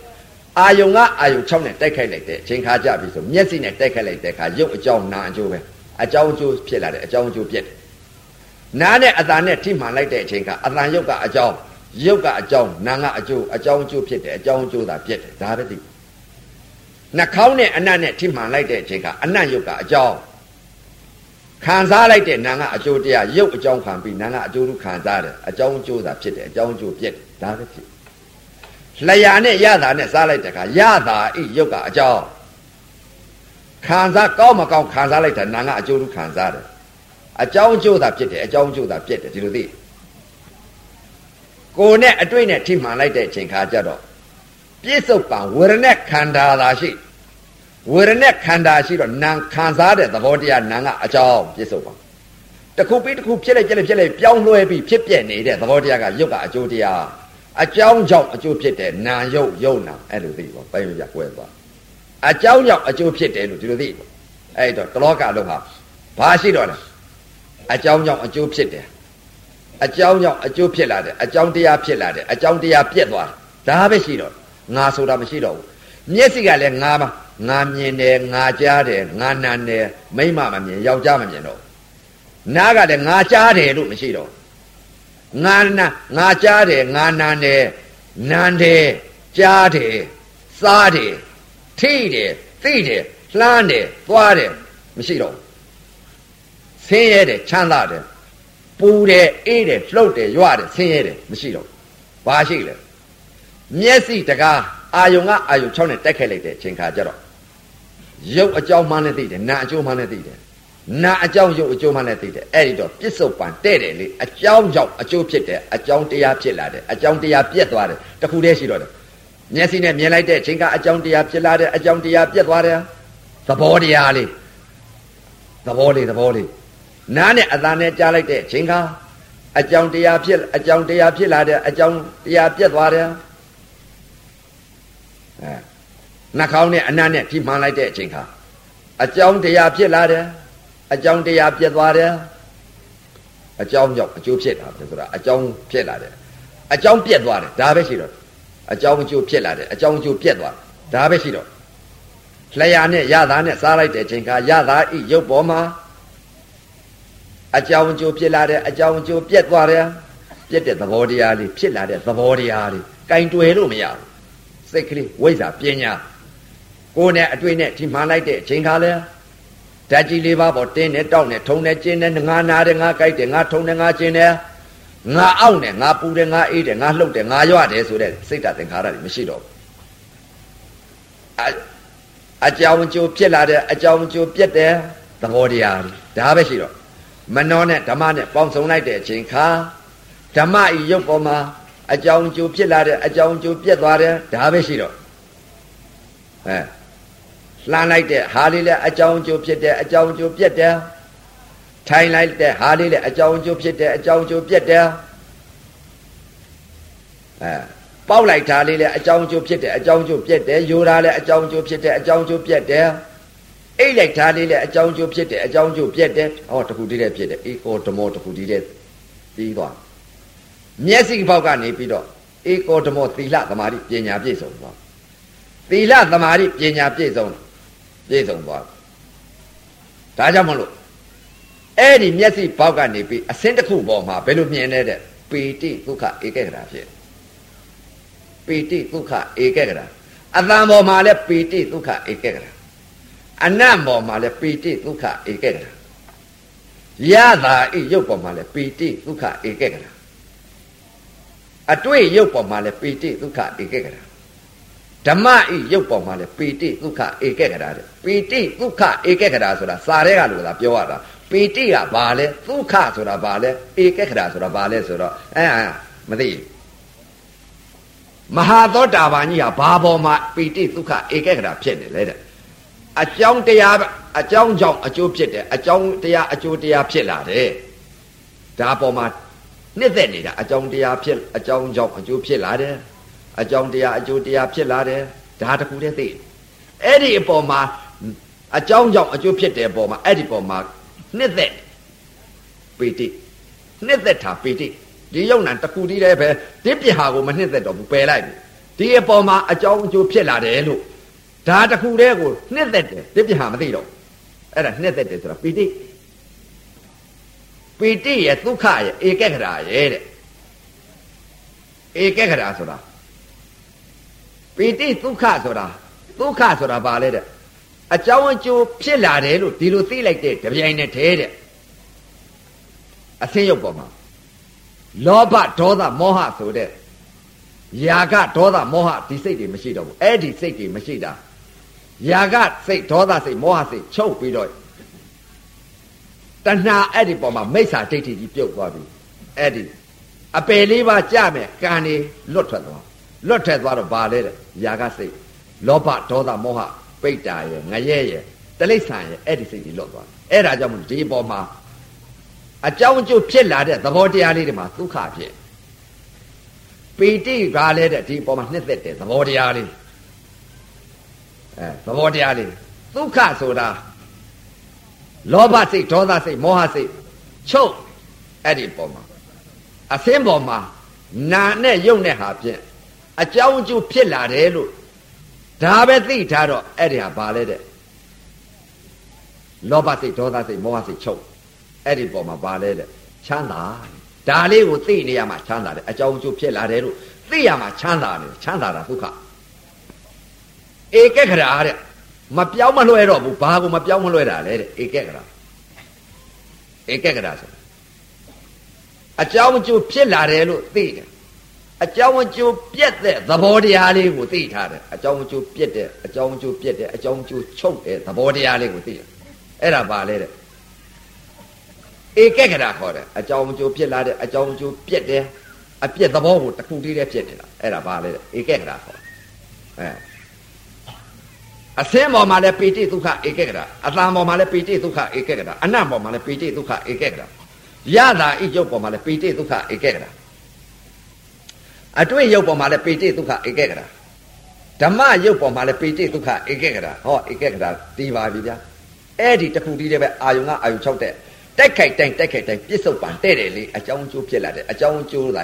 [SPEAKER 2] အာယုံကအာယုံ6နဲ့တိုက်ခိုက်လိုက်တဲ့အချိန်ခါကြပြီဆိုမျက်စိနဲ့တိုက်ခိုက်လိုက်တဲ့အခါရုပ်အကြောင်းနာအကျိုးပဲအကြောင်းအကျိုးဖြစ်လာတယ်အကြောင်းအကျိုးပြတ်တယ်နားနဲ့အတန်နဲ့ထိမှန်လိုက်တဲ့အချိန်ကအတန်ရုပ်ကအကြောင်းရုပ်ကအကြောင်းနာကအကျိုးအကြောင်းအကျိုးဖြစ်တယ်အကြောင်းအကျိုးသာပြတ်တယ်ဒါပဲသိနှာခေါင်းနဲ့အနတ်နဲ့ထိမှန်လိုက်တဲ့အချိန်ကအနတ်ရုပ်ကအကြောင်းခံစားလိုက်တဲ့နာကအကျိုးတရားရုပ်အကြောင်းခံပြီးနာကအကျိုးခံစားတယ်အကြောင်းအကျိုးသာဖြစ်တယ်အကြောင်းအကျိုးပြတ်တယ်ဒါပဲဖြစ် လျာနဲ့ရတာနဲ့စားလိုက်တဲ့အခါရတာဤရုပ်ကအကြောင်းခံစားကောင်းမကောင်းခံစားလိုက်တာနာကအကျိုးခံစားတယ်အကြောင်းအကျိုးသာဖြစ်တယ်အကြောင်းအကျိုးသာပြတ်တယ်ဒီလိုသိကိုယ်နဲ့အတွေ့နဲ့ထိမှန်လိုက်တဲ့အချိန်ခါကျတော့ပြစ္ဆုတ်ပံဝေရณะခန္ဓာသာရှိဝေရณะခန္ဓာရှိတော့နာခံစားတဲ့သဘောတရားနာကအကြောင်းပြစ္ဆုတ်ပံတစ်ခုပြီးတစ်ခုဖြစ်လိုက်ပြက်လိုက်ဖြစ်လိုက်ပြောင်းလဲပြီးဖြစ်ပြနေတဲ့သဘောတရားကယုတ်ကအကျိုးတရား အကြောင်းကြောင့်အကျိုးဖြစ်တယ်နာယုတ်ယုတ်နာအဲ့လိုသိပါပိုင်ရကွဲသွားအကြောင်းကြောင့်အကျိုးဖြစ်တယ်လို့ဒီလိုသိပါအဲ့တော့တလောကလုံးဟာဘာရှိတော့လဲအကြောင်းကြောင့်အကျိုးဖြစ်တယ်အကြောင်းကြောင့်အကျိုးဖြစ်လာတယ်အကြောင်းတရားဖြစ်လာတယ်အကြောင်းတရားပြက်သွားတယ်ဒါပဲရှိတော့ငါဆိုတာမရှိတော့ဘူးမျက်စိကလည်းငါပါငါမြင်တယ်ငါကြားတယ်ငါနာတယ်မိမမမြင်ယောက်ျားမမြင်တော့နားကလည်းငါကြားတယ်လို့မရှိတော့ ငါနာငါကြားတယ်ငါနာတယ်နန်းတယ်ကြားတယ်စားတယ်ထိတယ်သိတယ်လှမ်းတယ်သွားတယ်မရှိတော့ဆင်းရဲတယ်ချမ်းသာတယ်ပူတယ်အေးတယ်လှုပ်တယ်ရွတယ်ဆင်းရဲတယ်မရှိတော့ဘာရှိလဲမျက်စိတကားအာယုံကအာယုံ6နဲ့တက်ခဲ့လိုက်တဲ့အချိန်ခါကျတော့ရုပ်အကြောင်းမှလည်းသိတယ်နာအကျိုးမှလည်းသိတယ် နာအကြောင်းရုပ်အကျိုးမှလည်းသိတယ်အဲ့ဒီတော့ပြစ္ဆုတ်ပံတဲ့တယ်လေအကြောင်းကြောင့်အကျိုးဖြစ်တယ်အကြောင်းတရားဖြစ်လာတယ်အကြောင်းတရားပြက်သွားတယ်တခုတည်းရှိတော့တယ်မျက်စိနဲ့မြင်လိုက်တဲ့အချိန်ကအကြောင်းတရားဖြစ်လာတယ်အကြောင်းတရားပြက်သွားတယ်သဘောတရားလေးသဘောလေးသဘောလေးနားနဲ့အသာနဲ့ကြားလိုက်တဲ့အချိန်ကအကြောင်းတရားဖြစ်အကြောင်းတရားဖြစ်လာတယ်အကြောင်းတရားပြက်သွားတယ်အဲနှာခေါင်းနဲ့အနံ့နဲ့ထိမှန်လိုက်တဲ့အချိန်ခါအကြောင်းတရားဖြစ်လာတယ် အကြောင်းတရားပြတ်သွားတယ်အကြောင်းကြောင့်အကျိုးဖြစ်တာပဲဆိုတာအကြောင်းဖြစ်လာတယ်အကြောင်းပြတ်သွားတယ်ဒါပဲရှိတော့အကြောင်းအကျိုးဖြစ်လာတယ်အကြောင်းအကျိုးပြတ်သွားဒါပဲရှိတော့လျာနဲ့ရသားနဲ့စားလိုက်တဲ့အချိန်ခါရသားဤရုပ်ပေါ်မှာအကြောင်းအကျိုးဖြစ်လာတယ်အကြောင်းအကျိုးပြတ်သွားတယ်ပြတ်တဲ့သဘောတရားလေးဖြစ်လာတဲ့သဘောတရားလေးကင်တွယ်လို့မရဘူးစိတ်ကလေးဝိဇ္ဇာပညာကိုယ်နဲ့အတွေ့နဲ့ဒီမှန်လိုက်တဲ့အချိန်ခါလဲ ဓာတ်ကြီးလေးပါပေါ်တင်းနဲ့တောက်နဲ့ထုံနဲ့ကျင်းနဲ့ငါနာတယ်ငါကြိုက်တယ်ငါထုံတယ်ငါကျင်းတယ်ငါအောက်နဲ့ငါပူတယ်ငါအေးတယ်ငါလှုပ်တယ်ငါရွတယ်ဆိုတဲ့စိတ်တသင်္ခါရတွေမရှိတော့ဘူးအကြောင်းကျိုးဖြစ်လာတဲ့အကြောင်းကျိုးပြက်တယ်သဘောတရားဒါပဲရှိတော့မနောနဲ့ဓမ္မနဲ့ပေါင်းစုံလိုက်တဲ့အချိန်ခါဓမ္မဤရုပ်ပေါ်မှာအကြောင်းကျိုးဖြစ်လာတဲ့အကြောင်းကျိုးပြက်သွားတယ်ဒါပဲရှိတော့အဲ လှမ်းလိုက်တဲ့ဟာလေးလည်းအကြောင်းကျိုးဖြစ်တယ်အကြောင်းကျိုးပြက်တယ်ထိုင်လိုက်တဲ့ဟာလေးလည်းအကြောင်းကျိုးဖြစ်တယ်အကြောင်းကျိုးပြက်တယ်အဲပေါက်လိုက်တာလေးလည်းအကြောင်းကျိုးဖြစ်တယ်အကြောင်းကျိုးပြက်တယ်ယူတာလည်းအကြောင်းကျိုးဖြစ်တယ်အကြောင်းကျိုးပြက်တယ်အိတ်လိုက်တာလေးလည်းအကြောင်းကျိုးဖြစ်တယ်အကြောင်းကျိုးပြက်တယ်ဟောတခုတည်းလည်းဖြစ်တယ်အေကောဓမောတခုတည်းလည်းပြီးသွားမျက်စိပေါက်ကနေပြီးတော့ဧကောဓမောသီလသမာဓိပညာပြည့်စုံသွားသီလသမာဓိပညာပြည့်စုံ ပြည့်စုံသွားဒါကြောင့်မလို့အဲ့ဒီမျက်စိပေါက်ကနေပြီးအစင်းတစ်ခုပေါ်မှာဘယ်လိုမြင်လဲတဲ့ပေတိဒုက္ခဧကဂရာဖြစ်ပေတိဒုက္ခဧကဂရာအတန်ပေါ်မှာလည်းပေတိဒုက္ခဧကဂရာအနတ်ပေါ်မှာလည်းပေတိဒုက္ခဧကဂရာရတာဤရုပ်ပေါ်မှာလည်းပေတိဒုက္ခဧကဂရာအတွေ့ရုပ်ပေါ်မှာလည်းပေတိဒုက္ခဧကဂရာ ဓမ္မဤရုပ်ပေါ်မှာလည်းပေတိဒုက္ခဧကဂရာတဲ့ပေတိဒုက္ခဧကဂရာဆိုတာစာရဲကလို့သာပြောရတာပေတိကဘာလဲဒုက္ခဆိုတာဘာလဲဧကဂရာဆိုတာဘာလဲဆိုတော့အဲမသိမဟာသောတာပန်ကြီးဟာဘာပေါ်မှာပေတိဒုက္ခဧကဂရာဖြစ်နေလဲတဲ့အကြောင်းတရားအကြောင်းကြောင့်အကျိုးဖြစ်တယ်အကြောင်းတရားအကျိုးတရားဖြစ်လာတယ်ဒါပေါ်မှာနှစ်သက်နေတာအကြောင်းတရားဖြစ်အကြောင်းကြောင့်အကျိုးဖြစ်လာတယ် အကြောင်းတရားအကျိုးတရားဖြစ်လာတယ်ဒါတခုတည်းသိအဲ့ဒီအပေါ်မှာအကြောင်းကြောင့်အကျိုးဖြစ်တဲ့အပေါ်မှာအဲ့ဒီပေါ်မှာနှစ်သက်ပေတိနှစ်သက်တာပေတိဒီယုံနာတစ်ခုတည်းလည်းပဲဒီပြဟာကိုမနှစ်သက်တော့ဘူးပယ်လိုက်ပြီဒီအပေါ်မှာအကြောင်းအကျိုးဖြစ်လာတယ်လို့ဒါတစ်ခုတည်းကိုနှစ်သက်တယ်ဒီပြဟာမသိတော့အဲ့ဒါနှစ်သက်တယ်ဆိုတာပေတိပေတိရဲ့ဒုက္ခရဲ့ဧကဂရာရဲ့တဲ့ဧကဂရာဆိုတာ ပေတိဒုက္ခဆိုတာဒုက္ခဆိုတာဘာလဲတဲ့အကြောင်းအကျိုးဖြစ်လာတယ်လို့ဒီလိုသိလိုက်တဲ့တပြိုင်နက်တည်းတဲ့အဆင်းရုပ်ပေါ်မှာလောဘဒေါသမောဟဆိုတဲ့ယာကဒေါသမောဟဒီစိတ်တွေမရှိတော့ဘူးအဲ့ဒီစိတ်တွေမရှိတာယာကစိတ်ဒေါသစိတ်မောဟစိတ်ချုပ်ပြီးတော့တဏှာအဲ့ဒီပေါ်မှာမိစ္ဆာဒိဋ္ဌိကြီးပြုတ်သွားပြီအဲ့ဒီအပယ်လေးပါးကြမယ်ကံနေလွတ်ထွက်သွား လွတ်ထွက်သွားတော့ဘာလဲတဲ့ယာကစိတ်လောဘဒေါသမောဟပိတ္တာရဲ့ငရဲရဲ့တလိ္ဆာရဲ့အဲ့ဒီစိတ်ကြီးလွတ်သွားအဲ့ဒါကြောင့်မို့ဒီပေါ်မှာအကြောင်းအကျိုးဖြစ်လာတဲ့သဘောတရားလေးတွေမှာဒုက္ခဖြစ်ပီတိကလည်းတဲ့ဒီပေါ်မှာနှစ်သက်တဲ့သဘောတရားလေးအဲသဘောတရားလေးဒုက္ခဆိုတာလောဘစိတ်ဒေါသစိတ်မောဟစိတ်ချုပ်အဲ့ဒီပေါ်မှာအသင်းပေါ်မှာနာနဲ့ယုံနဲ့ဟာဖြင့် အကြောင်းအကျိုးဖြစ်လာတယ်လို့ဒါပဲသိထားတော့အဲ့ဒီဟာဘာလဲတဲ့လောဘစိတ်ဒေါသစိတ်မောဟစိတ်ချုပ်အဲ့ဒီပေါ်မှာဘာလဲတဲ့ချမ်းသာဒါလေးကိုသိနေရမှာချမ်းသာတယ်အကြောင်းအကျိုးဖြစ်လာတယ်လို့သိရမှာချမ်းသာတယ်ချမ်းသာတာဒုက္ခဧကခရာတဲ့မပြောင်းမလွှဲတော့ဘူးဘာကိုမပြောင်းမလွှဲတာလဲတဲ့ဧကခရာဧကခရာဆိုအကြောင်းအကျိုးဖြစ်လာတယ်လို့သိတယ် အကြောင်းအကျိုးပြက်တဲ့သဘောတရားလေးကိုသိထားတယ်အကြောင်းအကျိုးပြက်တဲ့အကြောင်းအကျိုးပြက်တဲ့အကြောင်းအကျိုးချုပ်တဲ့သဘောတရားလေးကိုသိတယ်အဲ့ဒါပါလေတဲ့ဧကကရာခေါ်တယ်အကြောင်းအကျိုးပြက်လာတဲ့အကြောင်းအကျိုးပြက်တယ်အပြက်သဘောကိုတစ်ခုတည်းတည်းပြက်နေတာအဲ့ဒါပါလေတဲ့ဧကကရာခေါ်အဲအစင်းပေါ်မှာလည်းပိဋိဒုက္ခဧကကရာအတန်ပေါ်မှာလည်းပိဋိဒုက္ခဧကကရာအနတ်ပေါ်မှာလည်းပိဋိဒုက္ခဧကကရာရတာဣကျုပ်ပေါ်မှာလည်းပိဋိဒုက္ခဧကကရာ အတွေ့ရုပ်ပေါ်မှာလည်းပိဋိဒုက္ခဧကကရာဓမ္မရုပ်ပေါ်မှာလည်းပိဋိဒုက္ခဧကကရာဟောဧကကရာတီးပါပြီဗျာအဲ့ဒီတခုတည်းတည်းပဲအာယုံကအာယုံ6တဲ့တိုက်ခိုက်တိုင်းတိုက်ခိုက်တိုင်းပြစ္ဆုတ်ပံတဲ့တယ်လေအကြောင်းကျိုးဖြစ်လာတယ်အကြောင်းကျိုးသာ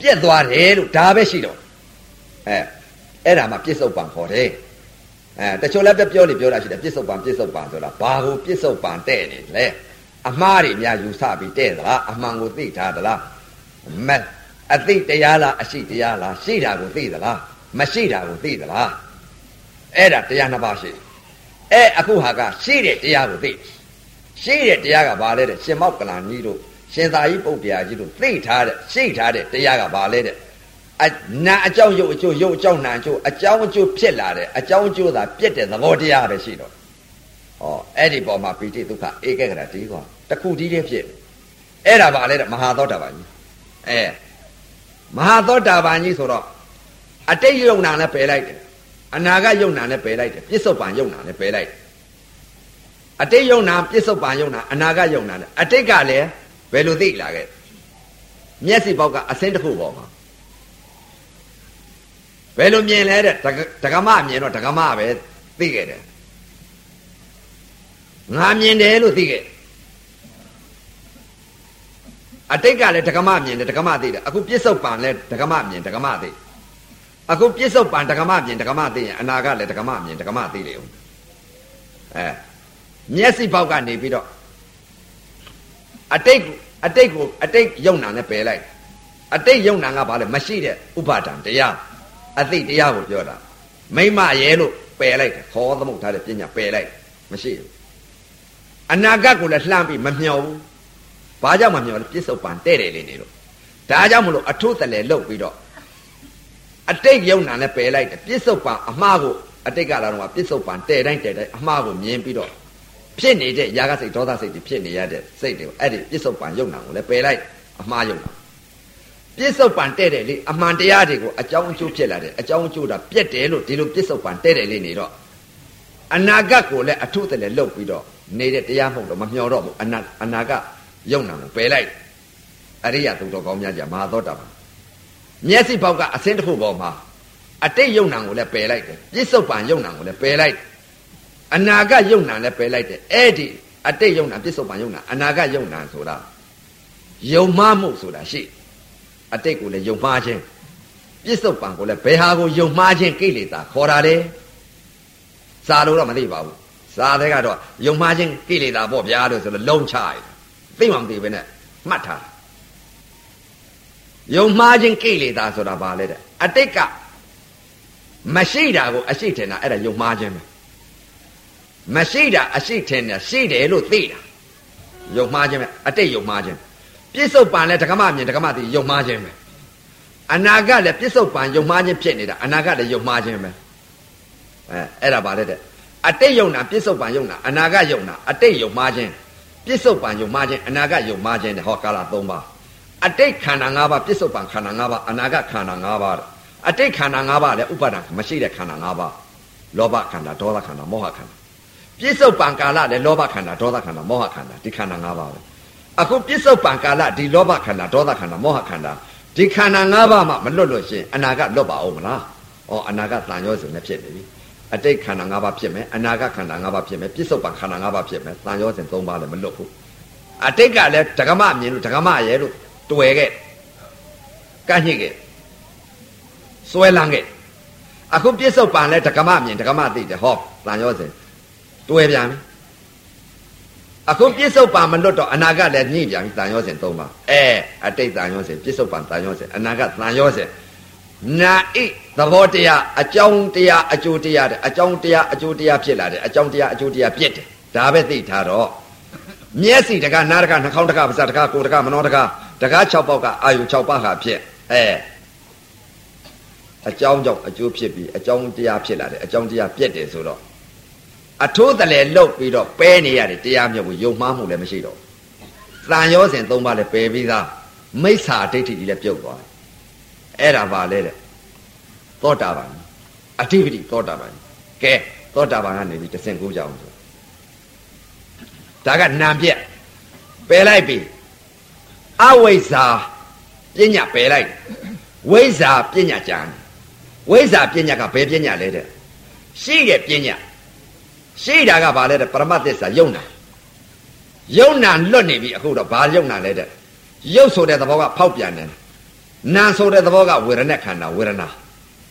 [SPEAKER 2] ပြက်သွားတယ်လို့ဒါပဲရှိတော့အဲအဲ့ဒါမှပြစ္ဆုတ်ပံခေါ်တယ်အဲတချို့လည်းပြောလေပြောတာရှိတယ်ပြစ္ဆုတ်ပံပြစ္ဆုတ်ပံဆိုတာဘာကိုပြစ္ဆုတ်ပံတဲ့နေလဲအမှားတွေများယူဆပြီးတဲ့သလားအမှန်ကိုသိထားသလားမ အသိတရားလားအရှိတရားလားရှိတာကိုသိသလားမရှိတာကိုသိသလားအဲ့ဒါတရားနှစ်ပါးရှိအဲ့အခုဟာကရှိတဲ့တရားကိုသိရှိတဲ့တရားကဘာလဲတဲ့ရှင်မောက်ကလန်ကြီးတို့ရှင်သာကြီးပုတ်တရားကြီးတို့သိထားတဲ့ရှိထားတဲ့တရားကဘာလဲတဲ့အနာအကြောင်းရုပ်အကျိုးရုပ်အကြောင်းနာအကျိုးအကြောင်းအကျိုးဖြစ်လာတဲ့အကြောင်းအကျိုးသာပြက်တဲ့သဘောတရားပဲရှိတော့ဩအဲ့ဒီပေါ်မှာပိဋိဒုက္ခဧကဂရတီးကွာတခုတည်းတည်းဖြစ်အဲ့ဒါဘာလဲတဲ့မဟာသောတာပန်ကြီးအဲ မဟာသောတာပန်ကြီးဆိုတော့အတိတ်ယုံနာနဲ့ပယ်လိုက်တယ်အနာဂတ်ယုံနာနဲ့ပယ်လိုက်တယ်ပြစ္ဆုတ်ပန်ယုံနာနဲ့ပယ်လိုက်တယ်အတိတ်ယုံနာပြစ္ဆုတ်ပန်ယုံနာအနာဂတ်ယုံနာနဲ့အတိတ်ကလည်းဘယ်လိုသိလာခဲ့မျက်စိပေါက်ကအစင်းတစ်ခုပေါ်မှာဘယ်လိုမြင်လဲတဲ့ဒကမမြင်တော့ဒကမပဲသိခဲ့တယ်ငါမြင်တယ်လို့သိခဲ့ အတိတ်ကလည်းဒကမမြင်တယ်ဒကမသိတယ်အခုပြစ္ဆုတ်ပန်လည်းဒကမမြင်ဒကမသိအခုပြစ္ဆုတ်ပန်ဒကမမြင်ဒကမသိရင်အနာကလည်းဒကမမြင်ဒကမသိလေဦးအဲမျက်စိပေါက်ကနေပြီးတော့အတိတ်အတိတ်ကိုအတိတ်ယုံနာနဲ့ပယ်လိုက်အတိတ်ယုံနာကဘာလဲမရှိတဲ့ဥပါဒံတရားအသိတရားကိုပြောတာမိမရဲလို့ပယ်လိုက်တယ်ခေါ်သမုတ်ထားတဲ့ပညာပယ်လိုက်မရှိဘူးအနာဂတ်ကိုလည်းလှမ်းပြီးမမျှော်ဘူး ဘာကြောင့်မမျှော်လဲပြစ္ဆုတ်ပန်တဲ့တယ်လေးနေလို့ဒါကြောင့်မလို့အထုတလဲလုတ်ပြီးတော့အတိတ်ယုံနာနဲ့ပယ်လိုက်တယ်ပြစ္ဆုတ်ပန်အမှားကိုအတိတ်ကလာတော့ပြစ္ဆုတ်ပန်တဲ့တိုင်းတဲ့တိုင်းအမှားကိုမြင်ပြီးတော့ဖြစ်နေတဲ့ຢာကစိတ်ဒေါသစိတ်တွေဖြစ်နေရတဲ့စိတ်တွေအဲ့ဒီပြစ္ဆုတ်ပန်ယုံနာကိုလည်းပယ်လိုက်အမှားယုံနာပြစ္ဆုတ်ပန်တဲ့တယ်လေအမှန်တရားတွေကိုအကြောင်းအကျိုးဖြစ်လာတယ်အကြောင်းအကျိုးတာပြက်တယ်လို့ဒီလိုပြစ္ဆုတ်ပန်တဲ့တယ်လေးနေတော့အနာဂတ်ကိုလည်းအထုတလည်းလုတ်ပြီးတော့နေတဲ့တရားမဟုတ်တော့မမျောတော့ဘူးအနာအနာဂတ် ယုံနာကိုပယ်လိုက်အရိယသူတော်ကောင်းများကြမဟာသောတာပန်မျက်စိပေါက်ကအစင်းတစ်ခုပေါ်မှာအတိတ်ယုံနာကိုလည်းပယ်လိုက်တယ်ပြစ္ဆုတ်ပန်ယုံနာကိုလည်းပယ်လိုက်အနာဂတ်ယုံနာလည်းပယ်လိုက်တယ်အဲ့ဒီအတိတ်ယုံနာပြစ္ဆုတ်ပန်ယုံနာအနာဂတ်ယုံနာဆိုတာယုံမှားမှုဆိုတာရှိအတိတ်ကိုလည်းယုံမှားခြင်းပြစ္ဆုတ်ပံကိုလည်းဘယ်ဟာကိုယုံမှားခြင်းကိလေသာခေါ်တာလေစာလို့တော့မသိပါဘူးစာတဲ့ကတော့ယုံမှားခြင်းကိလေသာပေါ့ဗျာလို့ဆိုလို့လုံးချရတယ် သိမှမသိပဲနဲ့မှတ်ထားယုံမှားခြင်းကိလေသာဆိုတာဘာလဲတဲ့အတိတ်ကမရှိတာကိုအရှိထင်တာအဲ့ဒါယုံမှားခြင်းပဲမရှိတာအရှိထင်တာရှိတယ်လို့သိတာယုံမှားခြင်းပဲအတိတ်ယုံမှားခြင်းပြစ္ဆုတ်ပံလဲဓကမမြင်ဓကမသိယုံမှားခြင်းပဲအနာဂတ်လည်းပြစ္ဆုတ်ပံယုံမှားခြင်းဖြစ်နေတာအနာဂတ်လည်းယုံမှားခြင်းပဲအဲအဲ့ဒါပါလေတဲ့အတိတ်ယုံနာပြစ္ဆုတ်ပံယုံနာအနာဂတ်ယုံနာအတိတ်ယုံမှားခြင်း ပြစ္ဆုတ်ပံယုံမှားခြင်းအနာဂတ်ယုံမှားခြင်းတဲ့ဟောကာလ၃ပါးအတိတ်ခန္ဓာ၅ပါးပြစ္ဆုတ်ပံခန္ဓာ၅ပါးအနာဂတ်ခန္ဓာ၅ပါးအတိတ်ခန္ဓာ၅ပါးလည်းဥပါဒံမရှိတဲ့ခန္ဓာ၅ပါးလောဘခန္ဓာဒေါသခန္ဓာမောဟခန္ဓာပြစ္ဆုတ်ပံကာလလည်းလောဘခန္ဓာဒေါသခန္ဓာမောဟခန္ဓာဒီခန္ဓာ၅ပါးပဲအခုပြစ္ဆုတ်ပံကာလဒီလောဘခန္ဓာဒေါသခန္ဓာမောဟခန္ဓာဒီခန္ဓာ၅ပါးမှမလွတ်လို့ရှင်အနာဂတ်လွတ်ပါအောင်မလားဩအနာဂတ်တန်ရောစုံနဲ့ဖြစ်နေပြီ အတိတ်ခန္ဓာ၅ပါးဖြစ်မယ်အနာဂတ်ခန္ဓာ၅ပါးဖြစ်မယ်ပြစ္ဆုတ်ပံခန္ဓာ၅ပါးဖြစ်မယ်တန်ရောစဉ်၃ပါးလည်းမလွတ်ဘူးအတိတ်ကလည်းဓကမမြင်လို့ဓကမရဲလို့တွေ့ခဲ့ကန့်ညစ်ခဲ့စွဲလန်းခဲ့အခုပြစ္ဆုတ်ပံလဲဓကမမြင်ဓကမသိတယ်ဟောတန်ရောစဉ်တွေ့ပြန်ပြီအခုပြစ္ဆုတ်ပံမလွတ်တော့အနာဂတ်လည်းညှိပြန်ပြီတန်ရောစဉ်၃ပါးအဲအတိတ်တန်ရောစဉ်ပြစ္ဆုတ်ပံတန်ရောစဉ်အနာဂတ်တန်ရောစဉ် နာဣသဘောတရားအကြောင်းတရားအကျိုးတရားတဲ့အကြောင်းတရားအကျိုးတရားဖြစ်လာတယ်အကြောင်းတရားအကျိုးတရားပြစ်တယ်ဒါပဲသိထားတော့မျက်စိတကနားတကနှာခေါင်းတကပါးစပ်တကကိုယ်တကမနောတကတကား6ပေါက်ကအာယု6ပါးဟာဖြစ်အဲအကြောင်းကြောင့်အကျိုးဖြစ်ပြီးအကြောင်းတရားဖြစ်လာတယ်အကြောင်းတရားပြစ်တယ်ဆိုတော့အထိုးတလဲလုတ်ပြီးတော့ပဲနေရတယ်တရားမြတ်ကိုယုံမှားမှုလည်းမရှိတော့တန်ရောစဉ်၃ပါးလည်းပယ်ပြီးသားမိစ္ဆာဒိဋ္ဌိကြီးလည်းပြုတ်သွားတယ် အဲ့ဒါပါလေတဲ့သောတာပန်အဓိပတိသောတာပန်ကဲသောတာပန်ကနေပြီးတဆင့်ကိုကြအောင်ဆိုဒါကနံပြက်ပယ်လိုက်ပြီအဝိဇ္ဇာပညာပယ်လိုက်ဝိဇ္ဇာပညာကြံဝိဇ္ဇာပညာကဘယ်ပညာလဲတဲ့ရှိတဲ့ပညာရှိတာကဘာလဲတဲ့ပရမတ်သစ္စာယုံနာယုံနာလွတ်နေပြီအခုတော့ဘာယုံနာလဲတဲ့ယုတ်ဆိုတဲ့သဘောကဖောက်ပြန်တယ် နာဆိုတဲ့သဘောကဝေဒနာခန္ဓာဝေဒနာ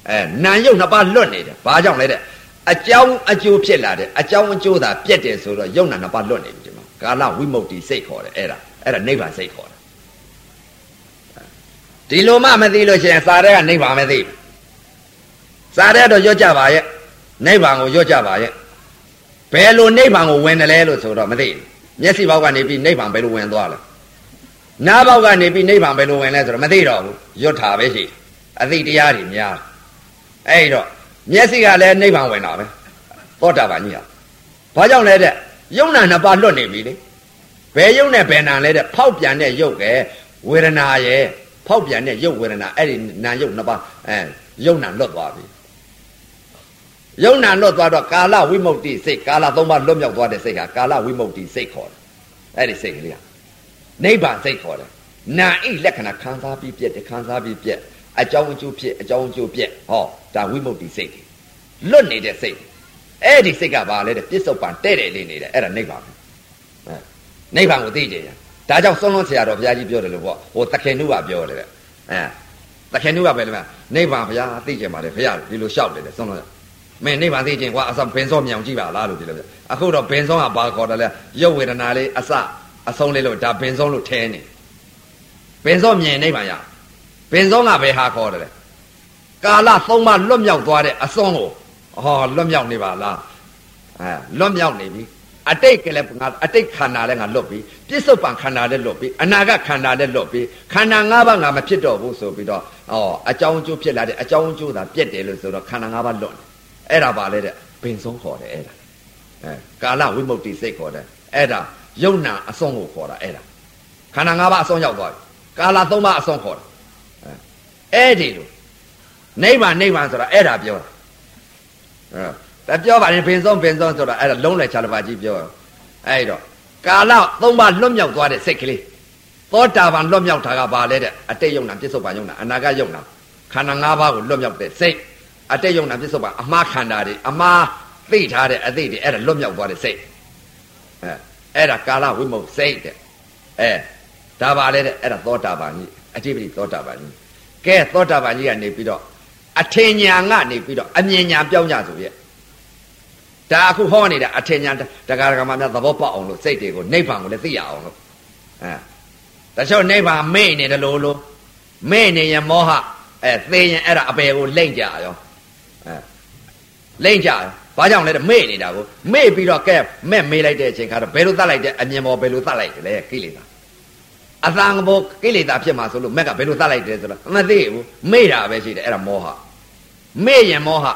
[SPEAKER 2] အဲနာယုတ်နှစ်ပါးလွတ်နေတယ်ဘာကြောင့်လဲတဲ့အကြောင်းအကျိုးဖြစ်လာတယ်အကြောင်းအကျိုးသာပြက်တယ်ဆိုတော့ယုတ်နာနှစ်ပါးလွတ်နေပြီဒီမှာကာလဝိမု ക്തി စိတ်ခေါ်တယ်အဲ့ဒါအဲ့ဒါနိဗ္ဗာန်စိတ်ခေါ်တယ်ဒီလိုမှမသိလို့ရှိရင်စာတဲ့ကနိဗ္ဗာန်မသိဘူးစာတဲ့တော့ရွတ်ကြပါရဲ့နိဗ္ဗာန်ကိုရွတ်ကြပါရဲ့ဘယ်လိုနိဗ္ဗာန်ကိုဝင်တယ်လဲလို့ဆိုတော့မသိဘူးမျက်စိဘောက်ကနေပြီးနိဗ္ဗာန်ဘယ်လိုဝင်သွားလဲ နားဘောက်ကနေပြီးနိဗ္ဗာန်ဘယ်လိုဝင်လဲဆိုတော့မသိတော့ဘူးရွတ်တာပဲရှိအသိတရားတွေများအဲ့တော့မျက်စိကလည်းနိဗ္ဗာန်ဝင်တာပဲသောတာပန်ကြီးဟာဘာကြောင့်လဲတဲ့ယုံနာနှစ်ပါးလွတ်နေပြီလေဘယ်ယုံနဲ့ဘယ်နာလဲတဲ့ဖောက်ပြန်တဲ့ယုတ်ကဲဝေဒနာရဲ့ဖောက်ပြန်တဲ့ယုတ်ဝေဒနာအဲ့ဒီနာယုတ်နှစ်ပါးအဲယုံနာလွတ်သွားပြီယုံနာလွတ်သွားတော့ကာလဝိမု ക്തി စိတ်ကာလသုံးပါးလွတ်မြောက်သွားတဲ့စိတ်ဟာကာလဝိမု ക്തി စိတ်ခေါ်တယ်အဲ့ဒီစိတ်ကလေးဟာ နိဗ္ဗာန်စိတ်ခေါ်တယ်နာဣလက္ခဏာခံစားပြီးပြက်တယ်ခံစားပြီးပြက်အကြောင်းအကျိုးဖြစ်အကြောင်းအကျိုးပြက်ဟောဒါဝိမု ക്തി စိတ်တွေလွတ်နေတဲ့စိတ်အဲ့ဒီစိတ်ကဘာလဲတဲ့ပြစ္ဆုတ်ပံတဲ့တယ်လေးနေတယ်အဲ့ဒါနိဗ္ဗာန်အဲနိဗ္ဗာန်ကိုသိကြရဒါကြောင့်ဆုံးလုံးဆရာတော်ဘုရားကြီးပြောတယ်လို့ပေါ့ဟိုတခင်နုကပြောတယ်တဲ့အဲတခင်နုကပဲလေနိဗ္ဗာန်ဘုရားသိကြပါလေဘုရားဒီလိုလျှောက်တယ်ဆုံးလုံးမင်းနိဗ္ဗာန်သိခြင်းကွာအစဘင်စောမြောင်ကြည့်ပါလားလို့ဒီလိုပြအခုတော့ဘင်စောကဘာခေါ်တယ်လဲရုပ်ဝေဒနာလေးအစ အဆုံးလေးလို့ဒါဘင်စောလို့ထဲနေဘင်စောမြင်နိဗ္ဗာန်ရဘင်စောကဘယ်ဟာခေါ်တယ်လဲကာလသုံးပါလွတ်မြောက်သွားတဲ့အစွန်းကိုဟောလွတ်မြောက်နေပါလားအဲလွတ်မြောက်နေပြီအတိတ်ကလည်းငါအတိတ်ခန္ဓာလည်းငါလွတ်ပြီပြစ္ဆုတ်ပံခန္ဓာလည်းလွတ်ပြီအနာဂတ်ခန္ဓာလည်းလွတ်ပြီခန္ဓာ၅ပါးငါမဖြစ်တော့ဘူးဆိုပြီးတော့ဩအကြောင်းအကျိုးဖြစ်လာတဲ့အကြောင်းအကျိုးသာပြက်တယ်လို့ဆိုတော့ခန္ဓာ၅ပါးလွတ်တယ်အဲ့ဒါပါလေတဲ့ပင်ဆုံးခေါ်တယ်အဲ့ဒါအဲကာလဝိမု ക്തി စိတ်ခေါ်တယ်အဲ့ဒါ ယုံနာအစွန်းကိုခေါ်တာအဲ့ဒါခန္ဓာ၅ပါးအစွန်းရောက်သွားပြီကာလ၃ပါးအစွန်းခေါ်တာအဲ့ဒီလိုနိဗ္ဗာန်နိဗ္ဗာန်ဆိုတာအဲ့ဒါပြောတာအဲပြောပါရင်ဘင်ဆုံးဘင်ဆုံးဆိုတာအဲ့ဒါလုံးလိုက်ချလာပါကြီးပြောအဲ့တော့ကာလသုံးပါလွတ်မြောက်သွားတဲ့စိတ်ကလေးသောတာပန်လွတ်မြောက်တာကဘာလဲတဲ့အတိတ်ယုံနာပြစ္ဆုတ်ပန်ယုံနာအနာဂတ်ယုံနာခန္ဓာ၅ပါးကိုလွတ်မြောက်တဲ့စိတ်အတိတ်ယုံနာပြစ္ဆုတ်ပန်အမှားခန္ဓာတွေအမှားသိထားတဲ့အသိတွေအဲ့ဒါလွတ်မြောက်သွားတဲ့စိတ်အဲ အဲ့ဒါကာလဝိမုတ်စိတ်တဲ့အဲဒါပါလေတဲ့အဲ့ဒါသောတာပန်ကြီးအတိပတိသောတာပန်ကြီးကဲသောတာပန်ကြီးကနေပြီးတော့အထင်ညာကနေပြီးတော့အမြင်ညာပြောင်းကြဆိုရဲ့ဒါအခုဟောနေတာအထင်ညာတက္ကရာကမများသဘောပေါက်အောင်လို့စိတ်တွေကိုနိဗ္ဗာန်ကိုလည်းသိရအောင်လို့အဲတချို့နိဗ္ဗာန်မေ့နေတယ်လို့လို့မေ့နေရင်မောဟအဲသေရင်အဲ့ဒါအပေကိုလိမ့်ကြရောအဲလိမ့်ကြရော ဘာကြောင့်လဲတဲ့မေ့နေတာကိုမေ့ပြီးတော့ကဲမဲ့မေးလိုက်တဲ့အချိန်ခါတော့ဘယ်လိုတတ်လိုက်တဲ့အမြင်ပေါ်ဘယ်လိုတတ်လိုက်တယ်လဲကိလေသာအသံဘောကိလေသာဖြစ်မှာဆိုလို့မက်ကဘယ်လိုတတ်လိုက်တယ်ဆိုတော့မသိဘူးမေ့တာပဲရှိတယ်အဲ့ဒါမောဟမေ့ရင်မောဟ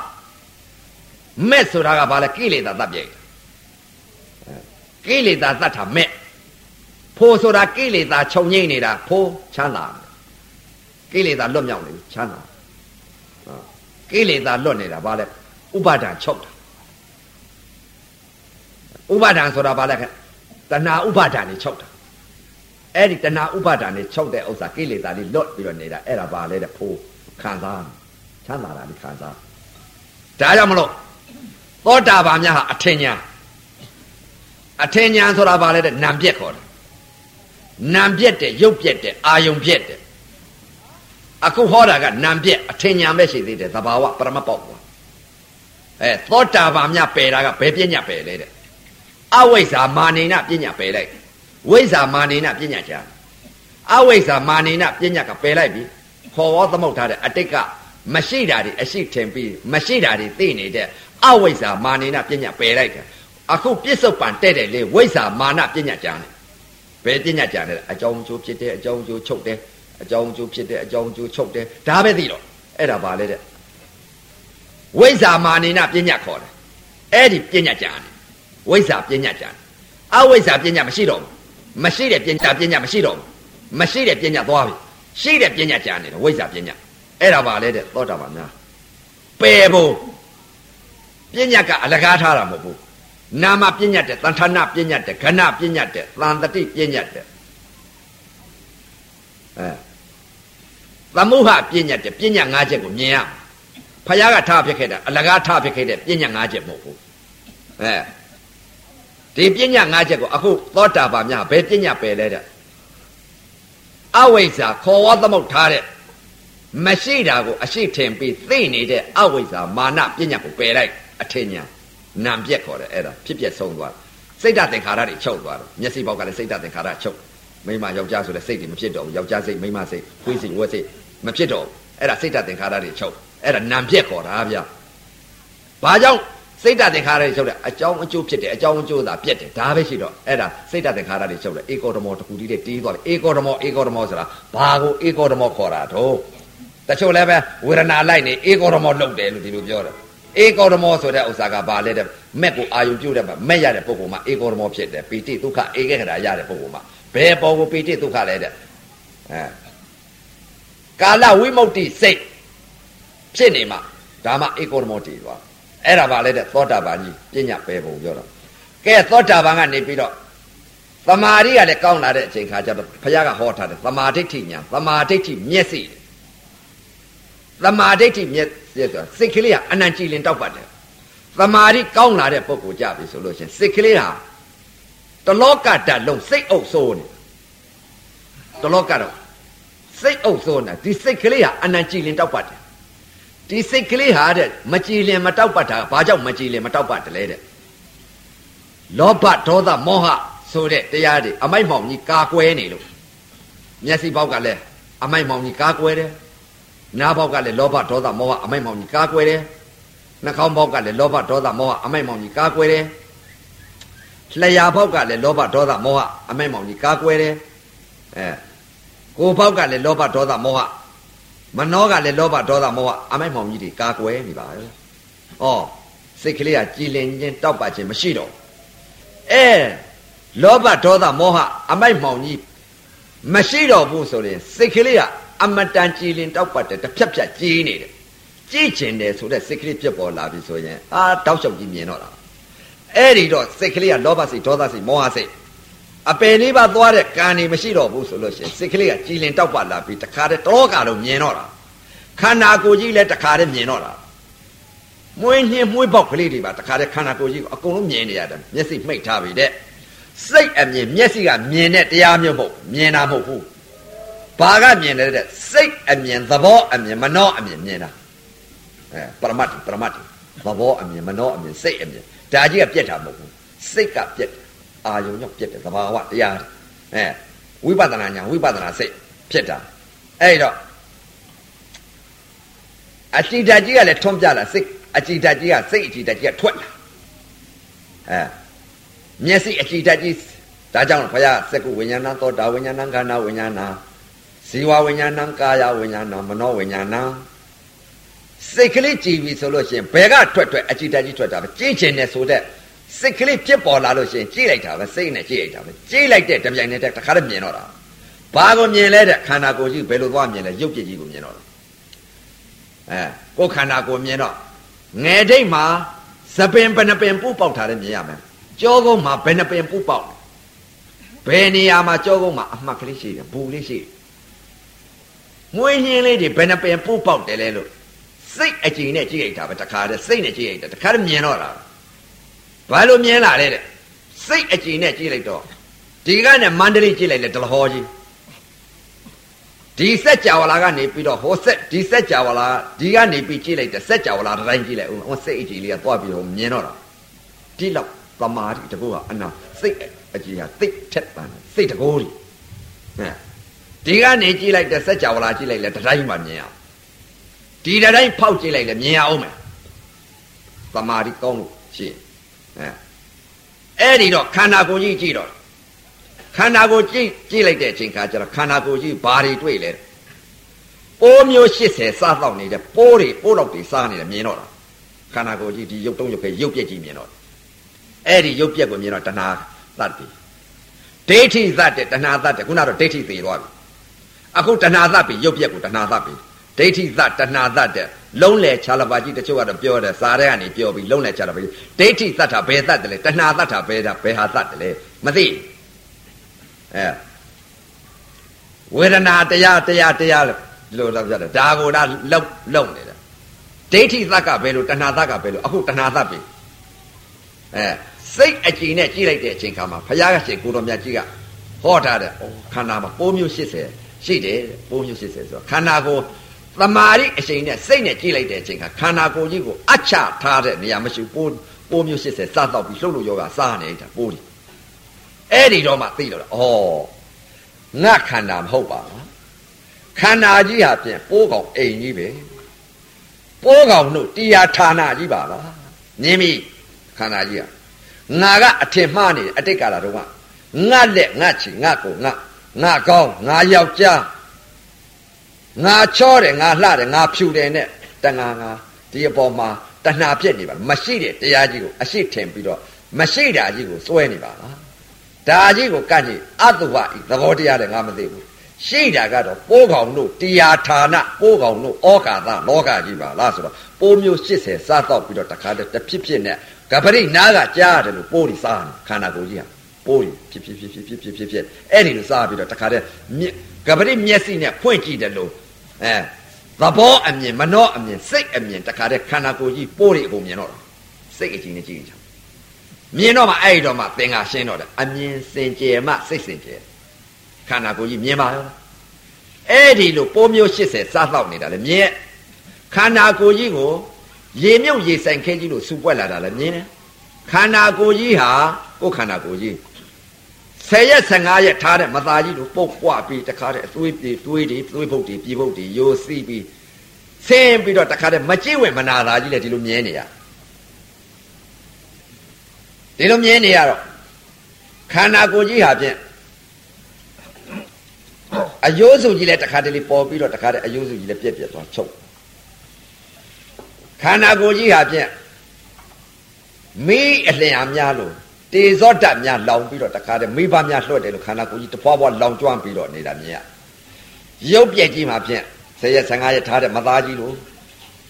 [SPEAKER 2] မဲ့ဆိုတာကဘာလဲကိလေသာတတ်ပြိုင်ကိလေသာတတ်တာမဲ့ဖိုးဆိုတာကိလေသာခြုံငိမ့်နေတာဖိုးချမ်းသာကိလေသာလွတ်မြောက်နေပြီချမ်းသာကိလေသာလွတ်နေတာဘာလဲဥပါဒံချုပ်တာ ဥပါဒံဆိုတာဘာလဲခက်တဏှာဥပါဒံနေချုပ်တာအဲ့ဒီတဏှာဥပါဒံနေချုပ်တဲ့ဥစ္စာကိလေသာလေးလွတ်ပြီးတော့နေတာအဲ့ဒါဘာလဲတဲ့ဖိုးခံစားချမ်းသာတာလေးခံစားဒါကြောင့်မလို့သောတာပန်များဟာအထင်ညာအထင်ညာဆိုတာဘာလဲတဲ့နံပြက်ခေါ်တယ်နံပြက်တဲ့ရုပ်ပြက်တဲ့အာယုံပြက်တဲ့အခုဟောတာကနံပြက်အထင်ညာပဲရှိသေးတယ်သဘာဝပရမပေါက်ကွာအဲသောတာပန်များပယ်တာကဘယ်ပြညာပယ်လဲတဲ့ အဝိဇ္ဇာမာနေနပြညာပယ်လိုက်ဝိဇ္ဇာမာနေနပြညာချာအဝိဇ္ဇာမာနေနပြညာကပယ်လိုက်ပြီခေါ်ဝေါသမုတ်ထားတဲ့အတိတ်ကမရှိတာတွေအရှိထင်ပြီးမရှိတာတွေသိနေတဲ့အဝိဇ္ဇာမာနေနပညာပယ်လိုက်တယ်အခုပြစ္ဆုတ်ပံတဲ့တယ်လေဝိဇ္ဇာမာနပညာကြံတယ်ဘယ်ပညာကြံတယ်အကြောင်းကျိုးဖြစ်တယ်အကြောင်းကျိုးချုပ်တယ်အကြောင်းကျိုးဖြစ်တယ်အကြောင်းကျိုးချုပ်တယ်ဒါပဲသိတော့အဲ့ဒါပါလေတဲ့ဝိဇ္ဇာမာနေနပညာခေါ်တယ်အဲ့ဒီပညာကြံတယ် ဝိဇ္ဇာပညာကြံအဝိဇ္ဇာပညာမရှိတော့ဘူးမရှိတဲ့ပညာပညာမရှိတော့ဘူးမရှိတဲ့ပညာသွားပြီရှိတဲ့ပညာကြံတယ်ဝိဇ္ဇာပညာအဲ့ဒါပါလေတဲ့သောတာပန်များပယ်ဖို့ပညာကအလကားထားတာမဟုတ်ဘူးနာမပညာတဲ့တန်ထာဏပညာတဲ့ခဏပညာတဲ့သံတတိပညာတဲ့အဲသမုဟပညာတဲ့ပညာ၅ချက်ကိုမြင်ရဖယားကထားဖြစ်ခဲ့တာအလကားထားဖြစ်ခဲ့တဲ့ပညာ၅ချက်မဟုတ်ဘူးအဲ ဒီပညာ၅ချက်ကိုအခုသောတာပန်များဘယ်ပညာပယ်လဲတဲ့အဝိဇ္ဇာခေါ်ဝသမုတ်ထားတဲ့မရှိတာကိုအရှိထင်ပြီးသိနေတဲ့အဝိဇ္ဇာမာနပညာကိုပယ်လိုက်အထင်ညာနာမ်ပြက်ခေါ်တယ်အဲ့ဒါဖြစ်ပြက်ဆုံးသွားစိတ်ဓာတ်သင်္ခါရတွေချုပ်သွားတယ်မျက်စိပေါက်ကလည်းစိတ်ဓာတ်သင်္ခါရချုပ်မိမယောက်ျားဆိုလည်းစိတ်တွေမဖြစ်တော့ဘူးယောက်ျားစိတ်မိမစိတ်ခွေးစိတ်ဝက်စိတ်မဖြစ်တော့ဘူးအဲ့ဒါစိတ်ဓာတ်သင်္ခါရတွေချုပ်အဲ့ဒါနာမ်ပြက်ခေါ်တာဗျဘာကြောင့် စိတ်ဓာတ်သင်္ခါရတွေချုပ်တယ်အကြောင်းအကျိုးဖြစ်တယ်အကြောင်းအကျိုးသာပြက်တယ်ဒါပဲရှိတော့အဲ့ဒါစိတ်ဓာတ်သင်္ခါရတွေချုပ်တယ်ဧကောဓမောတခုတည်းတည်းတီးသွားတယ်ဧကောဓမောဧကောဓမောဆိုတာဘာကိုဧကောဓမောခေါ်တာတော့တချို့လည်းပဲဝေဒနာလိုက်နေဧကောဓမောလုပ်တယ်လို့ဒီလိုပြောတယ်ဧကောဓမောဆိုတဲ့ဥစ္စာကဘာလဲတဲ့မက်ကိုအာယုပြုတ်တဲ့မှာမက်ရတဲ့ပုဂ္ဂိုလ်မှာဧကောဓမောဖြစ်တယ်ပီတိဒုက္ခဧကခရာရတဲ့ပုဂ္ဂိုလ်မှာဘယ်ပေါ်ကိုပီတိဒုက္ခလဲတဲ့အဲကာလဝိမု ക്തി စိတ်ဖြစ်နေမှာဒါမှဧကောဓမောတည်သွား အဲ့ဒါပါလဲတဲ့သောတာပန်ကြီးပညာပဲပုံပြောတော့ကဲသောတာပန်ကနေပြီးတော့သမာဓိကလည်းကောင်းလာတဲ့အချိန်ခါကျတော့ဘုရားကဟောထားတယ်သမာဓိဋ္ဌိညာသမာဓိဋ္ဌိမျက်စိသမာဓိဋ္ဌိမျက်စိဆိုတာစိတ်ကလေးကအနံကြည်လင်တောက်ပတ်တယ်သမာဓိကောင်းလာတဲ့ပုဂ္ဂိုလ်ကြပြီဆိုလို့ရှင်စိတ်ကလေးဟာတလောကတတ်လုံးစိတ်အုပ်ဆိုးနေတလောကတော့စိတ်အုပ်ဆိုးနေဒီစိတ်ကလေးဟာအနံကြည်လင်တောက်ပတ်တယ် ဒီစိတ်ကလေးဟာတဲ့မကြည်လင်မတောက်ပတ်တာဘာကြောင့်မကြည်လင်မတောက်ပတ်တယ်လဲတဲ့လောဘဒေါသမောဟဆိုတဲ့တရားတွေအမိုက်မောင်ကြီးကာကွယ်နေလို့မျက်စိပေါက်ကလည်းအမိုက်မောင်ကြီးကာကွယ်တယ်နားပေါက်ကလည်းလောဘဒေါသမောဟအမိုက်မောင်ကြီးကာကွယ်တယ်နှာခေါင်းပေါက်ကလည်းလောဘဒေါသမောဟအမိုက်မောင်ကြီးကာကွယ်တယ်လျှာပေါက်ကလည်းလောဘဒေါသမောဟအမိုက်မောင်ကြီးကာကွယ်တယ်အဲကိုယ်ပေါက်ကလည်းလောဘဒေါသမောဟ မနှောကလည်းလောဘဒေါသမောဟအမိုက်မောင်ကြီးတွေကာကွယ်နေပါပဲ။ဩစိတ်ကလေးကကြည်လင်ခြင်းတောက်ပခြင်းမရှိတော့အဲလောဘဒေါသမောဟအမိုက်မောင်ကြီးမရှိတော့ဘူးဆိုရင်စိတ်ကလေးကအမတန်ကြည်လင်တောက်ပတ်တယ်တစ်ဖြတ်ဖြတ်ကြီးနေတယ်ကြည်ကျင်တယ်ဆိုတဲ့စိတ်ကလေးပြတ်ပေါ်လာပြီဆိုရင်အာတောက်လျှောက်ကြီးမြင်တော့တာအဲ့ဒီတော့စိတ်ကလေးကလောဘစိတ်ဒေါသစိတ်မောဟစိတ် အပယ်လေးပါသွားတဲ့ကံနေမရှိတော့ဘူးဆိုလို့ရှိရင်စိတ်ကလေးကကြည်လင်တောက်ပတ်လာပြီးတခါတည်းတောကလုံးမြင်တော့တာခန္ဓာကိုယ်ကြီးလည်းတခါတည်းမြင်တော့တာမွေးနှင်းမွေးပေါက်ကလေးတွေပါတခါတည်းခန္ဓာကိုယ်ကြီးကိုအကုန်လုံးမြင်နေရတယ်မျက်စိမှိတ်ထားပြီတဲ့စိတ်အမြင်မျက်စိကမြင်တဲ့တရားမျိုးမဟုတ်မြင်တာမဟုတ်ဘူးဘာကမြင်တယ်တဲ့စိတ်အမြင်သဘောအမြင်မနှောအမြင်မြင်တာအဲပရမတ်ပရမတ်သဘောအမြင်မနှောအမြင်စိတ်အမြင်ဒါကြီးကပြက်တာမဟုတ်ဘူးစိတ်ကပြက် အာယုံကြောင့်ပြက်တယ်သဘာဝတရားအဲဝိပဿနာညာဝိပဿနာစိတ်ဖြစ်တာအဲ့တော့အကြည်ဓာတ်ကြီးကလည်းထွန်းပြလာစိတ်အကြည်ဓာတ်ကြီးကစိတ်အကြည်ဓာတ်ကြီးကထွက်လာအဲမျက်စိအကြည်ဓာတ်ကြီးဒါကြောင့်ဘုရားစကုဝိညာဏသောတာဝိညာဏခန္ဓာဝိညာဏဇီဝဝိညာဏကာယဝိညာဏမနောဝိညာဏစိတ်ကလေးကြည်ပြီဆိုလို့ရှိရင်ဘယ်ကထွက်ထွက်အကြည်ဓာတ်ကြီးထွက်တာပဲကြည်ချင်တယ်ဆိုတဲ့ စိတ်ကလေးဖြစ်ပေါ်လာလို့ရှိရင်ကြည်လိုက်တာပဲစိတ်နဲ့ကြည်လိုက်တာပဲကြည်လိုက်တဲ့တပြိုင်နက်တည်းတခါတည်းမြင်တော့တာဘာကိုမြင်လဲတဲ့ခန္ဓာကိုယ်ကြီးဘယ်လိုသွားမြင်လဲရုပ်ပြည့်ကြီးကိုမြင်တော့တာအဲကိုယ်ခန္ဓာကိုယ်မြင်တော့ငယ်တိတ်မှာသပင်ဘယ်နှပင်ပူပေါက်ထားတယ်မြင်ရမယ်ကြောကုန်းမှာဘယ်နှပင်ပူပေါက်ဘယ်နေရာမှာကြောကုန်းမှာအမှတ်ကလေးရှိတယ်ဘူးလေးရှိတယ်မွေးဟင်းလေးတွေဘယ်နှပင်ပူပေါက်တယ်လဲလို့စိတ်အကြည်နဲ့ကြည့်လိုက်တာပဲတခါတည်းစိတ်နဲ့ကြည့်လိုက်တာတခါတည်းမြင်တော့တာ ဘာလို့မြင်လာလဲတဲ့စိတ်အကြည်နဲ့ကြည့်လိုက်တော့ဒီကနဲ့မန္တလေးကြည့်လိုက်လေဒလဟောကြီးဒီစက်ကြဝဠာကနေပြီးတော့ဟိုဆက်ဒီစက်ကြဝဠာဒီကနေပြီးကြည့်လိုက်တဲ့စက်ကြဝဠာတိုင်းကြည့်လိုက်ဦးဟိုစိတ်အကြည်လေးကသွားပြီးဟိုမြင်တော့တာဒီလောက်သမာဓိတကူကအနာစိတ်အကြည်ဟာသိထက်ပန်စိတ်တကူကြီးဟဲ့ဒီကနေကြည့်လိုက်တဲ့စက်ကြဝဠာကြည့်လိုက်လေတတိုင်းမှမြင်အောင်ဒီတိုင်းဖောက်ကြည့်လိုက်လေမြင်ရအောင်မယ်သမာဓိကောင်းလို့ရှိရင် အဲအဲ့ဒီတော့ခန္ဓာကိုယ်ကြီးကြည့်တော့ခန္ဓာကိုယ်ကြည့်ကြည့်လိုက်တဲ့အချိန်ခါကျတော့ခန္ဓာကိုယ်ကြီးဘာတွေတွေ့လဲပိုးမျိုး80စားတော့နေတဲ့ပိုးတွေပိုးတော့တွေစားနေတယ်မြင်တော့တာခန္ဓာကိုယ်ကြီးဒီရုပ်တုံးရုပ်ခဲရုပ်ပြက်ကြီးမြင်တော့အဲ့ဒီရုပ်ပြက်ကိုမြင်တော့တဏှာသတ်ပြီဒိဋ္ဌိသတ်တယ်တဏှာသတ်တယ်ခုနတော့ဒိဋ္ဌိသေသွားပြီအခုတဏှာသတ်ပြီရုပ်ပြက်ကိုတဏှာသတ်ပြီ ဒိဋ္ဌိသတ်တဏှာသတ်တဲ့လုံးလေခြာလပါကြီးတချို့ကတော့ပြောတယ်စာထဲကနေပြောပြီးလုံးလေခြာလပါကြီးဒိဋ္ဌိသတ်တာဘယ်သတ်တယ်လဲတဏှာသတ်တာဘယ်တာဘယ်ဟာသတ်တယ်လဲမသိအဲဝေဒနာတရားတရားတရားလို့တော့ပြောတယ်ဒါကိုဒါလုံလုံနေတယ်ဒိဋ္ဌိသတ်ကဘယ်လိုတဏှာသတ်ကဘယ်လိုအခုတဏှာသတ်ပြီအဲစိတ်အကြည်နဲ့ကြည့်လိုက်တဲ့အချိန်ခါမှာဘုရားကရှင်ကိုတော်မြတ်ကြီးကဟောထားတယ်ခန္ဓာမှာပိုးမျိုး80ရှိတယ်ပိုးမျိုး80ဆိုတော့ခန္ဓာကို သမာဓိအချိန်နဲ့စိတ်နဲ့ကြည့်လိုက်တဲ့အချိန်ကခန္ဓာကိုယ်ကြီးကိုအချထားတဲ့နေရာမရှိပိုးပိုးမျိုး80စားတော့ပြီးလှုပ်လို့ယောဂစားနေတာပိုးဒီအဲ့ဒီတော့မှသိတော့ဩငါခန္ဓာမဟုတ်ပါဘူးခန္ဓာကြီးဟာဖြင့်ပိုးကောင်အိမ်ကြီးပဲပိုးကောင်တို့တရားဌာနကြီးပါလားနင်းပြီခန္ဓာကြီးဟာငါကအထင်မှားနေတယ်အတိတ်ကာလတုန်းကငါလက်ငါချီငါကိုငါငါကောင်းငါယောက်ျား ငါချောတယ်ငါလှတယ်ငါဖြူတယ်နဲ့တဏှာငါဒီအပေါ်မှာတဏှာပြက်နေပါမရှိတဲ့တရားကြီးကိုအရှိထင်ပြီးတော့မရှိတာကြီးကိုစွဲနေပါလားဒါကြီးကိုကန့်ကြည့်အတုဝဤသဘောတရားလည်းငါမသိဘူးရှိတာကတော့ပိုးကောင်တို့တရားဌာနပိုးကောင်တို့ဩကာသလောကကြီးပါလားဆိုတော့ပိုးမျိုး80စားတော့ပြီးတော့တခါတည်းတစ်ဖြစ်ဖြစ်နဲ့ကပရိနာကကြားတယ်လို့ပိုးဒီစားနေခန္ဓာကိုယ်ကြီးဟာပိုးဒီဖြစ်ဖြစ်ဖြစ်ဖြစ်ဖြစ်ဖြစ်ဖြစ်အဲ့ဒီလိုစားပြီးတော့တခါတည်းကပရိမျက်စိနဲ့ဖွင့်ကြည့်တယ်လို့ အဲသဘောအမြင်မနှောအမြင်စိတ်အမြင်တခါတည်းခန္ဓာကိုယ်ကြီးပိုးတွေအကုန်မြင်တော့တာစိတ်အကြီးနဲ့ကြည့်ကြမြင်တော့မှအဲ့တော့မှသင်္ဃာရှင်းတော့တယ်အမြင်စင်ကြယ်မှစိတ်စင်ကြယ်ခန္ဓာကိုယ်ကြီးမြင်ပါရောအဲ့ဒီလိုပိုးမျိုး80စားတော့နေတာလေမြင်ခန္ဓာကိုယ်ကြီးကိုရေမြုပ်ရေဆိုင်ခဲကြီးလို့စူပွက်လာတာလည်းမြင်တယ်ခန္ဓာကိုယ်ကြီးဟာကိုယ်ခန္ဓာကိုယ်ကြီး 10ရက်15ရက်ထားတဲ့မသားကြီးလို့ပုတ်ပွားပြီးတခါတည်းအသွေးပြေသွေးတွေသွေးပုတ်တွေပြေပုတ်တွေယိုစီးပြီးဆင်းပြီးတော့တခါတည်းမကြည့်ဝင်မနာသားကြီးလည်းဒီလိုမြင်နေရဒီလိုမြင်နေရတော့ခန္ဓာကိုယ်ကြီးဟာဖြင့်အယိုးစုကြီးလည်းတခါတလေပေါ်ပြီးတော့တခါတည်းအယိုးစုကြီးလည်းပြက်ပြက်သွားချုပ်ခန္ဓာကိုယ်ကြီးဟာဖြင့်မိအလျင်အများလို့ တေဇောတများလောင်ပြီးတော့တခါတည်းမိဘများလွှတ်တယ်လို့ခန္ဓာကိုယ်ကြီးတဖွာဖွာလောင်ကျွမ်းပြီးတော့နေတာမြင်ရရုပ်ပြက်ကြီးမှာဖြင့်ဆယ်ရက်15ရက်ထားတဲ့မသားကြီးလို့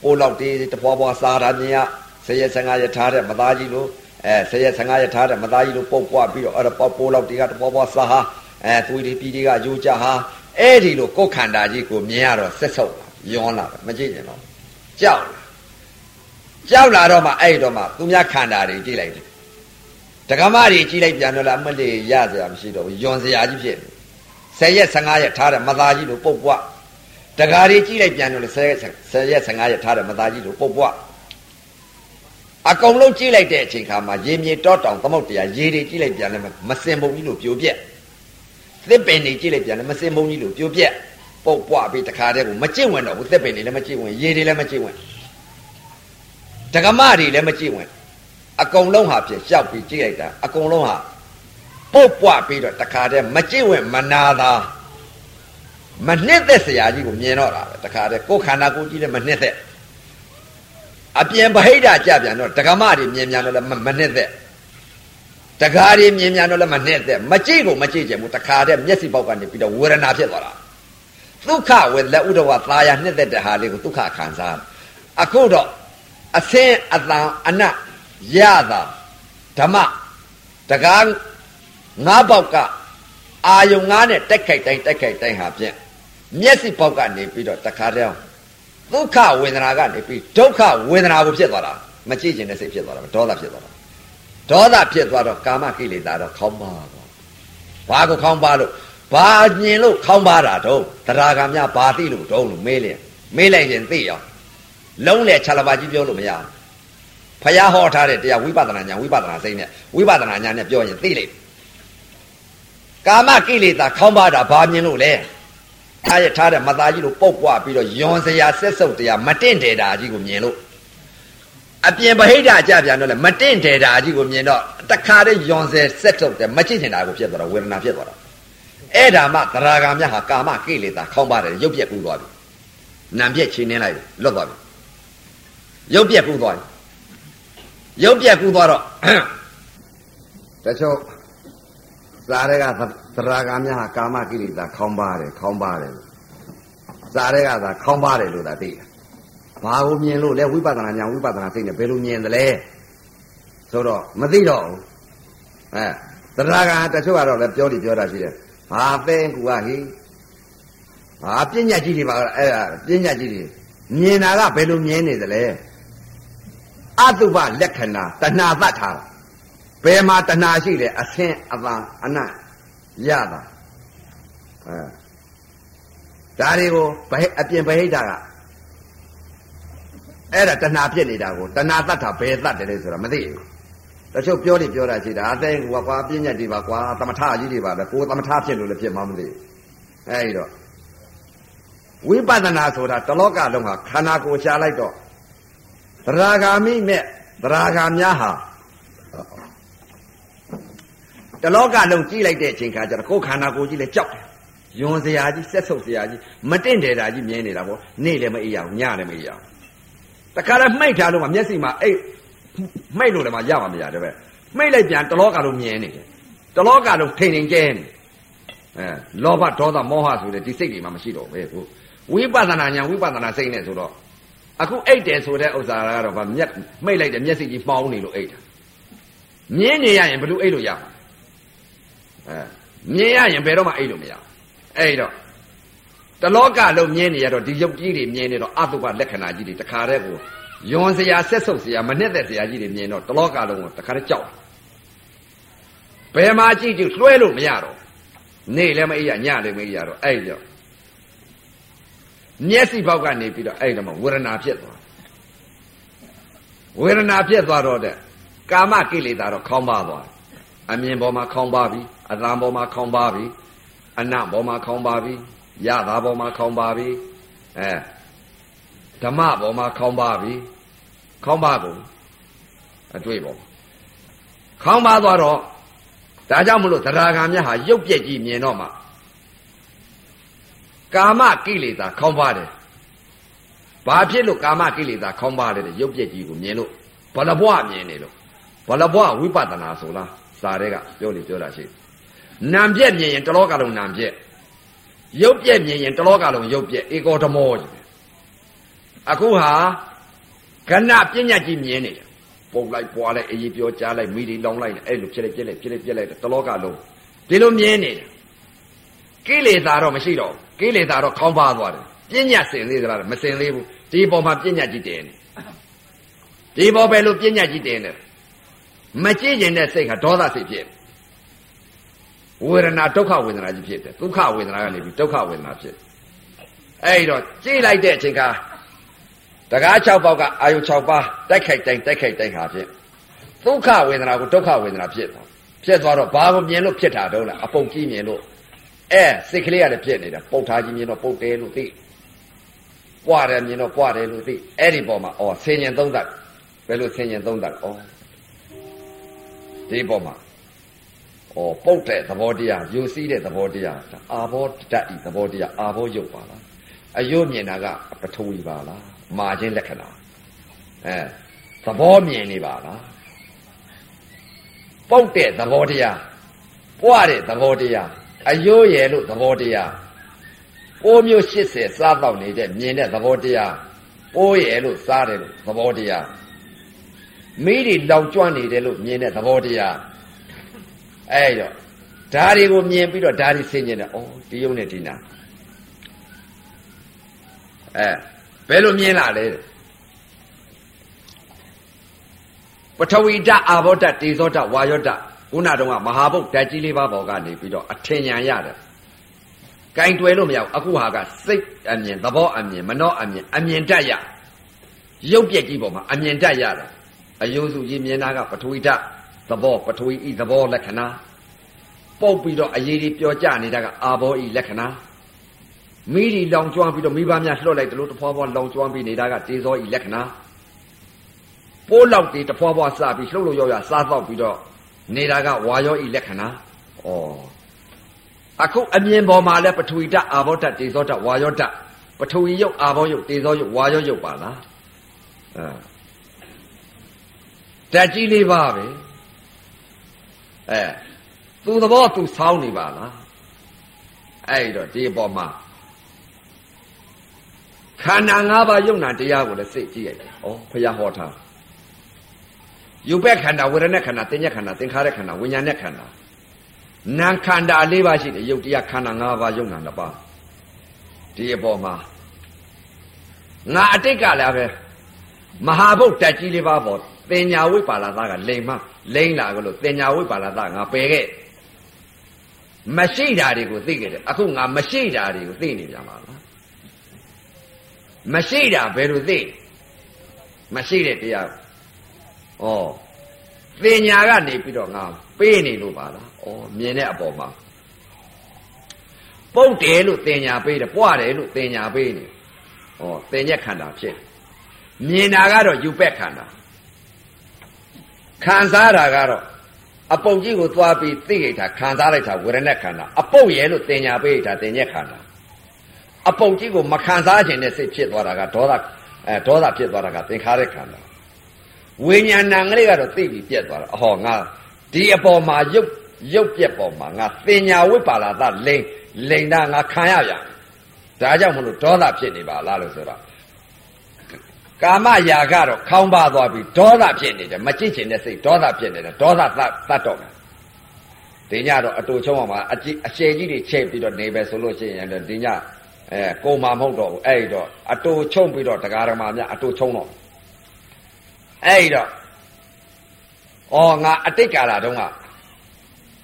[SPEAKER 2] ပိုးလောက်တေးတဖွာဖွာစားတာမြင်ရဆယ်ရက်15ရက်ထားတဲ့မသားကြီးလို့အဲဆယ်ရက်15ရက်ထားတဲ့မသားကြီးလို့ပုတ်ပွားပြီးတော့အဲ့ဒါပိုးလောက်တေးကတဖွာဖွာစားဟာအဲသွေးတွေပြည်တွေကယူကြဟာအဲ့ဒီလိုကိုယ်ခန္ဓာကြီးကိုမြင်ရတော့ဆက်ဆုပ်လာယောလာမကြည့်ကြတော့ကြောက်လာကြောက်လာတော့မှအဲ့တော့မှသူများခန္ဓာတွေကြည့်လိုက်တယ် ဒကမတွေကြီးလိုက်ပြန်တော့လားအမလေးရစရာမရှိတော့ဘူးယွန်စရာကြီးဖြစ်နေ10ရက်15ရက်ထားတယ်မသားကြီးလို့ပုတ်ပွားတကားတွေကြီးလိုက်ပြန်တော့လေ10ရက်10ရက်15ရက်ထားတယ်မသားကြီးလို့ပုတ်ပွားအကုန်လုံးကြီးလိုက်တဲ့အချိန်ခါမှာရေမြေတောတောင်သမုတ်တရားရေတွေကြီးလိုက်ပြန်လဲမစင်ပုံကြီးလို့ပြိုပြက်သစ်ပင်တွေကြီးလိုက်ပြန်လဲမစင်ပုံကြီးလို့ပြိုပြက်ပုတ်ပွားပြီးတခါတည်းကိုမကျင့်ဝင်တော့ဘူးသစ်ပင်တွေလည်းမကျင့်ဝင်ရေတွေလည်းမကျင့်ဝင်ဒကမတွေလည်းမကြည့်ဝင် အကုန်လုံးဟာဖြစ်ရောက်ပြီးကြည့်လိုက်တာအကုန်လုံးဟာပုတ်ပွားပြီးတော့တခါတည်းမကြည့်ဝင်မနာသာမနှစ်သက်ဆရာကြီးကိုမြင်တော့တာပဲတခါတည်းကိုယ်ခန္ဓာကိုယ်ကြီးလည်းမနှစ်သက်အပြင်ဗဟိတကြပြန်တော့ဒကမတွေမြင်မြန်တော့လည်းမနှစ်သက်တကားတွေမြင်မြန်တော့လည်းမနှစ်သက်မကြည့်ကိုမကြည့်ကြဘူးတခါတည်းမျက်စိပေါက်ကနေပြီးတော့ဝေဒနာဖြစ်သွားတာဒုက္ခဝေလက်ဥဒဝသာယာနှစ်သက်တဲ့ဟာလေးကိုဒုက္ခခံစားအခုတော့အစင်းအတန်အနတ် ရတာဓမ္မတကားငါးပေါက်ကအာယုံငါးနဲ့တက်ခိုက်တိုင်းတက်ခိုက်တိုင်းဟာဖြင့်မျက်စိပေါက်ကနေပြီးတော့တခါတည်းဒုက္ခဝေဒနာကနေပြီးဒုက္ခဝေဒနာကိုဖြစ်သွားတာမကြည့်ကျင်တဲ့စိတ်ဖြစ်သွားတာဒေါသဖြစ်သွားတာဒေါသဖြစ်သွားတော့ကာမကိလေသာတော့ခေါင်းပါတော့ဘာကိုခေါင်းပါလို့ဘာညင်လို့ခေါင်းပါတာတော့တရားကများဘာသိလို့တုံးလို့မေးလျင်မေးလိုက်ရင်သိရောလုံးလေခြာလပါကြီးပြောလို့မရဘူး ဖယားဟောထားတဲ့တရားဝိပဿနာညာဝိပဿနာစိတ်နဲ့ဝိပဿနာညာနဲ့ပြောရင်သိလိမ့်ကာမကိလေသာခေါင်းပါတာဘာမြင်လို့လဲထားရထားတဲ့မသားကြီးလို့ပုတ်ပွားပြီးတော့ယွန်စရာဆက်စုပ်တရားမတင့်တယ်တာကြီးကိုမြင်လို့အပြင်ဗဟိတကြပြန်တော့လေမတင့်တယ်တာကြီးကိုမြင်တော့တခါတည်းယွန်စဲဆက်စုပ်တယ်မချစ်ချင်တာကိုဖြစ်သွားတော့ဝေဒနာဖြစ်သွားတော့အဲ့ဒါမှသရဂါမြတ်ဟာကာမကိလေသာခေါင်းပါတယ်ရုပ်ပြက်ကူးသွားပြီနံပြက်ချင်းနှင်းလိုက်လွတ်သွားပြီရုပ်ပြက်ကူးသွားပြီ ရုပ်ပြက်ကူးသွားတော့တချို့စားတွေကသရဂါများဟာကာမကိလေသာခေါင်းပါတယ်ခေါင်းပါတယ်စားတွေကသာခေါင်းပါတယ်လို့သာသိတယ်ဘာကိုမြင်လို့လဲဝိပဿနာညာဝိပဿနာစိတ်နဲ့ဘယ်လိုမြင်သလဲဆိုတော့မသိတော့ဘူးအဲသရဂါတချို့ကတော့လည်းပြောလိပြောတာရှိတယ်ဟာသိကူကဟိဟာပညာကြီးတွေပါအဲ့ဒါပညာကြီးတွေမြင်တာကဘယ်လိုမြင်နေသလဲ အတုပလက္ခဏာတဏှာသတ်ထားတာဘယ်မှာတဏှာရှိလဲအဆင်းအပန်အနတ်ရတာအဲဒါတွေကိုအပြင်ဗဟိတကအဲ့ဒါတဏှာဖြစ်နေတာကိုတဏှာတတ်တာဘယ်တတ်တယ်လဲဆိုတာမသိဘူးတချို့ပြောနေပြောတာရှိတာအသိကွာကွာပြဉ္ညာတွေပါကွာသမထကြီးတွေပါပဲကိုသမထဖြစ်လို့လည်းဖြစ်မှမသိဘူးအဲ့တော့ဝိပဿနာဆိုတာတလောကလုံးဟာခန္ဓာကိုယ်ရှားလိုက်တော့ သရဂါမိမဲ့သရဂါများဟာတလောကလုံးကြည့်လိုက်တဲ့အချိန်ခါကျတော့ကိုယ်ခန္ဓာကိုယ်ကြီးလည်းကြောက်တယ်ယွန်စရာကြီးဆက်ဆုပ်စရာကြီးမတင့်တယ်တာကြီးမြင်နေတာပေါ့နေ့လည်းမအေးရဘူးညလည်းမအေးရဘူးတခါလည်းမှိတ်ထားလို့မှမျက်စိမှာအိတ်မှိတ်လို့လည်းမရပါမရတဲ့ပဲမှိတ်လိုက်ပြန်တလောကလုံးမြင်နေတယ်တလောကလုံးထိန်ထိန်ကျဲနေအဲလောဘဒေါသမောဟဆိုတဲ့ဒီစိတ်တွေမှမရှိတော့ဘူးကိုဝိပဿနာညာဝိပဿနာစိတ်နဲ့ဆိုတော့ အခုအိတ်တယ်ဆိုတဲ့ဥစ္စာကတော့ဗာမျက်မိတ်လိုက်တဲ့မျက်စိကြီးမှောင်းနေလို့အိတ်တာမြင်နေရရင်ဘယ်လိုအိတ်လို့ရမှာအဲမြင်ရရင်ဘယ်တော့မှအိတ်လို့မရအဲ့တော့တလောကလုံးမြင်နေရတော့ဒီရုပ်ကြီးတွေမြင်နေတော့အတုပလက္ခဏာကြီးတွေတခါတည်းကိုယွန်စရာဆက်ဆုပ်စရာမနဲ့တဲ့စရာကြီးတွေမြင်တော့တလောကလုံးကိုတခါတည်းကြောက်ဘယ်မှာကြည့်ကြည့်လွှဲလို့မရတော့နေလည်းမအေးရညလည်းမအေးရတော့အဲ့ကြောင့် မျက်စိဘောက်ကနေပြီးတော့အဲ့တော့မှဝေဒနာဖြစ်သွားဝေဒနာဖြစ်သွားတော့တဲ့ကာမကိလေသာတော့ခေါင်းပါသွားအမြင်ပေါ်မှာခေါင်းပါပြီအသံပေါ်မှာခေါင်းပါပြီအနပေါ်မှာခေါင်းပါပြီရတာပေါ်မှာခေါင်းပါပြီအဲဓမ္မပေါ်မှာခေါင်းပါပြီခေါင်းပါကုန်အတွေ့ပေါ်ခေါင်းပါသွားတော့ဒါကြောင့်မလို့တရားဂံမြတ်ဟာရုပ်ပြက်ကြီးမြင်တော့မှ ကာမကိလေသာခေါင်းပါတယ်ဘာဖြစ်လို့ကာမကိလေသာခေါင်းပါတယ်ရုပ်ပြက်ကြီးကိုမြင်လို့ဘလဘွားမြင်နေလို့ဘလဘွားဝိပဿနာဆိုလားစာတွေကပြောနေပြောတာရှိနာမ်ပြက်မြင်ရင်တလောကလုံးနာမ်ပြက်ရုပ်ပြက်မြင်ရင်တလောကလုံးရုပ်ပြက်ဧကောဓမောကြီးအခုဟာကဏပညာကြီးမြင်နေတယ်ပုတ်လိုက်ပွားလိုက်အေးပြောကြားလိုက်မိဒီလောင်းလိုက်အဲ့လိုဖြစ်လိုက်ပြက်လိုက်ဖြစ်လိုက်ပြက်လိုက်တလောကလုံးဒီလိုမြင်နေတယ် ကိလေသာတော့မရှိတော့ကိလေသာတော့ခေါင်းပါသွားတယ်ပညာစင်သေးသလားမစင်သေးဘူးဒီပေါ်မှာပညာကြီးတင်နေဒီပေါ်ပဲလို့ပညာကြီးတင်နေမကြည့်ကျင်တဲ့စိတ်ကဒေါသစိတ်ဖြစ်ဝေဒနာဒုက္ခဝေဒနာကြီးဖြစ်တယ်ဒုက္ခဝေဒနာကနေပြီးဒုက္ခဝေဒနာဖြစ်အဲ့တော့ကြည့်လိုက်တဲ့အချိန်ကတကား6ပေါက်ကအာယု6ပါးတိုက်ခိုက်တိုင်းတိုက်ခိုက်တိုင်းဟာဖြစ်ဒုက္ခဝေဒနာကိုဒုက္ခဝေဒနာဖြစ်သွားဖြစ်သွားတော့ဘာကိုမြင်လို့ဖြစ်တာတော့လဲအပုတ်ကြီးမြင်လို့ အဲစိတ်ကလေးကလည်းဖြစ်နေတာပုတ်ထားကြီးမြင်တော့ပုတ်တယ်လို့သိပွားတယ်မြင်တော့ပွားတယ်လို့သိအဲ့ဒီပေါ်မှာဩဆင်ញင်သုံးသပ်ဘယ်လိုဆင်ញင်သုံးသပ်ဩဒီပေါ်မှာဩပုတ်တဲ့သဘောတရားယူစည်းတဲ့သဘောတရားအာဘောတတ်ဤသဘောတရားအာဘောယုတ်ပါလားအယုတ်မြင်တာကပထဝီပါလားမာခြင်းလက္ခဏာအဲသဘောမြင်နေပါလားပုတ်တဲ့သဘောတရားပွားတဲ့သဘောတရား အယိုးရယ်လို့သဘောတရားပိုးမျိုး80စားတော့နေတဲ့မြင်တဲ့သဘောတရားပိုးရယ်လို့စားတယ်လို့သဘောတရားမိတွေလောင်ကျွမ်းနေတယ်လို့မြင်တဲ့သဘောတရားအဲ့တော့ဓာတွေကိုမြင်ပြီးတော့ဓာတွေဆင်ကျင်တယ်ဩဒီယုံနဲ့ဒီနာအဲဘယ်လိုမြင်လာလဲပထဝီဓာတ်အာဘောဓာတ်တေဇောဓာတ်ဝါယောဓာတ် ခုနတုန်းကမဟာဘုတ်ဓာတ်ကြီးလေးပါးပေါ်ကနေပြီးတော့အထင်ညာရတယ်။ကင်တွယ်လို့မရဘူးအခုဟာကစိတ်အမြင်သဘောအမြင်မနှောအမြင်အမြင်တတ်ရရုပ်ပြက်ကြီးပေါ်မှာအမြင်တတ်ရတယ်။အယုံစုကြီးမြင်တာကပထဝီဓာတ်သဘောပထဝီဤသဘောလက္ခဏာပုတ်ပြီးတော့အရေးကြီးပြောကြနေတာကအာဘောဤလက္ခဏာမိဒီလောင်ကျွမ်းပြီးတော့မိဘများလှော့လိုက်တယ်လို့တဖွာဖွာလောင်ကျွမ်းပြီးနေတာကတေဇောဤလက္ခဏာပိုးလောက်တွေတဖွာဖွာစပြီးလှုပ်လို့ရောရစားတော့ပြီးတော့ နေတာကဝါယောဤလက္ခဏာဩအခုအမြင်ပေါ်မှာလဲပထဝီဓာတ်အာဘောဓာတ်တေဇောဓာတ်ဝါယောဓာတ်ပထဝီယုတ်အာဘောယုတ်တေဇောယုတ်ဝါယောယုတ်ပါလားအဲဓာတ်ကြီးလေးပါပဲအဲသူသဘောသူဆောင်းနေပါလားအဲ့တော့ဒီအပေါ်မှာခန္ဓာ၅ပါးယုံနာတရားကိုလည်းစိတ်ကြည့်ရတယ်။ဩဘုရားဟောထား။ ယူပက်ခန္ဓာဝေဒနာခန္ဓာသင်္ညက်ခန္ဓာသင်္ခါရခန္ဓာဝိညာဉ်နဲ့ခန္ဓာနာခန္ဓာ၄ပါးရှိတယ်ယုတ်တရားခန္ဓာ၅ပါးယုံနာ၅ပါးဒီအပေါ်မှာငါအတိတ်ကလည်းပဲမဟာဘုတ်တက်ကြီးလေးပါးပေါ်သင်ညာဝိပါလာသားကလိမ်မလိမ့်လာကလို့သင်ညာဝိပါလာသားငါပယ်ခဲ့မရှိတာတွေကိုသိခဲ့တယ်အခုငါမရှိတာတွေကိုသိနေပြန်ပါလားမရှိတာဘယ်လိုသိမရှိတဲ့တရား ဩပညာကနေပြီးတော့ငါပေးနေလို့ပါလားဩမြင်တဲ့အပေါ်မှာပုတ်တယ်လို့တင်ညာပေးတယ်ပွားတယ်လို့တင်ညာပေးနေဩတင်ညက်ခန္ဓာဖြစ်မြင်တာကတော့ယူပက်ခန္ဓာခံစားတာကတော့အပုတ်ကြီးကိုသွားပြီးသိခဲ့တာခံစားလိုက်တာဝေဒနာခန္ဓာအပုတ်ရဲလို့တင်ညာပေးတာတင်ညက်ခန္ဓာအပုတ်ကြီးကိုမခံစားခြင်းနဲ့စိတ်ဖြစ်သွားတာကဒေါသအဲဒေါသဖြစ်သွားတာကသင်္ခါရခန္ဓာ ဝိညာဏံကလေးကတော့သိပြီးပြက်သွားတာအဟောငါဒီအပေါ်မှာရုပ်ရုပ်ပြက်ပေါ်မှာငါသင်ညာဝိပါလာသလိန်လိန်တာငါခံရရဒါကြောင့်မလို့ဒေါသဖြစ်နေပါလားလို့ဆိုတော့ကာမရာကတော့ခေါင်းပါသွားပြီးဒေါသဖြစ်နေတယ်မကြည့်ချင်တဲ့စိတ်ဒေါသဖြစ်နေတယ်ဒေါသသတ်တော့မယ်ဒီညတော့အတူချုံအောင်ပါအကြည့်အရှည်ကြီးတွေချိန်ပြီးတော့နေပဲဆိုလို့ရှိရင်လည်းဒီညအဲကိုမာမဟုတ်တော့ဘူးအဲ့တော့အတူချုံပြီးတော့တရားဓမ္မများအတူချုံတော့ အဲ့တော့ဩငါအတိတ်ကာလတုန်းက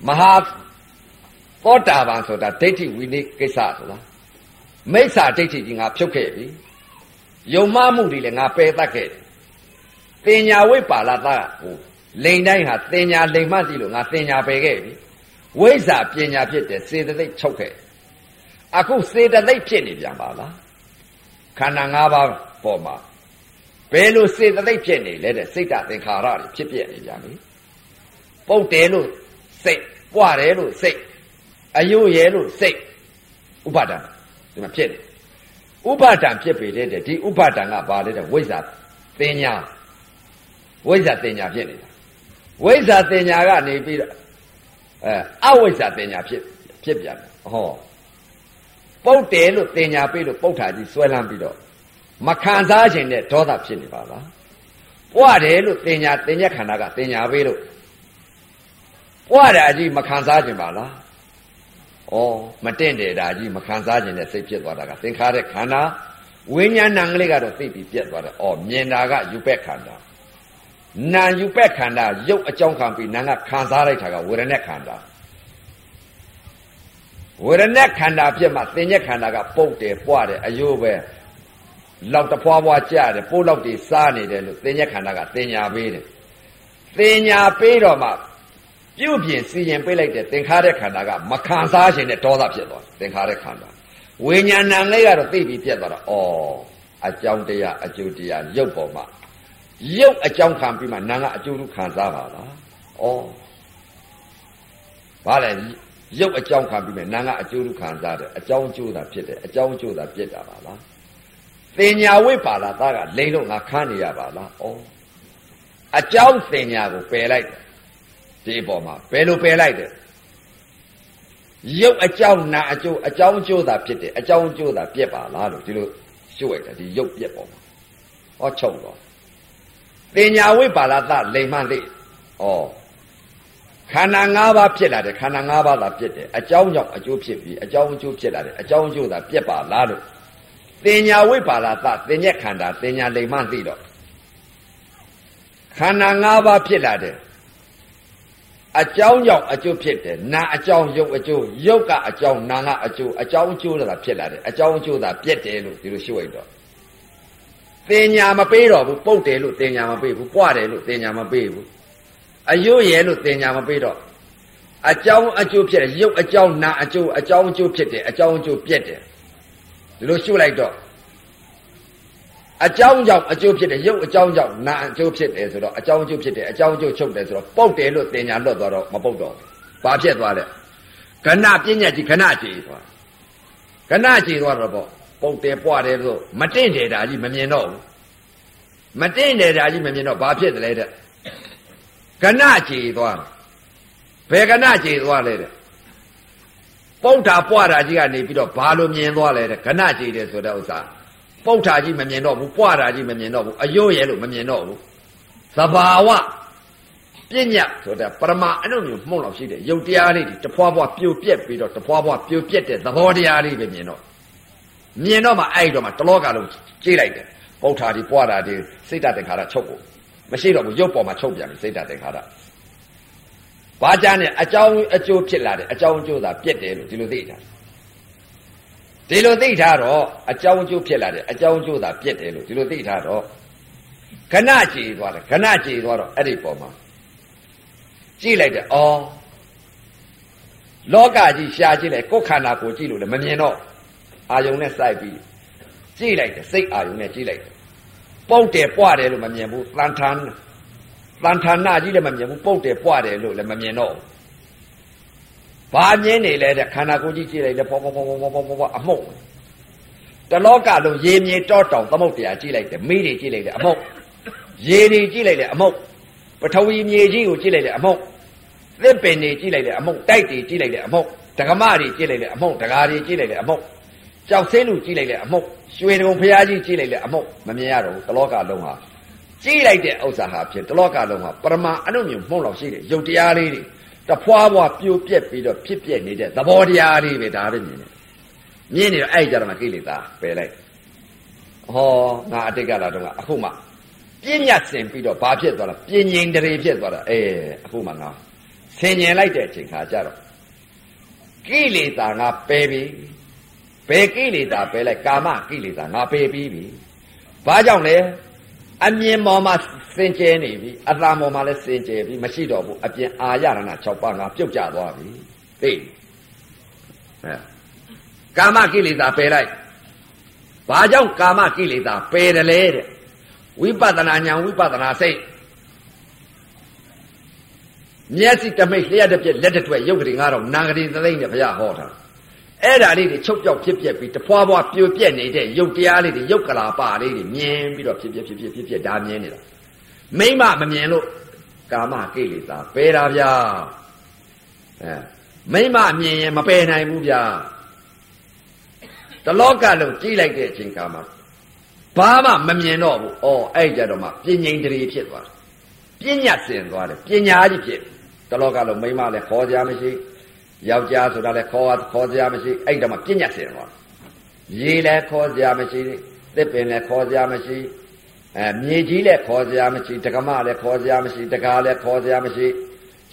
[SPEAKER 2] မဟာသောတာပန်ဆိုတာဒိဋ္ဌိဝိနည်းကိစ္စဆိုတာမိစ္ဆာဒိဋ္ဌိကြီးငါဖြုတ်ခဲ့ပြီယုံမမှုတွေလည်းငါပယ်တတ်ခဲ့တယ်တင်ညာဝိပါလာသဟိုလိန်တိုင်းဟာတင်ညာလိန်မစီလို့ငါတင်ညာပယ်ခဲ့ပြီဝိဇ္ဇာပညာဖြစ်တယ်စေတသိက်ချုပ်ခဲ့အခုစေတသိက်ဖြစ်နေပြန်ပါလားခန္ဓာ၅ပါးပေါ်မှာ ဘယ်လိုစေတသိက်ဖြစ်နေလဲတဲ့စိတ်တသင်္ခါရတွေဖြစ်ပြနေပြန်ပြီပုတ်တယ်လို့စိတ်ပွားတယ်လို့စိတ်အယုရဲလို့စိတ်ဥပါဒံဒီမှာဖြစ်တယ်ဥပါဒံဖြစ်ပေတဲ့ဒီဥပါဒံကဘာလဲတဲ့ဝိဇ္ဇာတင်ညာဝိဇ္ဇာတင်ညာဖြစ်နေတာဝိဇ္ဇာတင်ညာကနေပြီးတော့အဲအဝိဇ္ဇာတင်ညာဖြစ်ဖြစ်ပြန်ဟောပုတ်တယ်လို့တင်ညာပြီးလို့ပုတ်တာကြီးဆွဲလန်းပြီးတော့ မခံစားခြင်းနဲ့ဒေါသဖြစ်နေပါလားပွားတယ်လို့တင်ညာတင်ညက်ခန္ဓာကတင်ညာပေးလို့ပွားတာကြီးမခံစားခြင်းပါလားဩမတင့်တယ်ဒါကြီးမခံစားခြင်းနဲ့စိတ်ဖြစ်သွားတာကသင်္ခါရခန္ဓာဝိညာဏံကလေးကတော့သိပြီးပြက်သွားတယ်ဩမြင်တာကယူပက်ခန္ဓာနာယူပက်ခန္ဓာရုပ်အကြောင်းခံပြီးနာကခံစားလိုက်တာကဝေဒနာခန္ဓာဝေဒနာခန္ဓာဖြစ်မှသင်ညက်ခန္ဓာကပုတ်တယ်ပွားတယ်အယိုးပဲ လောက်တဖွာဖွာကြတယ်ပိုးလောက်တွေစားနေတယ်လို့သင်ညက်ခန္ဓာကသင်ညာပေးတယ်သင်ညာပေးတော့မှပြုတ်ပြင်စီရင်ပေးလိုက်တဲ့သင်္ခါရခန္ဓာကမခံစားခြင်းနဲ့ဒေါသဖြစ်သွားသင်္ခါရခန္ဓာဝိညာဏံလေးကတော့သိပြီးပြတ်သွားတာဩအကြောင်းတရားအကျိုးတရားရုပ်ပေါ်မှာရုပ်အကြောင်းခံပြီးမှနာကအကျိုးလူခံစားပါလားဩဘာလဲရုပ်အကြောင်းခံပြီးမှနာကအကျိုးလူခံစားတယ်အကြောင်းအကျိုးသာဖြစ်တယ်အကြောင်းအကျိုးသာပြစ်တာပါလား သင်ညာဝိပါလာသားကလိန်လို့ငါခန်းနေရပါလားဩအကြောင်းသင်ညာကိုပယ်လိုက်တယ်ဒီပေါ်မှာဘယ်လိုပယ်လိုက်တယ်ရုပ်အကြောင်းနာအကျိုးအကြောင်းအကျိုးသာဖြစ်တယ်အကြောင်းအကျိုးသာပြက်ပါလားလို့ဒီလိုရှုပ်လိုက်တယ်ဒီရုပ်ပြက်ပေါ်မှာဟောချုပ်တော့တင်ညာဝိပါလာသလိမ်မှန်လေဩခန္ဓာ၅ပါးဖြစ်လာတယ်ခန္ဓာ၅ပါးသာဖြစ်တယ်အကြောင်းကြောင့်အကျိုးဖြစ်ပြီးအကြောင်းအကျိုးဖြစ်လာတယ်အကြောင်းအကျိုးသာပြက်ပါလားလို့ တင်ညာဝိပါလာသတင်ညက်ခန္ဓာတင်ညာလိမ်မှန်သိတော့ခန္ဓာ၅ပါးဖြစ်လာတယ်အကြောင်းကြောင့်အကျိုးဖြစ်တယ်နာအကြောင်းယုတ်အကျိုးယုတ်ကအကြောင်းနာကအကျိုးအကြောင်းအကျိုးသာဖြစ်လာတယ်အကြောင်းအကျိုးသာပြက်တယ်လို့ဒီလိုရှုပ်လိုက်တော့တင်ညာမပေးတော့ဘူးပုတ်တယ်လို့တင်ညာမပေးဘူးပွားတယ်လို့တင်ညာမပေးဘူးအယုတ်ရဲလို့တင်ညာမပေးတော့အကြောင်းအကျိုးဖြစ်တယ်ယုတ်အကြောင်းနာအကျိုးအကြောင်းအကျိုးဖြစ်တယ်အကြောင်းအကျိုးပြက်တယ် ဒီလိုရှုပ်လိုက်တော့အကြောင်းကြောင့်အကျိုးဖြစ်တယ်ရုပ်အကြောင်းကြောင့်နာအကျိုးဖြစ်တယ်ဆိုတော့အကြောင်းအကျိုးဖြစ်တယ်အကြောင်းအကျိုးချုပ်တယ်ဆိုတော့ပုတ်တယ်လို့တင်ညာလွတ်သွားတော့မပုတ်တော့ဘာဖြစ်သွားလဲကဏပညာကြီးကဏကြည်သွားကဏကြည်သွားတော့ပေါ့ပုတ်တယ်ပွားတယ်လို့မတင့်တယ်တာကြီးမမြင်တော့ဘူးမတင့်တယ်တာကြီးမမြင်တော့ဘာဖြစ်တယ်လဲတဲ့ကဏကြည်သွားဘယ်ကဏကြည်သွားလဲတဲ့ ပုတ်တာပွားတာကြီးကနေပြီးတော့ဘာလို့မြင်သွားလဲတဲ့ကဏကြည်တယ်ဆိုတဲ့ဥစ္စာပုတ်တာကြီးမမြင်တော့ဘူးပွားတာကြီးမမြင်တော့ဘူးအယိုးရဲလို့မမြင်တော့ဘူးသဘာဝပြဉ္ညာဆိုတာပရမအနုမျိုးမှုန့်လောက်ရှိတယ်ရုပ်တရားလေးတွေတဖွာဖွာပြိုပြက်ပြီးတော့တဖွာဖွာပြိုပြက်တဲ့သဘောတရားလေးပဲမြင်တော့မြင်တော့မှအဲ့တော့မှတလောကလုံးကြည့်လိုက်တယ်ပုတ်တာကြီးပွားတာကြီးစိတ်တတင်္ခါရချုပ်ကိုမရှိတော့ဘူးရုပ်ပေါ်မှာချုပ်ပြန်ပြီစိတ်တတင်္ခါရ ဘာကြမ်းနဲ့အကြောင်းအကျိုးဖြစ်လာတယ်အကြောင်းအကျိုးသာပြက်တယ်လို့ဒီလိုသိတာဒီလိုသိထားတော့အကြောင်းအကျိုးဖြစ်လာတယ်အကြောင်းအကျိုးသာပြက်တယ်လို့ဒီလိုသိထားတော့ခဏကြည်သွားတယ်ခဏကြည်သွားတော့အဲ့ဒီပုံမှာကြည့်လိုက်တယ်အော်လောကကြီးရှားကြည့်လိုက်ကိုယ်ခန္ဓာကိုကြည့်လို့လည်းမမြင်တော့အာယုံနဲ့စိုက်ပြီးကြည့်လိုက်တယ်စိတ်အာယုံနဲ့ကြည့်လိုက်တယ်ပုတ်တယ်ပွားတယ်လို့မမြင်ဘူးတန်ထန် တန်ထန်နာကြီးလည်းမမြင်ဘူးပုတ်တယ်ပွားတယ်လို့လည်းမမြင်တော့ဘာမြင်နေလဲတဲ့ခန္ဓာကိုယ်ကြီးကြည့်လိုက်တယ်ဖောဖောဖောဖောဖောဖောအမှုတ်တလောကလုံးရေမြေတောတောင်သမုတ်တရားကြည့်လိုက်တယ်မိတွေကြည့်လိုက်တယ်အမှုတ်ရေတွေကြည့်လိုက်တယ်အမှုတ်ပထဝီမြေကြီးကိုကြည့်လိုက်တယ်အမှုတ်သစ်ပင်တွေကြည့်လိုက်တယ်အမှုတ်တိုက်တွေကြည့်လိုက်တယ်အမှုတ်ဒကမတွေကြည့်လိုက်တယ်အမှုတ်ဒကာတွေကြည့်လိုက်တယ်အမှုတ်ကြောက်ဆင်းလူကြည့်လိုက်တယ်အမှုတ်ရွှေတုံဖျားကြီးကြည့်လိုက်တယ်အမှုတ်မမြင်ရတော့ဘူးတလောကလုံးဟာ ကြည့်လိုက်တဲ့ဥစ္စာဟာဖြစ်တလောကလုံးဟာပရမအနုမြုံမှုန့်လောက်ရှိတယ်ယုတ်တရားလေးတွေတဖွာဖွာပြိုပြက်ပြီးတော့ဖြစ်ပြက်နေတဲ့သဘောတရားလေးပဲဒါပဲမြင်တယ်မြင်နေတော့အဲ့ကြတော့မှကိလေသာပယ်လိုက်ဟောငါအတိတ်ကလာတော့အခုမှပြဉ္ညာစင်ပြီးတော့ဘာဖြစ်သွားလဲပြဉ္ငိန်တရေဖြစ်သွားတာအဲအခုမှငါဆင်ញင်လိုက်တဲ့အချိန်ခါကျတော့ကိလေသာငါပယ်ပြီဘယ်ကိလေသာပယ်လိုက်ကာမကိလေသာငါပယ်ပြီးပြီဘာကြောင့်လဲ အမြင်ပေါ်မှာစင်ကြဲနေပြီအသာပေါ်မှာလည်းစင်ကြဲပြီမရှိတော့ဘူးအပြင်အာရဏ6ပါးငါပြုတ်ကျသွားပြီသိအဲကာမကိလေသာပယ်လိုက်ဘာကြောင့်ကာမကိလေသာပယ်တယ်လဲတဲ့ဝိပဿနာဉာဏ်ဝိပဿနာစိတ်မျက်စိတမိတ်လျှက်တစ်ပြက်လက်တစ်တွက်ရုပ်ကလေးငါတော့နာဂရီသသိမ့်နဲ့ဘုရားဟောတာ အဲ့ဒါလေးတွေချုပ်ပြောက်ဖြစ်ပြက်ပြီးတဖွာဖွာပြိုပြက်နေတဲ့ရုပ်တရားလေးတွေရုပ်ကလာပါလေးတွေမြင်ပြီးတော့ဖြစ်ပြက်ဖြစ်ပြက်ဖြစ်ပြက်ဒါမြင်နေတာမိမမမြင်လို့ကာမကိလေသာပယ်တာဗျာအဲမိမမြင်ရင်မပယ်နိုင်ဘူးဗျာတလောကလုံးကြည့်လိုက်တဲ့အချိန်ကမှဘာမှမမြင်တော့ဘူးအော်အဲ့ကြတော့မှပြဉ္ဉိန်တရီဖြစ်သွားတယ်ပညာစင်သွားတယ်ပညာကြီးဖြစ်တလောကလုံးမိမလည်းခေါ်ကြမရှိ ယောက်ျားဆိုတာလည်းခေါ်ခေါ်ကြမရှိအဲ့တော့မှပညာစင်သွားရေလည်းခေါ်ကြမရှိသစ်ပင်လည်းခေါ်ကြမရှိအဲမြေကြီးလည်းခေါ်စရာမရှိတက္ကမလည်းခေါ်စရာမရှိတကားလည်းခေါ်စရာမရှိ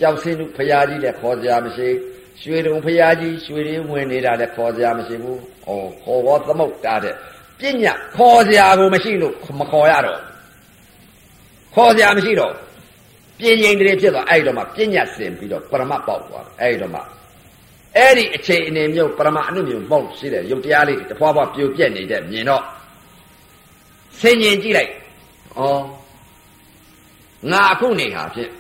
[SPEAKER 2] ကြောက်စင်းလူဖရာကြီးလည်းခေါ်စရာမရှိရွှေတုံဖရာကြီးရွှေရင်းဝင်နေတာလည်းခေါ်စရာမရှိဘူး။ဩခေါ်ဘောသမုတ်တာတဲ့ပညာခေါ်စရာကိုမရှိလို့မခေါ်ရတော့ခေါ်စရာမရှိတော့ပြင်းငိမ့်တွေဖြစ်သွားအဲ့တော့မှပညာစင်ပြီးတော့ပရမတ်ပေါက်သွားအဲ့တော့မှ အဲ့ဒီအချိန်အနေမျိုးပရမအနုမျိုးပေါက်ရှိတဲ့ရုပ်တရားလေးတဖွာဖွာပြိုပြက်နေတဲ့မြင်တော့ဆင်ញင်ကြည့်လိုက်ဩငါအခုနေဟာဖြင့်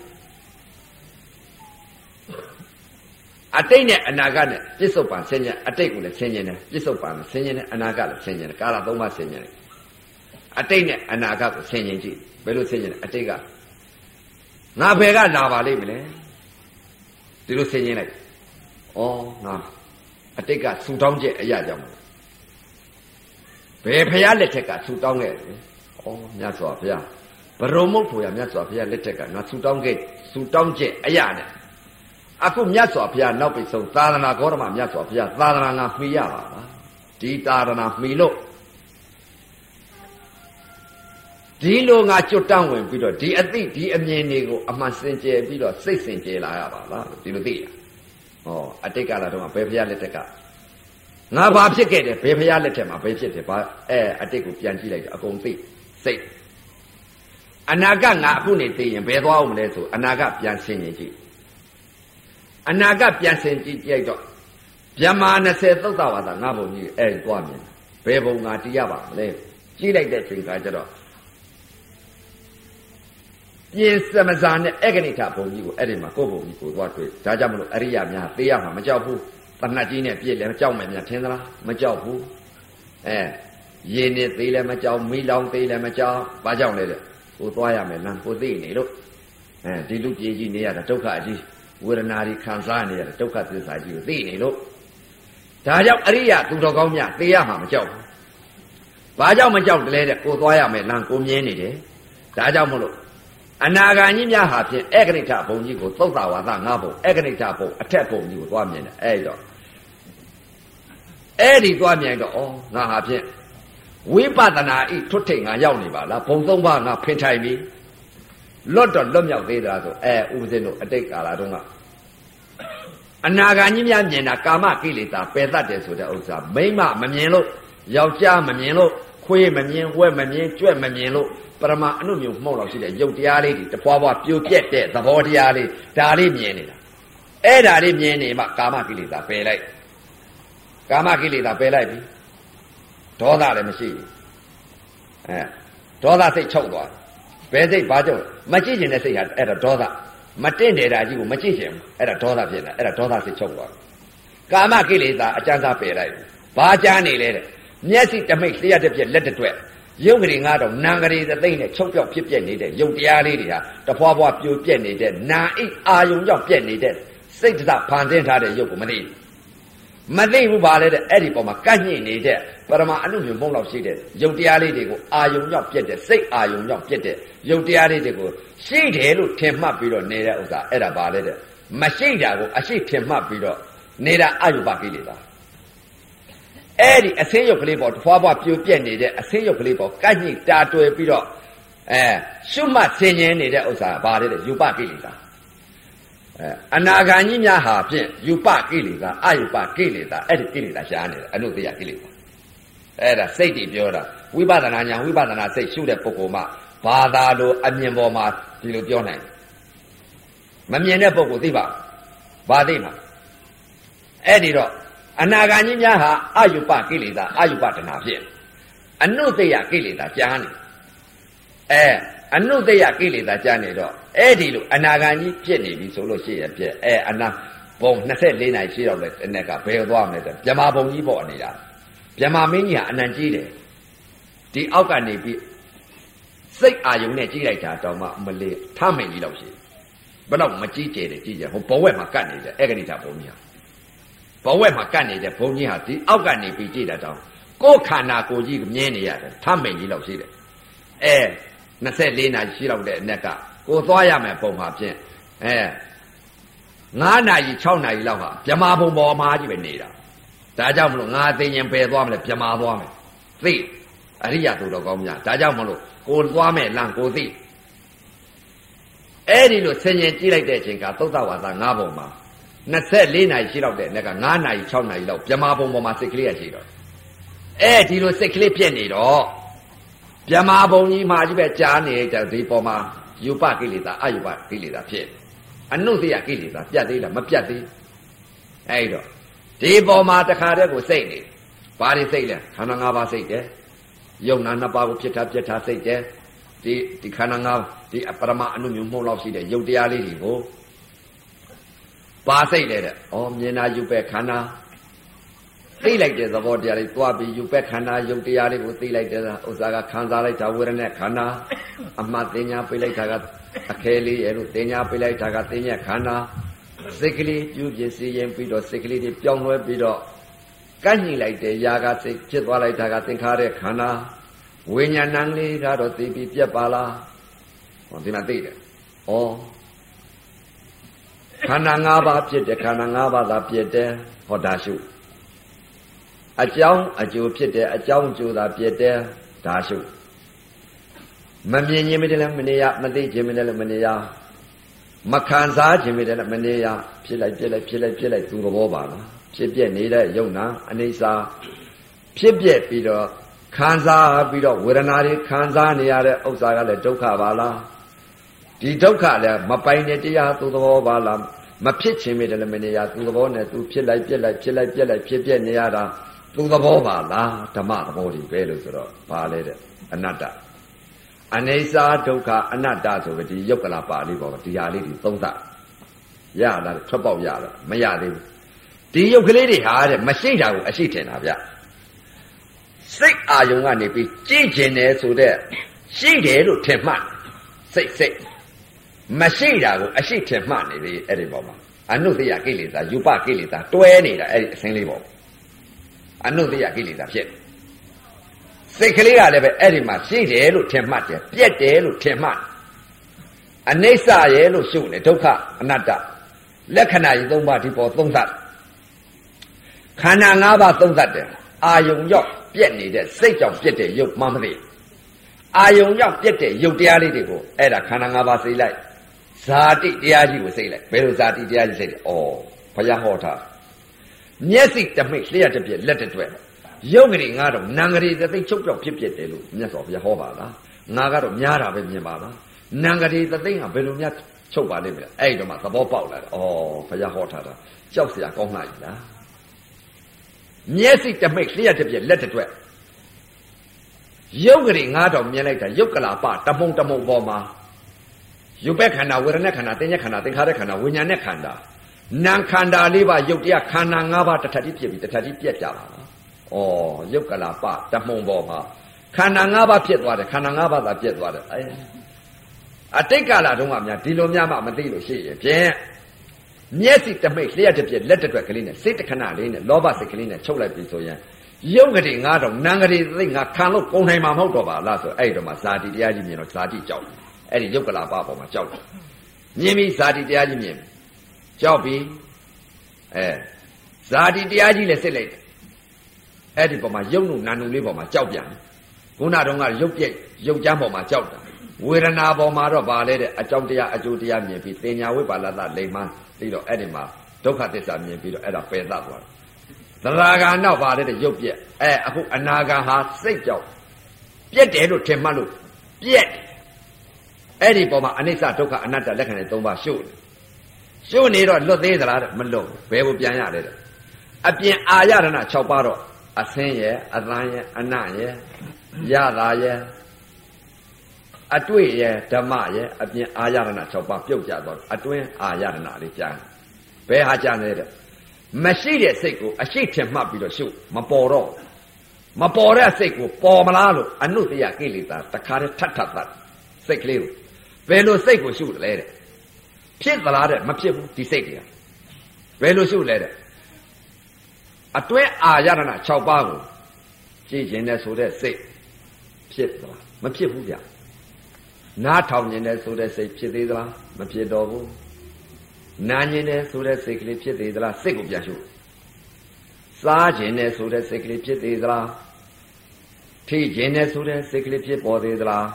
[SPEAKER 2] အတိတ်နဲ့အနာဂတ်နဲ့ပြစ္ဆုတ်ပံဆင်ញင်အတိတ်ကိုလည်းဆင်ញင်တယ်ပြစ္ဆုတ်ပံလည်းဆင်ញင်တယ်အနာဂတ်လည်းဆင်ញင်တယ်ကာလသုံးပါးဆင်ញင်တယ်အတိတ်နဲ့အနာဂတ်ကိုဆင်ញင်ကြည့်ဘယ်လိုဆင်ញင်လဲအတိတ်ကငါဘယ်ကလာပါလိမ့်မလဲဒီလိုဆင်ញင်လိုက် ဩငါအတိတ်ကဆူတောင်းချက်အရာကြောင့်ဘယ်ဖရားလက်ထက်ကဆူတောင်းခဲ့တယ်ဩမြတ်စွာဘုရားဘရုံမုတ်ဖို့ရမြတ်စွာဘုရားလက်ထက်ကငါဆူတောင်းခဲ့ဆူတောင်းချက်အရာနဲ့အခုမြတ်စွာဘုရားနောက်ပိဆုံးသာသနာဂေါရမမြတ်စွာဘုရားသာသနာငါမှီရပါလားဒီသာသနာမှီလို့ဒီလိုငါကြွတန်းဝင်ပြီးတော့ဒီအသိဒီအမြင်တွေကိုအမှန်စင်ကြယ်ပြီးတော့စိတ်စင်ကြယ်လာရပါလားဒီလိုသိရ ဟောအတိတ်ကလာတော့ဘယ်ဘုရားလက်ထက်ကငါဘာဖြစ်ခဲ့တယ်ဘယ်ဘုရားလက်ထက်မှာဘယ်ဖြစ်တယ်ဘာအဲအတိတ်ကိုပြန်ကြည့်လိုက်တော့အကုန်သိစိတ်အနာဂတ်ငါအခုနေသိရင်ဘယ်သွားအောင်မလဲဆိုအနာဂတ်ပြန်ဆင်ရင်ကြည့်အနာဂတ်ပြန်ဆင်ကြည့်ကြိုက်တော့ဗျမာ20သုတ်တော်ဝါဒငါဘုံကြီးအဲသွားမြင်ဘယ်ဘုံငါတရားပါမလဲကြည့်လိုက်တဲ့ချိန်ခါကျတော့ ပြင်စမစာနဲ့အဂဏိထဘုံကြီးကိုအဲ့ဒီမှာကိုယ့်ဘုံကြီးကိုသွားတွေ့ဒါကြောင့်မလို့အရိယာများသိရမှာမကြောက်ဘူးတဏှတ်ကြီးနဲ့ပြည့်လည်းမကြောက်မယ်များထင်သလားမကြောက်ဘူးအဲရေနဲ့သေးလည်းမကြောက်မိလောင်သေးလည်းမကြောက်ဘာကြောင့်လဲတဲ့ကိုသွားရမယ်လမ်းကိုသိနေလို့အဲဒီလူပြေကြီးနေရတာဒုက္ခအကြီးဝေဒနာတွေခံစားနေရတဲ့ဒုက္ခသစ္စာကြီးကိုသိနေလို့ဒါကြောင့်အရိယာသူတော်ကောင်းများသိရမှာမကြောက်ဘူးဘာကြောင့်မကြောက်တယ်လဲတဲ့ကိုသွားရမယ်လမ်းကိုမြင်နေတယ်ဒါကြောင့်မလို့ အနာဂါကြီးများဟာဖြင့်ဧကနိဋ္ဌဘုံကြီးကိုသုတ်တာဝါဒငါဘုံဧကနိဋ္ဌဘုံအထက်ဘုံကြီးကိုသွားမြင်တယ်အဲ့တော့အဲ့ဒီသွားမြင်တော့ဩငါဟာဖြင့်ဝိပဿနာဤထွတ်ထိတ်ငါရောက်နေပါလားဘုံသုံးပါးငါဖင်ထိုင်ပြီလွတ်တော့လွတ်မြောက်သေးတာဆိုအဲဥပဇင်းတို့အတိတ်ကာလတုန်းကအနာဂါကြီးများမြင်တာကာမကိလေသာပယ်တတ်တယ်ဆိုတဲ့ဥစ္စာမိမမမြင်လို့ယောက်ျားမမြင်လို့ ခွေးမမြင်ဝက်မမြင်ကြွက်မမြင်လို့ပရမအနုမျိုးမှုန့်လောက်ရှိတဲ့ရုပ်တရားလေးတွေတပွားပွားပြိုပြက်တဲ့သဘောတရားလေးဒါလေးမြင်နေတာအဲ့ဒါလေးမြင်နေမှကာမကိလေသာပယ်လိုက်ကာမကိလေသာပယ်လိုက်ပြီဒေါသလည်းမရှိဘူးအဲဒေါသစိတ်ချုပ်သွားဘယ်စိတ်ဘာကြောင့်မကြည့်ကျင်တဲ့စိတ်ဟာအဲ့ဒါဒေါသမတင့်တယ်တာကြီးကိုမကြည့်ကျင်ဘူးအဲ့ဒါဒေါသဖြစ်နေတာအဲ့ဒါဒေါသစိတ်ချုပ်သွားကာမကိလေသာအကျဉ်းစားပယ်လိုက်ဘာကြားနေလဲတဲ့ မျက်စိတမိတ်လျှက်တစ်ပြက်လက်တစ်တွက်ရုပ်ကလေးငါတော့နာကလေးသိမ့်နဲ့ချုပ်ပြောက်ဖြစ်ပြက်နေတဲ့ရုပ်တရားလေးတွေဟာတဖွာဖွာပြိုပြက်နေတဲ့နာအိတ်အာယုံကြောင့်ပြက်နေတဲ့စိတ်တစဖန်ဆင်းထားတဲ့ရုပ်ကိုမသိဘူးမသိဘူးပါလေတဲ့အဲ့ဒီပေါ်မှာကန့်ညှိနေတဲ့ပရမအနုမြုံမုံလောက်ရှိတဲ့ရုပ်တရားလေးတွေကိုအာယုံကြောင့်ပြက်တဲ့စိတ်အာယုံကြောင့်ပြက်တဲ့ရုပ်တရားလေးတွေကိုရှိတယ်လို့ထင်မှတ်ပြီးတော့နေတဲ့ဥစ္စာအဲ့ဒါပါလေတဲ့မရှိတာကိုအရှိထင်မှတ်ပြီးတော့နေတာအယုပကိလေသာ အဲ့ဒီအဆင်းရုပ်ကလေးပေါ်ထွားပွားပြိုပြက်နေတဲ့အဆင်းရုပ်ကလေးပေါ်ကန့်ညိတာတွယ်ပြီးတော့အဲရှုမှတ်ဆင်ញင်နေတဲ့ဥစ္စာဘာလဲတဲ့ယူပကိလေသာအဲအနာဂါကြီးများဟာဖြင့်ယူပကိလေသာအယူပကိလေသာအဲ့ဒီကိလေသာရှားနေတယ်အနုတ္တယကိလေသာအဲ့ဒါစိတ်တွေပြောတာဝိပဿနာညာဝိပဿနာစိတ်ရှုတဲ့ပုဂ္ဂိုလ်မှဘာသာလိုအမြင်ပေါ်မှာဒီလိုပြောနိုင်မမြင်တဲ့ပုဂ္ဂိုလ်သိပါဘာသိမှာအဲ့ဒီတော့ အနာဂါကြီးများဟာအယုပကိလေသာအယုပတဏဖြစ်အနုတ္တယကိလေသာကြားနေအဲအနုတ္တယကိလေသာကြားနေတော့အဲ့ဒီလိုအနာဂါကြီးဖြစ်နေပြီဆိုလို့ရှိရဖြစ်အဲအနာဘုံ24နိုင်ရှိတော့လေတနေ့ကဘယ်သွားမလဲဆိုမြမဘုံကြီးပေါ့နေတာမြမမင်းကြီးဟာအနံကြီးတယ်ဒီအောက်ကနေပြီးစိတ်အာယုံနဲ့ကြီးလိုက်တာတောင်မှမလေးထမင်ကြီးလောက်ရှိဘယ်တော့မကြီးကျယ်တယ်ကြီးကျယ်ဟိုဘဝက်မှာကတ်နေတယ်အဲ့ကနိတာဘုံကြီးဟာ ဘဝက်မှာကတ်နေတဲ့ဘုံကြီးဟာဒီအောက်ကနေပြီးကြည့်တာတောင်ကိုယ်ခန္ဓာကိုယ်ကြီးမြင်နေရတယ်ထမင်ကြီးလောက်ရှိတယ်အဲ24နာရီရှိလောက်တဲ့အနက်ကကိုသွားရမယ်ပုံမှာဖြင့်အဲ9နာရီ6နာရီလောက်ဟာမြမာဘုံပေါ်မှာကြီးပဲနေတာဒါကြောင့်မလို့ငါသိရင်ပယ်သွားမလဲမြမာသွားမယ်သိအရိယသူတော်ကောင်းများဒါကြောင့်မလို့ကိုသွားမဲ့လမ်းကိုသိအဲ့ဒီလိုဆင်ញင်ကြည့်လိုက်တဲ့အချိန်ကသုတ်တဝါစာ၅ပုံမှာ 24နာရီရှိတော့တဲ့နေ့က9နာရီ6နာရီလောက်ပြမဘုံပေါ်မှာစိတ်ကလေးရရှိတော့အဲ့ဒီလိုစိတ်ကလေးပြက်နေတော့ပြမဘုံကြီးမှာကြီးပဲကြားနေတဲ့ဒီပေါ်မှာယူပကိလေသာအယူပကိလေသာဖြစ်အနုတ္တိယကိလေသာပြတ်သေးလားမပြတ်သေးအဲ့တော့ဒီပေါ်မှာတခါတည်းကိုစိတ်နေဘာတွေစိတ်လဲခန္ဓာ၅ပါးစိတ်တယ်ယုံနာနှစ်ပါးကိုဖြစ်တာပြက်တာစိတ်တယ်ဒီဒီခန္ဓာ၅ပါးဒီအပရမအနုမြုံမှုန့်လောက်ရှိတဲ့ယုတ်တရားလေးတွေကို ပါစိတ်လေတဲ့ဩမြင်တာယူပဲခန္ဓာသိလိုက်တဲ့သဘောတရားလေးသွားပြီးယူပဲခန္ဓာယုတ်တရားလေးကိုသိလိုက်တဲ့ဥစ္စာကခံစားလိုက်တာဝေဒနာခန္ဓာအမှတ်တင်ညာပြလိုက်တာကအခဲလေးရဲ့လို့တင်ညာပြလိုက်တာကတင်ညာခန္ဓာစိတ်ကလေးပြုပြစီရင်ပြီးတော့စိတ်ကလေးတွေပြောင်းလဲပြီးတော့ကန့်ညိလိုက်တဲ့ຢာကစိတ်ဖြစ်သွားလိုက်တာကသင်္ခါရခန္ဓာဝိညာဏံလေးကတော့သိပြီးပြက်ပါလားဟောဒီမှာသိတယ်ဩ ခန္ဓာ၅ပါးဖြစ်တယ်ခန္ဓာ၅ပါးသာဖြစ်တယ်ဟောဒါရှုအကြောင်းအကျိုးဖြစ်တယ်အကြောင်းအကျိုးသာဖြစ်တယ်ဒါရှုမမြင်ခြင်းမတည်းလည်းမနေရမသိခြင်းမတည်းလည်းမနေရမခံစားခြင်းမတည်းလည်းမနေရဖြစ်လိုက်ဖြစ်လိုက်ဖြစ်လိုက်ဖြစ်လိုက်သူသဘောပါလားဖြစ်ပြနေတဲ့ယုံနာအနေစာဖြစ်ပြပြီးတော့ခံစားပြီးတော့ဝေဒနာတွေခံစားနေရတဲ့ဥစ္စာကလည်းဒုက္ခပါလား ဒီဒုက္ခလည်းမပိုင်တဲ့တရားသူသဘောပါလားမဖြစ်ခြင်းမတည်းလည်းမနေရသူသဘောနဲ့သူဖြစ်လိုက်ပြက်လိုက်ဖြစ်လိုက်ပြက်လိုက်ဖြစ်ပြနေရတာသူသဘောပါလားဓမ္မသဘောတွေပဲလို့ဆိုတော့ပါလေတဲ့အနတ္တအနေစာဒုက္ခအနတ္တဆိုပြီးဒီယုတ်ကလာပါဠိပေါ်ဒီဟာလေးတွေသုံးသပ်ရလားထွက်ပေါက်ရလားမရသေးဘူးဒီယုတ်ကလေးတွေဟာတဲ့မရှိတာကိုအရှိထင်တာဗျစိတ်အာယုံကနေပြီးကြည့်ကျင်တယ်ဆိုတဲ့ရှိတယ်လို့ထင်မှတ်စိတ်စိတ် မရှိတာကိုအရှိထင်မှတ်နေပြီအဲ့ဒီပေါ်မှာအနုတ္တိယကိလေသာယူပကိလေသာတွဲနေတာအဲ့ဒီအစင်းလေးပေါ်အနုတ္တိယကိလေသာဖြစ်စိတ်ကလေးကလည်းပဲအဲ့ဒီမှာရှိတယ်လို့ထင်မှတ်တယ်ပြက်တယ်လို့ထင်မှတ်အနိစ္စရဲ့လို့ရှုနေဒုက္ခအနတ္တလက္ခဏာကြီးသုံးပါးဒီပေါ်သုံးသတ်ခန္ဓာ၅ပါးသုံးသတ်တယ်အာယုံရောက်ပြက်နေတဲ့စိတ်ကြောင့်ပြက်တဲ့ရုပ်မှမသိအာယုံရောက်ပြက်တဲ့ရုပ်တရားလေးတွေကိုအဲ့ဒါခန္ဓာ၅ပါးစိတ်လိုက် ဇာတိတရားကြီးကိုစိတ်လိုက်ဘယ်လိုဇာတိတရားကြီးစိတ်လဲဩဘုရားဟောတာမျက်စိတမိတ်လျှက်တစ်ပြက်လက်တစ်တွဲရုပ်ကလေးငါတော့နံကလေးတစ်သိချုပ်ပြောက်ဖြစ်ဖြစ်တယ်လို့မြတ်စွာဘုရားဟောပါလားငါကတော့များတာပဲမြင်ပါလားနံကလေးတစ်သိကဘယ်လိုများချုပ်ပါလိမ့်မလဲအဲ့တော့မှသဘောပေါက်လာတယ်ဩဘုရားဟောထားတာကြောက်စရာကောင်းလာပြီလားမျက်စိတမိတ်လျှက်တစ်ပြက်လက်တစ်တွဲရုပ်ကလေးငါတော့မြင်လိုက်တာရုပ်ကလာပတမုံတမုံပေါ်မှာ ရုပ်ပဲခန္ဓာဝေဒနာခန္ဓာသင်္ညခန္ဓာသင်္ခါရခန္ဓာဝိညာဉ်နဲ့ခန္ဓာနာခန္ဓာလေးပါရုပ်တရားခန္ဓာ၅ပါးတစ်ထပ်တိဖြစ်ပြီးတစ်ထပ်တိပြက်ကြပါလား။ဩရုပ်ကလာပတမုံပေါ်မှာခန္ဓာ၅ပါးဖြစ်သွားတယ်ခန္ဓာ၅ပါးသာပြက်သွားတယ်အဲအတိတ်ကာလတုန်းကများဒီလိုများမှမသိလို့ရှိရင်ဖြင့်မျက်စိတမိတ်လျှက်တစ်ပြက်လက်တစ်တွက်ကလေးနဲ့စိတ်တခဏလေးနဲ့လောဘစိတ်ကလေးနဲ့ချုပ်လိုက်ပြီဆိုရင်ရုပ်ကလေးငါတော့နံကလေးသိငါခံလို့ကုန်နိုင်မှာမဟုတ်တော့ပါလားဆိုအဲ့ဒီတော့မှဇာတိတရားကြီးမြင်တော့ဇာတိကြောက် အဲ့ဒီရုပ်ကလာပပေါ်မှာကြောက်တယ်မြင်ပြီဇာတိတရားကြီးမြင်ကြောက်ပြီအဲဇာတိတရားကြီးလည်းစစ်လိုက်တယ်အဲ့ဒီပေါ်မှာရုပ်နုနာနုလေးပေါ်မှာကြောက်ပြန်ခုနတုန်းကရုပ်ပြက်ရုပ်ကြမ်းပေါ်မှာကြောက်တာဝေဒနာပေါ်မှာတော့ဗာလဲတဲ့အကြောင်းတရားအကျိုးတရားမြင်ပြီးတင်ညာဝိပါလတလိမ္မာပြီးတော့အဲ့ဒီမှာဒုက္ခသစ္စာမြင်ပြီးတော့အဲ့ဒါပယ်သသွားတယ်သရဂါနောက်ဗာလဲတဲ့ရုပ်ပြက်အဲအခုအနာဂါဟာစိတ်ကြောက်ပြက်တယ်လို့ထင်မှတ်လို့ပြက် အဲ့ဒီပေါ်မှာအနိစ္စဒုက္ခအနတ္တလက္ခဏာ၃ပါးရှုတယ်ရှုနေတော့လွတ်သေးသလားမလွတ်ဘယ်ကိုပြန်ရလဲအပြင်အာရဏ6ပါးတော့အသင်းရဲ့အသံရဲ့အနရဲ့ရတာရဲ့အတွေ့ရဲ့ဓမ္မရဲ့အပြင်အာရဏ6ပါးပြုတ်ကြတော့အတွင်းအာရဏလေးကြားဘယ်ဟာကြားနေတဲ့မရှိတဲ့စိတ်ကိုအရှိထင်မှတ်ပြီးတော့ရှုမပေါ်တော့မပေါ်တဲ့စိတ်ကိုပေါ်မလားလို့အနုတ္တယကိလေသာတခါတည်းထပ်ထပ်သတ်စိတ်ကလေးကို ဘယ်လိုစိတ်ကိုရှုတယ်လဲတဲ့ဖြစ်သလားတဲ့မဖြစ်ဘူးဒီစိတ်တွေကဘယ်လိုရှုလဲတဲ့အတွဲအာရဏ6ပါးကိုကြည်ကျင်တဲ့ဆိုတဲ့စိတ်ဖြစ်သလားမဖြစ်ဘူးဗျနားထောင်ခြင်းတဲ့ဆိုတဲ့စိတ်ဖြစ်သေးသလားမဖြစ်တော့ဘူးနာခြင်းတဲ့ဆိုတဲ့စိတ်ကလေးဖြစ်သေးသလားစိတ်ကိုပြန်ရှုစားခြင်းတဲ့ဆိုတဲ့စိတ်ကလေးဖြစ်သေးသလားထထိခြင်းနဲ့ဆိုတဲ့စိတ်ကလေးဖြစ်ပေါ်သေးသလား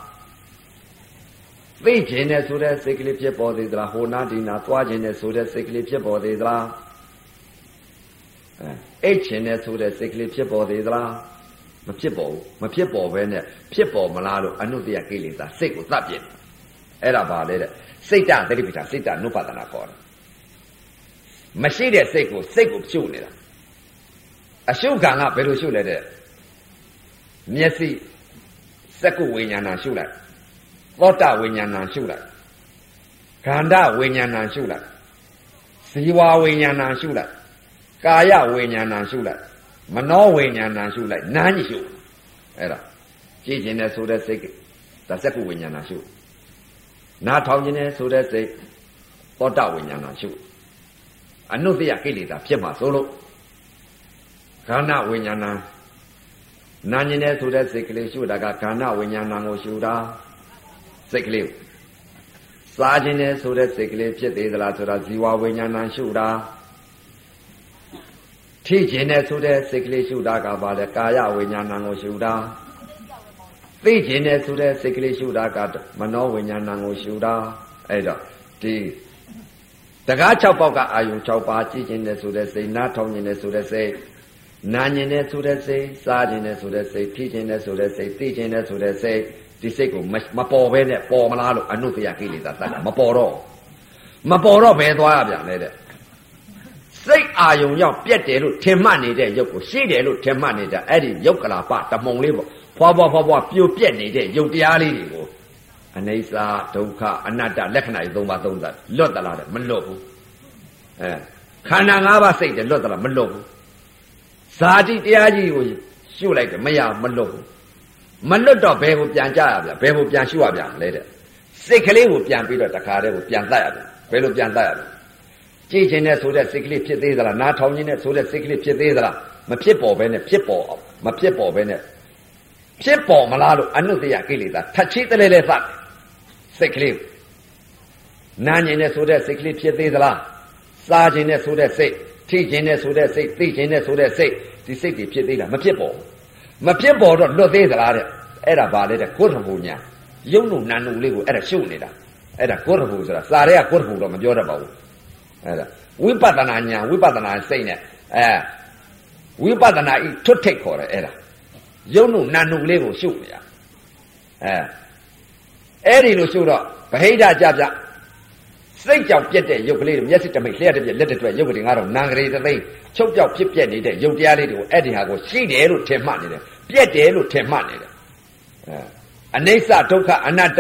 [SPEAKER 2] သိခြင်းနဲ့ဆိုတဲ့စိတ်ကလေးဖြစ်ပေါ်သေးသလားဟိုနာဒီနာသွားခြင်းနဲ့ဆိုတဲ့စိတ်ကလေးဖြစ်ပေါ်သေးသလားအဲအိတ်ခြင်းနဲ့ဆိုတဲ့စိတ်ကလေးဖြစ်ပေါ်သေးသလားမဖြစ်ပေါ်ဘူးမဖြစ်ပေါ်ဘဲနဲ့ဖြစ်ပေါ်မလားလို့အနုတ္တယကိလေသာစိတ်ကိုသတ်ပြစ်အဲ့ဒါပါလေတဲ့စိတ်တသတိပဋ္ဌာစိတ်တနုပဒနာခေါ်တယ်မရှိတဲ့စိတ်ကိုစိတ်ကိုဖြုတ်နေတာအရှုခံကဘယ်လိုရှုလဲတဲ့မျက်စိစက္ကုဝိညာဏရှုလိုက် သောတဝိညာဏရှုလိုက်ခန္ဓာဝိညာဏရှုလိုက်ဇီဝဝိညာဏရှုလိုက်ကာယဝိညာဏရှုလိုက်မနောဝိညာဏရှုလိုက်နားညရှုအဲ့ဒါကြည်ကျင်တဲ့ဆိုတဲ့စိတ်ဒါစက္ကုဝိညာဏရှုနားထောင်ခြင်းနဲ့ဆိုတဲ့စိတ်သောတဝိညာဏရှုအနုတ္တယကိလေသာဖြစ်မှာဆိုလို့ခန္ဓာဝိညာဏနာညင်တဲ့ဆိုတဲ့စိတ်ကလေးရှုတာကခန္ဓာဝိညာဏကိုရှုတာ စိတ်ကလေးစားခြင်းနဲ့ဆိုတဲ့စိတ်ကလေးဖြစ်သေးသလားဆိုတာဇီဝဝိညာဏရှုတာထိခြင်းနဲ့ဆိုတဲ့စိတ်ကလေးရှုတာကပါလေကာယဝိညာဏကိုရှုတာသိခြင်းနဲ့ဆိုတဲ့စိတ်ကလေးရှုတာကမနောဝိညာဏကိုရှုတာအဲ့တော့ဒီတကား6ပေါက်ကအာယုံ6ပါးကြည့်ခြင်းနဲ့ဆိုတဲ့စိတ်နားထောင်ခြင်းနဲ့ဆိုတဲ့စိတ်နာညင်နဲ့ဆိုတဲ့စိတ်စားခြင်းနဲ့ဆိုတဲ့စိတ်ဖြည့်ခြင်းနဲ့ဆိုတဲ့စိတ်သိခြင်းနဲ့ဆိုတဲ့စိတ် ဒီစိတ်ကိုမပေါ်ဘဲနဲ့ပေါ်မလားလို့အနုတ္တယကိလေသာတတ်တာမပေါ်တော့မပေါ်တော့ဘယ်သွားရပြန်လဲတဲ့စိတ်အာယုံရောက်ပြက်တယ်လို့ထင်မှတ်နေတဲ့ရုပ်ကိုရှိတယ်လို့ထင်မှတ်နေတဲ့အဲ့ဒီရုပ်ကလာပတမုံလေးပေါ့ဖွာဖွာဖွာဖွာပြိုပြက်နေတဲ့ရုပ်တရားလေးတွေကိုအနေစာဒုက္ခအနတ္တလက္ခဏာတွေ၃ပါးသုံးသပ်လွတ်သလားတဲ့မလွတ်ဘူးအဲခန္ဓာ၅ပါးစိတ်တယ်လွတ်သလားမလွတ်ဘူးဇာတိတရားကြီးကိုရှုလိုက်တယ်မရမလွတ်ဘူး မလွတ်တော့ဘယ်ကိုပြန်ကြရဗျဘယ်ကိုပြန်ရှုရဗျလဲတဲ့စိတ်ကလေးကိုပြန်ပြီးတော့တခါတည်းကိုပြန်တတ်ရဗျဘယ်လိုပြန်တတ်ရလဲကြည်ခြင်းနဲ့ဆိုတဲ့စိတ်ကလေးဖြစ်သေးသလားနားထောင်ခြင်းနဲ့ဆိုတဲ့စိတ်ကလေးဖြစ်သေးသလားမဖြစ်ပေါ်ဘဲနဲ့ဖြစ်ပေါ်အောင်မဖြစ်ပေါ်ဘဲနဲ့ဖြစ်ပေါ်မလားလို့အနုတ္တယကိလေသာထပ်ချိတလဲလဲသတ်စိတ်ကလေးနာညင်နဲ့ဆိုတဲ့စိတ်ကလေးဖြစ်သေးသလားစားခြင်းနဲ့ဆိုတဲ့စိတ်ထိခြင်းနဲ့ဆိုတဲ့စိတ်သိခြင်းနဲ့ဆိုတဲ့စိတ်ဒီစိတ်တွေဖြစ်သေးတာမဖြစ်ပေါ် မဖြစ်ပေါ်တော့လွတ်သေးသလားတဲ့အဲ့ဒါဘာလဲတဲ့ကိုယ်ထဘူညာယုံလို့နန်လို့လေးကိုအဲ့ဒါရှုပ်နေတာအဲ့ဒါကိုယ်ထဘူဆိုတာစာရဲကကိုယ်ထဘူတော့မပြောတတ်ပါဘူးအဲ့ဒါဝိပဿနာညာဝိပဿနာစိတ်နဲ့အဲဝိပဿနာဤထွတ်ထိတ်ခေါ်တယ်အဲ့ဒါယုံလို့နန်လို့လေးကိုရှုပ်နေရအဲအဲ့ဒီလိုရှုပ်တော့ဗဟိတကြကြ စိတ်ကြောင့်ပြက်တဲ့ရုပ်ကလေးတွေမျက်စိတမိတ်လျှက်တဲ့ပြက်လက်တွေရုပ်ကလေးငါတော့နံကလေးတသိန်းချုပ်ပြောက်ဖြစ်ပြက်နေတဲ့ရုပ်တရားလေးတွေကိုအဲ့ဒီဟာကိုရှိတယ်လို့ထင်မှတ်နေတယ်ပြက်တယ်လို့ထင်မှတ်နေတယ်အဲအနိစ္စဒုက္ခအနတ္တ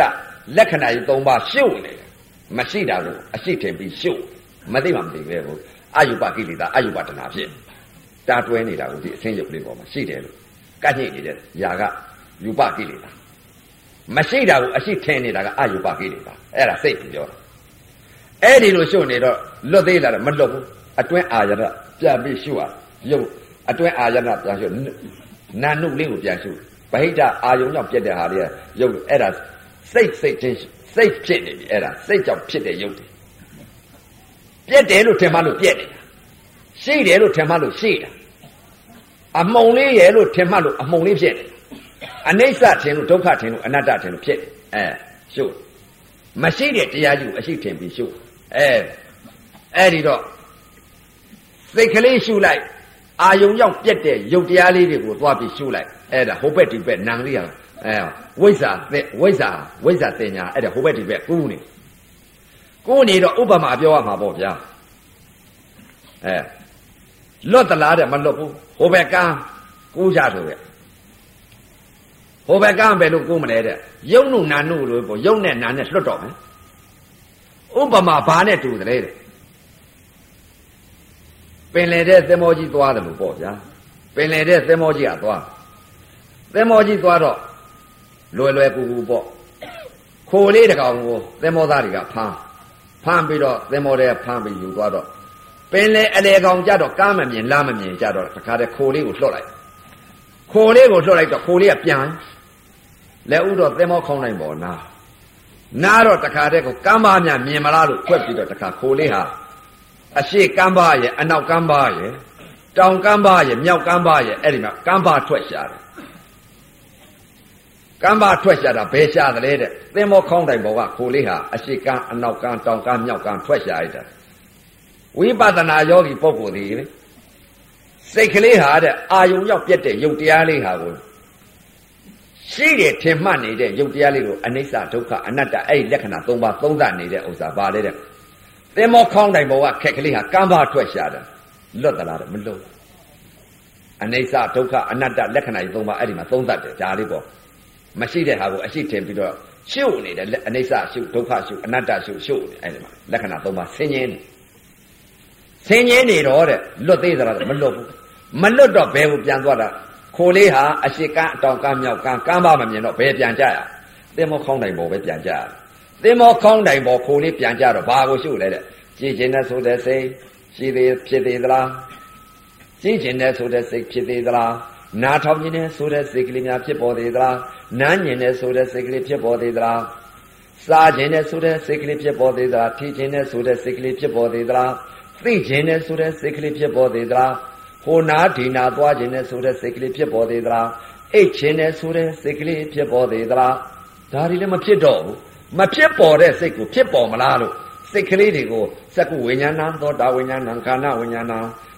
[SPEAKER 2] လက္ခဏာကြီး၃ပါးရှုပ်နေတယ်မရှိတာကိုအရှိထင်ပြီးရှုပ်မသိမှမသိပဲဘူးအယုပကိလေသာအယုပတနာဖြစ်တာတွဲနေတာကိုဒီအဆင်းရုပ်လေးပေါ်မှာရှိတယ်လို့ကညိနေတဲ့ຢာကယူပကိလေသာမရှိတာကိုအရှိထင်နေတာကအယုပကိလေသာအဲ့ဒါစိတ်ပြောတာ အဲ့ဒီလိုရှုပ်နေတော့လွတ်သေးလားမလွတ်ဘူးအတွင်းအာရဏပြန်ပြီးရှုရရုပ်အတွင်းအာရဏပြန်ရှုနာနုလေးကိုပြန်ရှုဗဟိတအာယုံကြောင့်ပြက်တဲ့ဟာတွေကရုပ်အဲ့ဒါစိတ်စိတ်ချင်းစိတ်ဖြစ်နေပြီအဲ့ဒါစိတ်ကြောင့်ဖြစ်တဲ့ရုပ်တွေပြက်တယ်လို့ထင်မှလို့ပြက်နေတာရှိတယ်လို့ထင်မှလို့ရှိတာအမုံလေးရဲ့လို့ထင်မှလို့အမုံလေးဖြစ်တယ်အနိစ္စထင်လို့ဒုက္ခထင်လို့အနတ္တထင်လို့ဖြစ်တယ်အဲရှုမရှိတဲ့တရားကြီးကိုအရှိထင်ပြီးရှု အဲအဲ့ဒီတော့စိတ်ကလေးရှုလိုက်အာယုံရောက်ပြက်တဲ့ရုပ်တရားလေးတွေကိုသွားပြီးရှုလိုက်အဲ့ဒါဟိုဘက်ဒီဘက်နံလေးဟာအဲဝိဇ္ဇာဝိဇ္ဇာဝိဇ္ဇာတင်ညာအဲ့ဒါဟိုဘက်ဒီဘက်ကူးနေကူးနေတော့ဥပမာပြောရမှာပေါ့ဗျာအဲလွတ်သလားတဲ့မလွတ်ဘူးဟိုဘက်ကန်းကူးကြဆိုရဲ့ဟိုဘက်ကန်းပဲလို့ကူးမလဲတဲ့ယုံနုနာနုလို့ပေါ့ယုံနဲ့နာနဲ့လွတ်တော့မယ် ဥပမာဘာနဲ့တူတယ်တဲ့ပင်လေတဲ့သင်္ဘောကြီးသွားတယ်လို့ပေါ့ဗျာပင်လေတဲ့သင်္ဘောကြီးကသွားသင်္ဘောကြီးသွားတော့လွယ်လွယ်ကူကူပေါ့ခိုလေးတကောင်ကိုသင်္ဘောသားတွေကဖမ်းဖမ်းပြီးတော့သင်္ဘောထဲဖမ်းပြီးယူသွားတော့ပင်လေအလေကောင်ကြတော့ကားမမြင်လားမမြင်ကြတော့တခါတည်းခိုလေးကိုလွှတ်လိုက်ခိုလေးကိုလွှတ်လိုက်တော့ခိုလေးကပြန်လက်ဥတော့သင်္ဘောခေါင်းနိုင်ပေါ်နာ နာတော့တခါတည်းကိုကမ်းပါများမြင်မလားလို့ခွက်ပြီးတော့တခါခိုလေးဟာအရှိကမ်းပါရဲ့အနောက်ကမ်းပါရဲ့တောင်ကမ်းပါရဲ့မြောက်ကမ်းပါရဲ့အဲ့ဒီမှာကမ်းပါထွက်ရှာတယ်ကမ်းပါထွက်ရှာတာဘယ်ရှာတယ်လဲတဲ့သင်္ဘောခေါင်းတိုင်ပေါ်ကခိုလေးဟာအရှိကမ်းအနောက်ကမ်းတောင်ကမ်းမြောက်ကမ်းထွက်ရှာရတာဝိပဿနာယောဂီပုဂ္ဂိုလ်ဒီလေစိတ်ကလေးဟာတဲ့အာယုံရောက်ပြက်တဲ့ယုတ်တရားလေးဟာကို ရှိတယ်ထင်မှတ်နေတဲ့ယုတ်တရားလေးကိုအနိစ္စဒုက္ခအနတ္တအဲ့ဒီလက္ခဏာ၃ပါးသုံးသနေတဲ့ဥစ္စာပါလေတဲ့သင်္ဘောခေါင်းတိုင်ပေါ်ကခက်ကလေးဟာကမ်းပါထွက်ရှာတာလွတ်သလားတဲ့မလွတ်အနိစ္စဒုက္ခအနတ္တလက္ခဏာကြီး၃ပါးအဲ့ဒီမှာသုံးသတယ်ဒါလေးပေါ့မရှိတဲ့ဟာကိုအရှိထင်ပြီးတော့ရှုပ်နေတယ်အနိစ္စရှုဒုက္ခရှုအနတ္တရှုရှုပ်နေအဲ့ဒီမှာလက္ခဏာ၃ပါးဆင်းရဲနေဆင်းရဲနေတော့တဲ့လွတ်သေးသလားမလွတ်ဘူးမလွတ်တော့ဘယ်ကိုပြန်သွားတာ ခိုလေးဟာအရှိကန်းအတောင်ကန်းမြောက်ကန်းကန်းပါမမြင်တော့ဘယ်ပြန်ကြရသင်္မောခေါင်းတိုင်ပေါ်ပဲပြန်ကြရသင်္မောခေါင်းတိုင်ပေါ်ခိုလေးပြန်ကြတော့ဘာကိုရှုလဲတဲ့ကြည်ခြင်းနဲ့ဆိုတဲ့စိတ်ရှိသေးဖြစ်သေးသလားကြည်ခြင်းနဲ့ဆိုတဲ့စိတ်ဖြစ်သေးသလားနားထောင်ခြင်းနဲ့ဆိုတဲ့စိတ်ကလေးများဖြစ်ပေါ်သေးသလားနားညင်နဲ့ဆိုတဲ့စိတ်ကလေးဖြစ်ပေါ်သေးသလားစားခြင်းနဲ့ဆိုတဲ့စိတ်ကလေးဖြစ်ပေါ်သေးသလားထိခြင်းနဲ့ဆိုတဲ့စိတ်ကလေးဖြစ်ပေါ်သေးသလားသိခြင်းနဲ့ဆိုတဲ့စိတ်ကလေးဖြစ်ပေါ်သေးသလား ဟိုနာဒီနာသွားခြင်းနဲ့ဆိုတဲ့စိတ်ကလေးဖြစ်ပေါ်သေးသလားအိတ်ခြင်းနဲ့ဆိုတဲ့စိတ်ကလေးဖြစ်ပေါ်သေးသလားဒါတွေလည်းမဖြစ်တော့ဘူးမဖြစ်ပေါ်တဲ့စိတ်ကိုဖြစ်ပေါ်မလားလို့စိတ်ကလေးတွေကိုစက္ကုဝိညာဏသောတာဝိညာဏခန္ဓာဝိညာဏ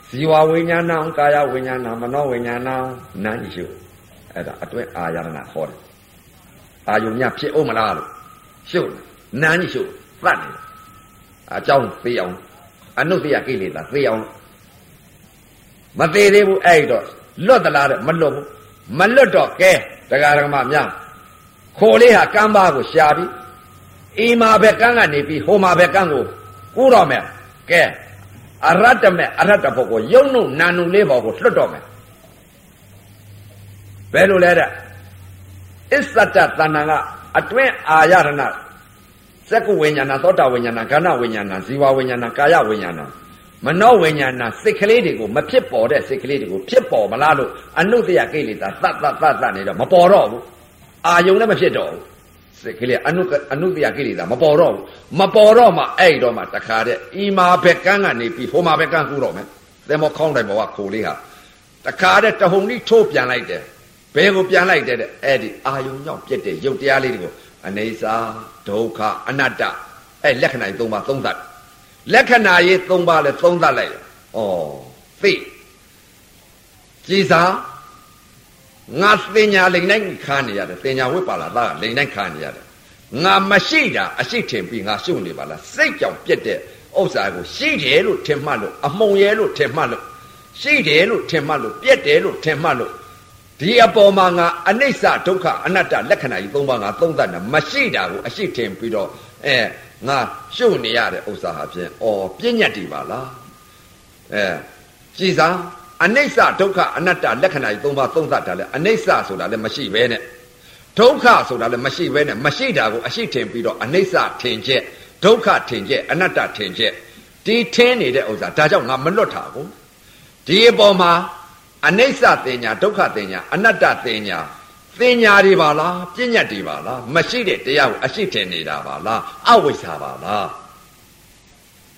[SPEAKER 2] ဇီဝဝိညာဏကာယဝိညာဏမနောဝိညာဏနာညရှုအဲ့ဒါအတွဲအာရဏခေါ်တယ်အာယုံညဖြစ်အောင်မလားလို့ရှုနာညရှုသတ်နေတယ်အကြောင်းသိအောင်အနုတ္တိယကိလေသာသိအောင် မသေးသေးဘူးအဲ့တော့လွတ်သလားတဲ့မလွတ်ဘူးမလွတ်တော့ကဲတရားဓမ္မများခိုလေးဟာကမ်းပါကိုရှာပြီးအိမာဘက်ကန်းကနေပြီးဟိုမာဘက်ကန်းကိုကူးတော့မယ်ကဲအရတ္တမေအရတ္တဘုတ်ကိုယုံနုနာနုလေးဘောကိုလွတ်တော့မယ်ဘယ်လိုလဲတဲ့အစ္ဆတတဏ္ဏကအတွင်းအာရဏစက္ကုဝိညာဏသောတာဝိညာဏခန္ဓာဝိညာဏဇီဝဝိညာဏကာယဝိညာဏ မနောဝိညာဏစိတ်ကလေးတွေကိုမဖြစ်ပေါ်တဲ့စိတ်ကလေးတွေကိုဖြစ်ပေါ်မလားလို့အနုတ္တယကိလေသာသတ်သတ်သတ်သတ်နေတော့မပေါ်တော့ဘူးအာယုံလည်းမဖြစ်တော့ဘူးစိတ်ကလေးအနုအနုတ္တယကိလေသာမပေါ်တော့ဘူးမပေါ်တော့မှအဲ့တော့မှတခါတဲ့ဤမာဘက်ကန်းကနေပြီးဟိုမာဘက်ကန်းကူတော့မယ်သင်မောခေါင်းတိုင်ဘောကခိုလေးဟာတခါတဲ့တဟုန်ကြီးထိုးပြန်လိုက်တယ်ဘယ်ကိုပြန်လိုက်တဲ့အဲ့ဒီအာယုံကြောင့်ပြက်တဲ့ရုပ်တရားလေးတွေကိုအနေစာဒုက္ခအနတ္တအဲ့လက္ခဏာကြီး၃ပါးသုံးသတ် လက္ခဏာရေး၃ပါးလဲသုံးသတ်လိုက်ဩသိကြည်စားငါသင်ညာလိန်တိုင်းခါနေရတယ်သင်ညာဝိပါလာသားလိန်တိုင်းခါနေရတယ်ငါမရှိတာအရှိထင်ပြီးငါရှုပ်နေပါလားစိတ်ကြောင့်ပြက်တဲ့ဥစ္စာကိုရှိတယ်လို့ထင်မှတ်လို့အမှုံရဲလို့ထင်မှတ်လို့ရှိတယ်လို့ထင်မှတ်လို့ပြက်တယ်လို့ထင်မှတ်လို့ဒီအပေါ်မှာငါအနိစ္စဒုက္ခအနတ္တလက္ခဏာကြီး၃ပါးငါသုံးသတ်တာမရှိတာကိုအရှိထင်ပြီးတော့အဲ ငါရှုပ်နေရတဲ့ဥစ္စာဟာဖြင့်အော်ပြဉ္ညတ်တည်ပါလားအဲကြည်စားအနိစ္စဒုက္ခအနတ္တလက္ခဏာကြီး၃ပါးသုံးသတ်တာလဲအနိစ္စဆိုတာလည်းမရှိဘဲနဲ့ဒုက္ခဆိုတာလည်းမရှိဘဲနဲ့မရှိတာကိုအရှိထင်ပြီးတော့အနိစ္စထင်ချက်ဒုက္ခထင်ချက်အနတ္တထင်ချက်ဒီထင်းနေတဲ့ဥစ္စာဒါကြောင့်ငါမလွတ်တာကိုဒီအပေါ်မှာအနိစ္စတင်ညာဒုက္ခတင်ညာအနတ္တတင်ညာ တင်ညာတွေပါလားပြဉ္ညတ်တွေပါလားမရှိတဲ့တရားကိုအရှိထင်နေတာပါလားအဝိဇ္ဇာပါလား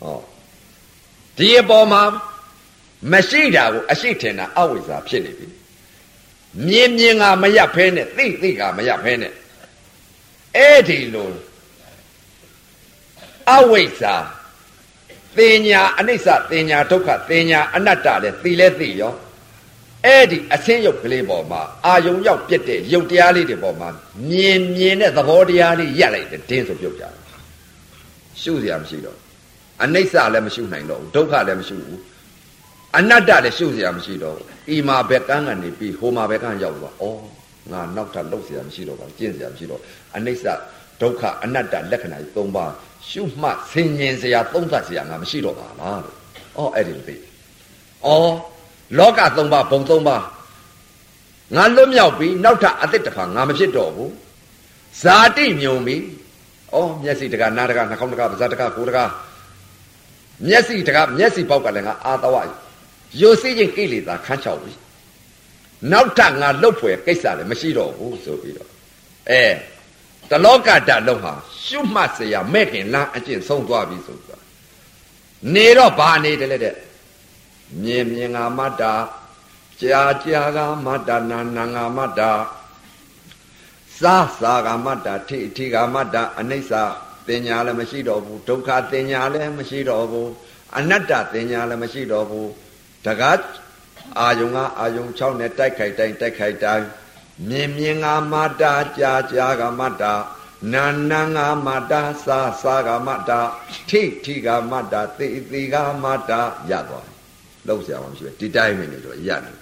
[SPEAKER 2] ဟောဒီအပေါ်မှာမရှိတာကိုအရှိထင်တာအဝိဇ္ဇာဖြစ်နေပြီမြင်မြင်ကမရဖဲနဲ့သိသိကမရဖဲနဲ့အဲ့ဒီလိုအဝိဇ္ဇာတင်ညာအနိစ္စတင်ညာဒုက္ခတင်ညာအနတ္တလည်းသိလဲသိရော အဲ့ဒီအဆင်းရုပ်ကလေးပေါ်မှာအာယုံရောက်ပြက်တဲ့ရုပ်တရားလေးတွေပေါ်မှာမြင်မြင်တဲ့သဘောတရားလေးရက်လိုက်တယ်တင်းဆိုပြုတ်ကြတယ်ရှုစရာမရှိတော့အနိစ္စလည်းမရှုနိုင်တော့ဘူးဒုက္ခလည်းမရှုဘူးအနတ္တလည်းရှုစရာမရှိတော့ဘူးဤမှာဘက်ကန်းကနေပြီးဟိုမှာဘက်ကန်းရောက်သွားဩငါနောက်ထပ်လှုပ်စရာမရှိတော့ပါကျင့်စရာမရှိတော့အနိစ္စဒုက္ခအနတ္တလက္ခဏာကြီး၃ပါးရှုမှတ်ဆင်ញင်စရာသုံးသပ်စရာငါမရှိတော့ပါလားလို့ဩအဲ့ဒီလိုသိဩ လောက၃ပါးဘုံ၃ပါးငါလွတ်မြောက်ပြီးနောက်ထပ်အသစ်တစ်ခါငါမဖြစ်တော့ဘူးဇာတိမြုံပြီဩမျက်စိတကနားတကနှာခေါင်းတကပါးစပ်တကကိုယ်တကမျက်စိတကမျက်စိပေါက်ကလည်းငါအာတဝယိုစိချင်းကိလေသာခန်းချောက်ပြီနောက်ထပ်ငါလွတ်ဖွယ်ကိစ္စလည်းမရှိတော့ဘူးဆိုပြီးတော့အဲတလောကဓာတ်လုံးဟာရှုမှတ်เสียမဲ့ခင်လမ်းအကျင့်ဆုံးသွားပြီဆိုတော့နေတော့ဘာနေတယ်လဲတဲ့ မြင်မြင်ငါမတ္တာကြာကြာကမတ္တနာနာငါမတ္တာစစာစာကမတ္တာထိအထိကမတ္တာအနိစ္စတင်ညာလည်းမရှိတော့ဘူးဒုက္ခတင်ညာလည်းမရှိတော့ဘူးအနတ္တတင်ညာလည်းမရှိတော့ဘူးတကားအာယုံကအာယုံ6နဲ့တိုက်ခိုက်တိုင်းတိုက်ခိုက်တိုင်းမြင်မြင်ကမတ္တာကြာကြာကမတ္တာနာနာငါမတ္တာစာစာကမတ္တာထိထိကမတ္တာသေသေကမတ္တာရသွား လောက်ဆရာမရှိပဲဒီတိုင်းပဲနေတော့ရတယ်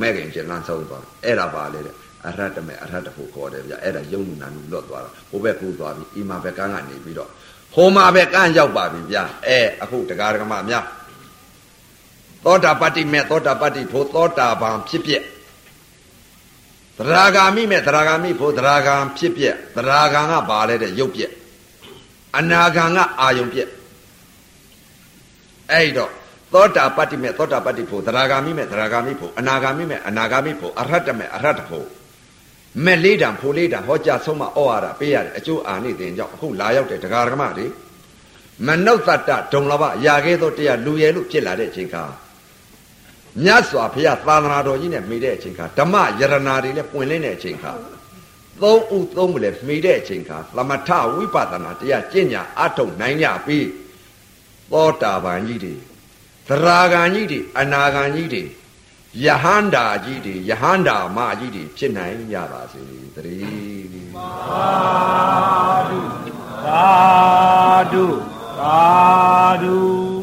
[SPEAKER 2] မဲ့ခင်ကျန်လန်းဆုံးသွားအဲ့ဒါပါလေတဲ့အရတ္တမေအရတ္တဖို့ခေါ်တယ်ဗျအဲ့ဒါယုံနာနုလွတ်သွားတာဟိုဘက်ကူးသွားပြီးအီမာဘက်ကန်းကနေပြီးတော့ဟိုမှာပဲကန်းရောက်ပါပြီဗျာအဲအခုတရားဓမ္မများသောတာပတ္တိမေသောတာပတ္တိဖို့သောတာပန်ဖြစ်ပြက်သရာဂာမိမဲ့သရာဂာမိဖို့သရာဂံဖြစ်ပြက်သရာဂံကပါလေတဲ့ရုပ်ပြက်အနာဂံကအာယုံပြက် အဲ့တော့သောတာပတ္တိမေသောတာပတ္တိဖို့သရဂာမိမဲ့သရဂာမိဖို့အနာဂာမိမဲ့အနာဂာမိဖို့အရဟတမေအရဟတဖို့မဲ့လေးတံဖိုလေးတံဟောကြားဆုံးမဩဝါဒပေးရတယ်အကျိုးအာနိသင်ကြောင့်အခုလာရောက်တဲ့တရားဓမ္မတွေမနုဿတ္တဒုံလဘရာခဲသောတရားလူရဲလို့ဖြစ်လာတဲ့အချိန်ခါမြတ်စွာဘုရားသာသနာတော်ကြီးနဲ့မိတဲ့အချိန်ခါဓမ္မယရနာတွေလည်းပွင့်လင်းတဲ့အချိန်ခါသုံးဥသုံးမလဲမိတဲ့အချိန်ခါသမထဝိပဿနာတရားကျင့်ညာအထုတ်နိုင်ကြပြီ သောတာပန်ကြီးတွေသရဂံကြီးတွေအနာဂံကြီးတွေယဟန္တာကြီးတွေယဟန္တာမကြီးတွေဖြစ်နိုင်ကြပါစေတည်းသ
[SPEAKER 1] ာဓုသာဓုသာဓု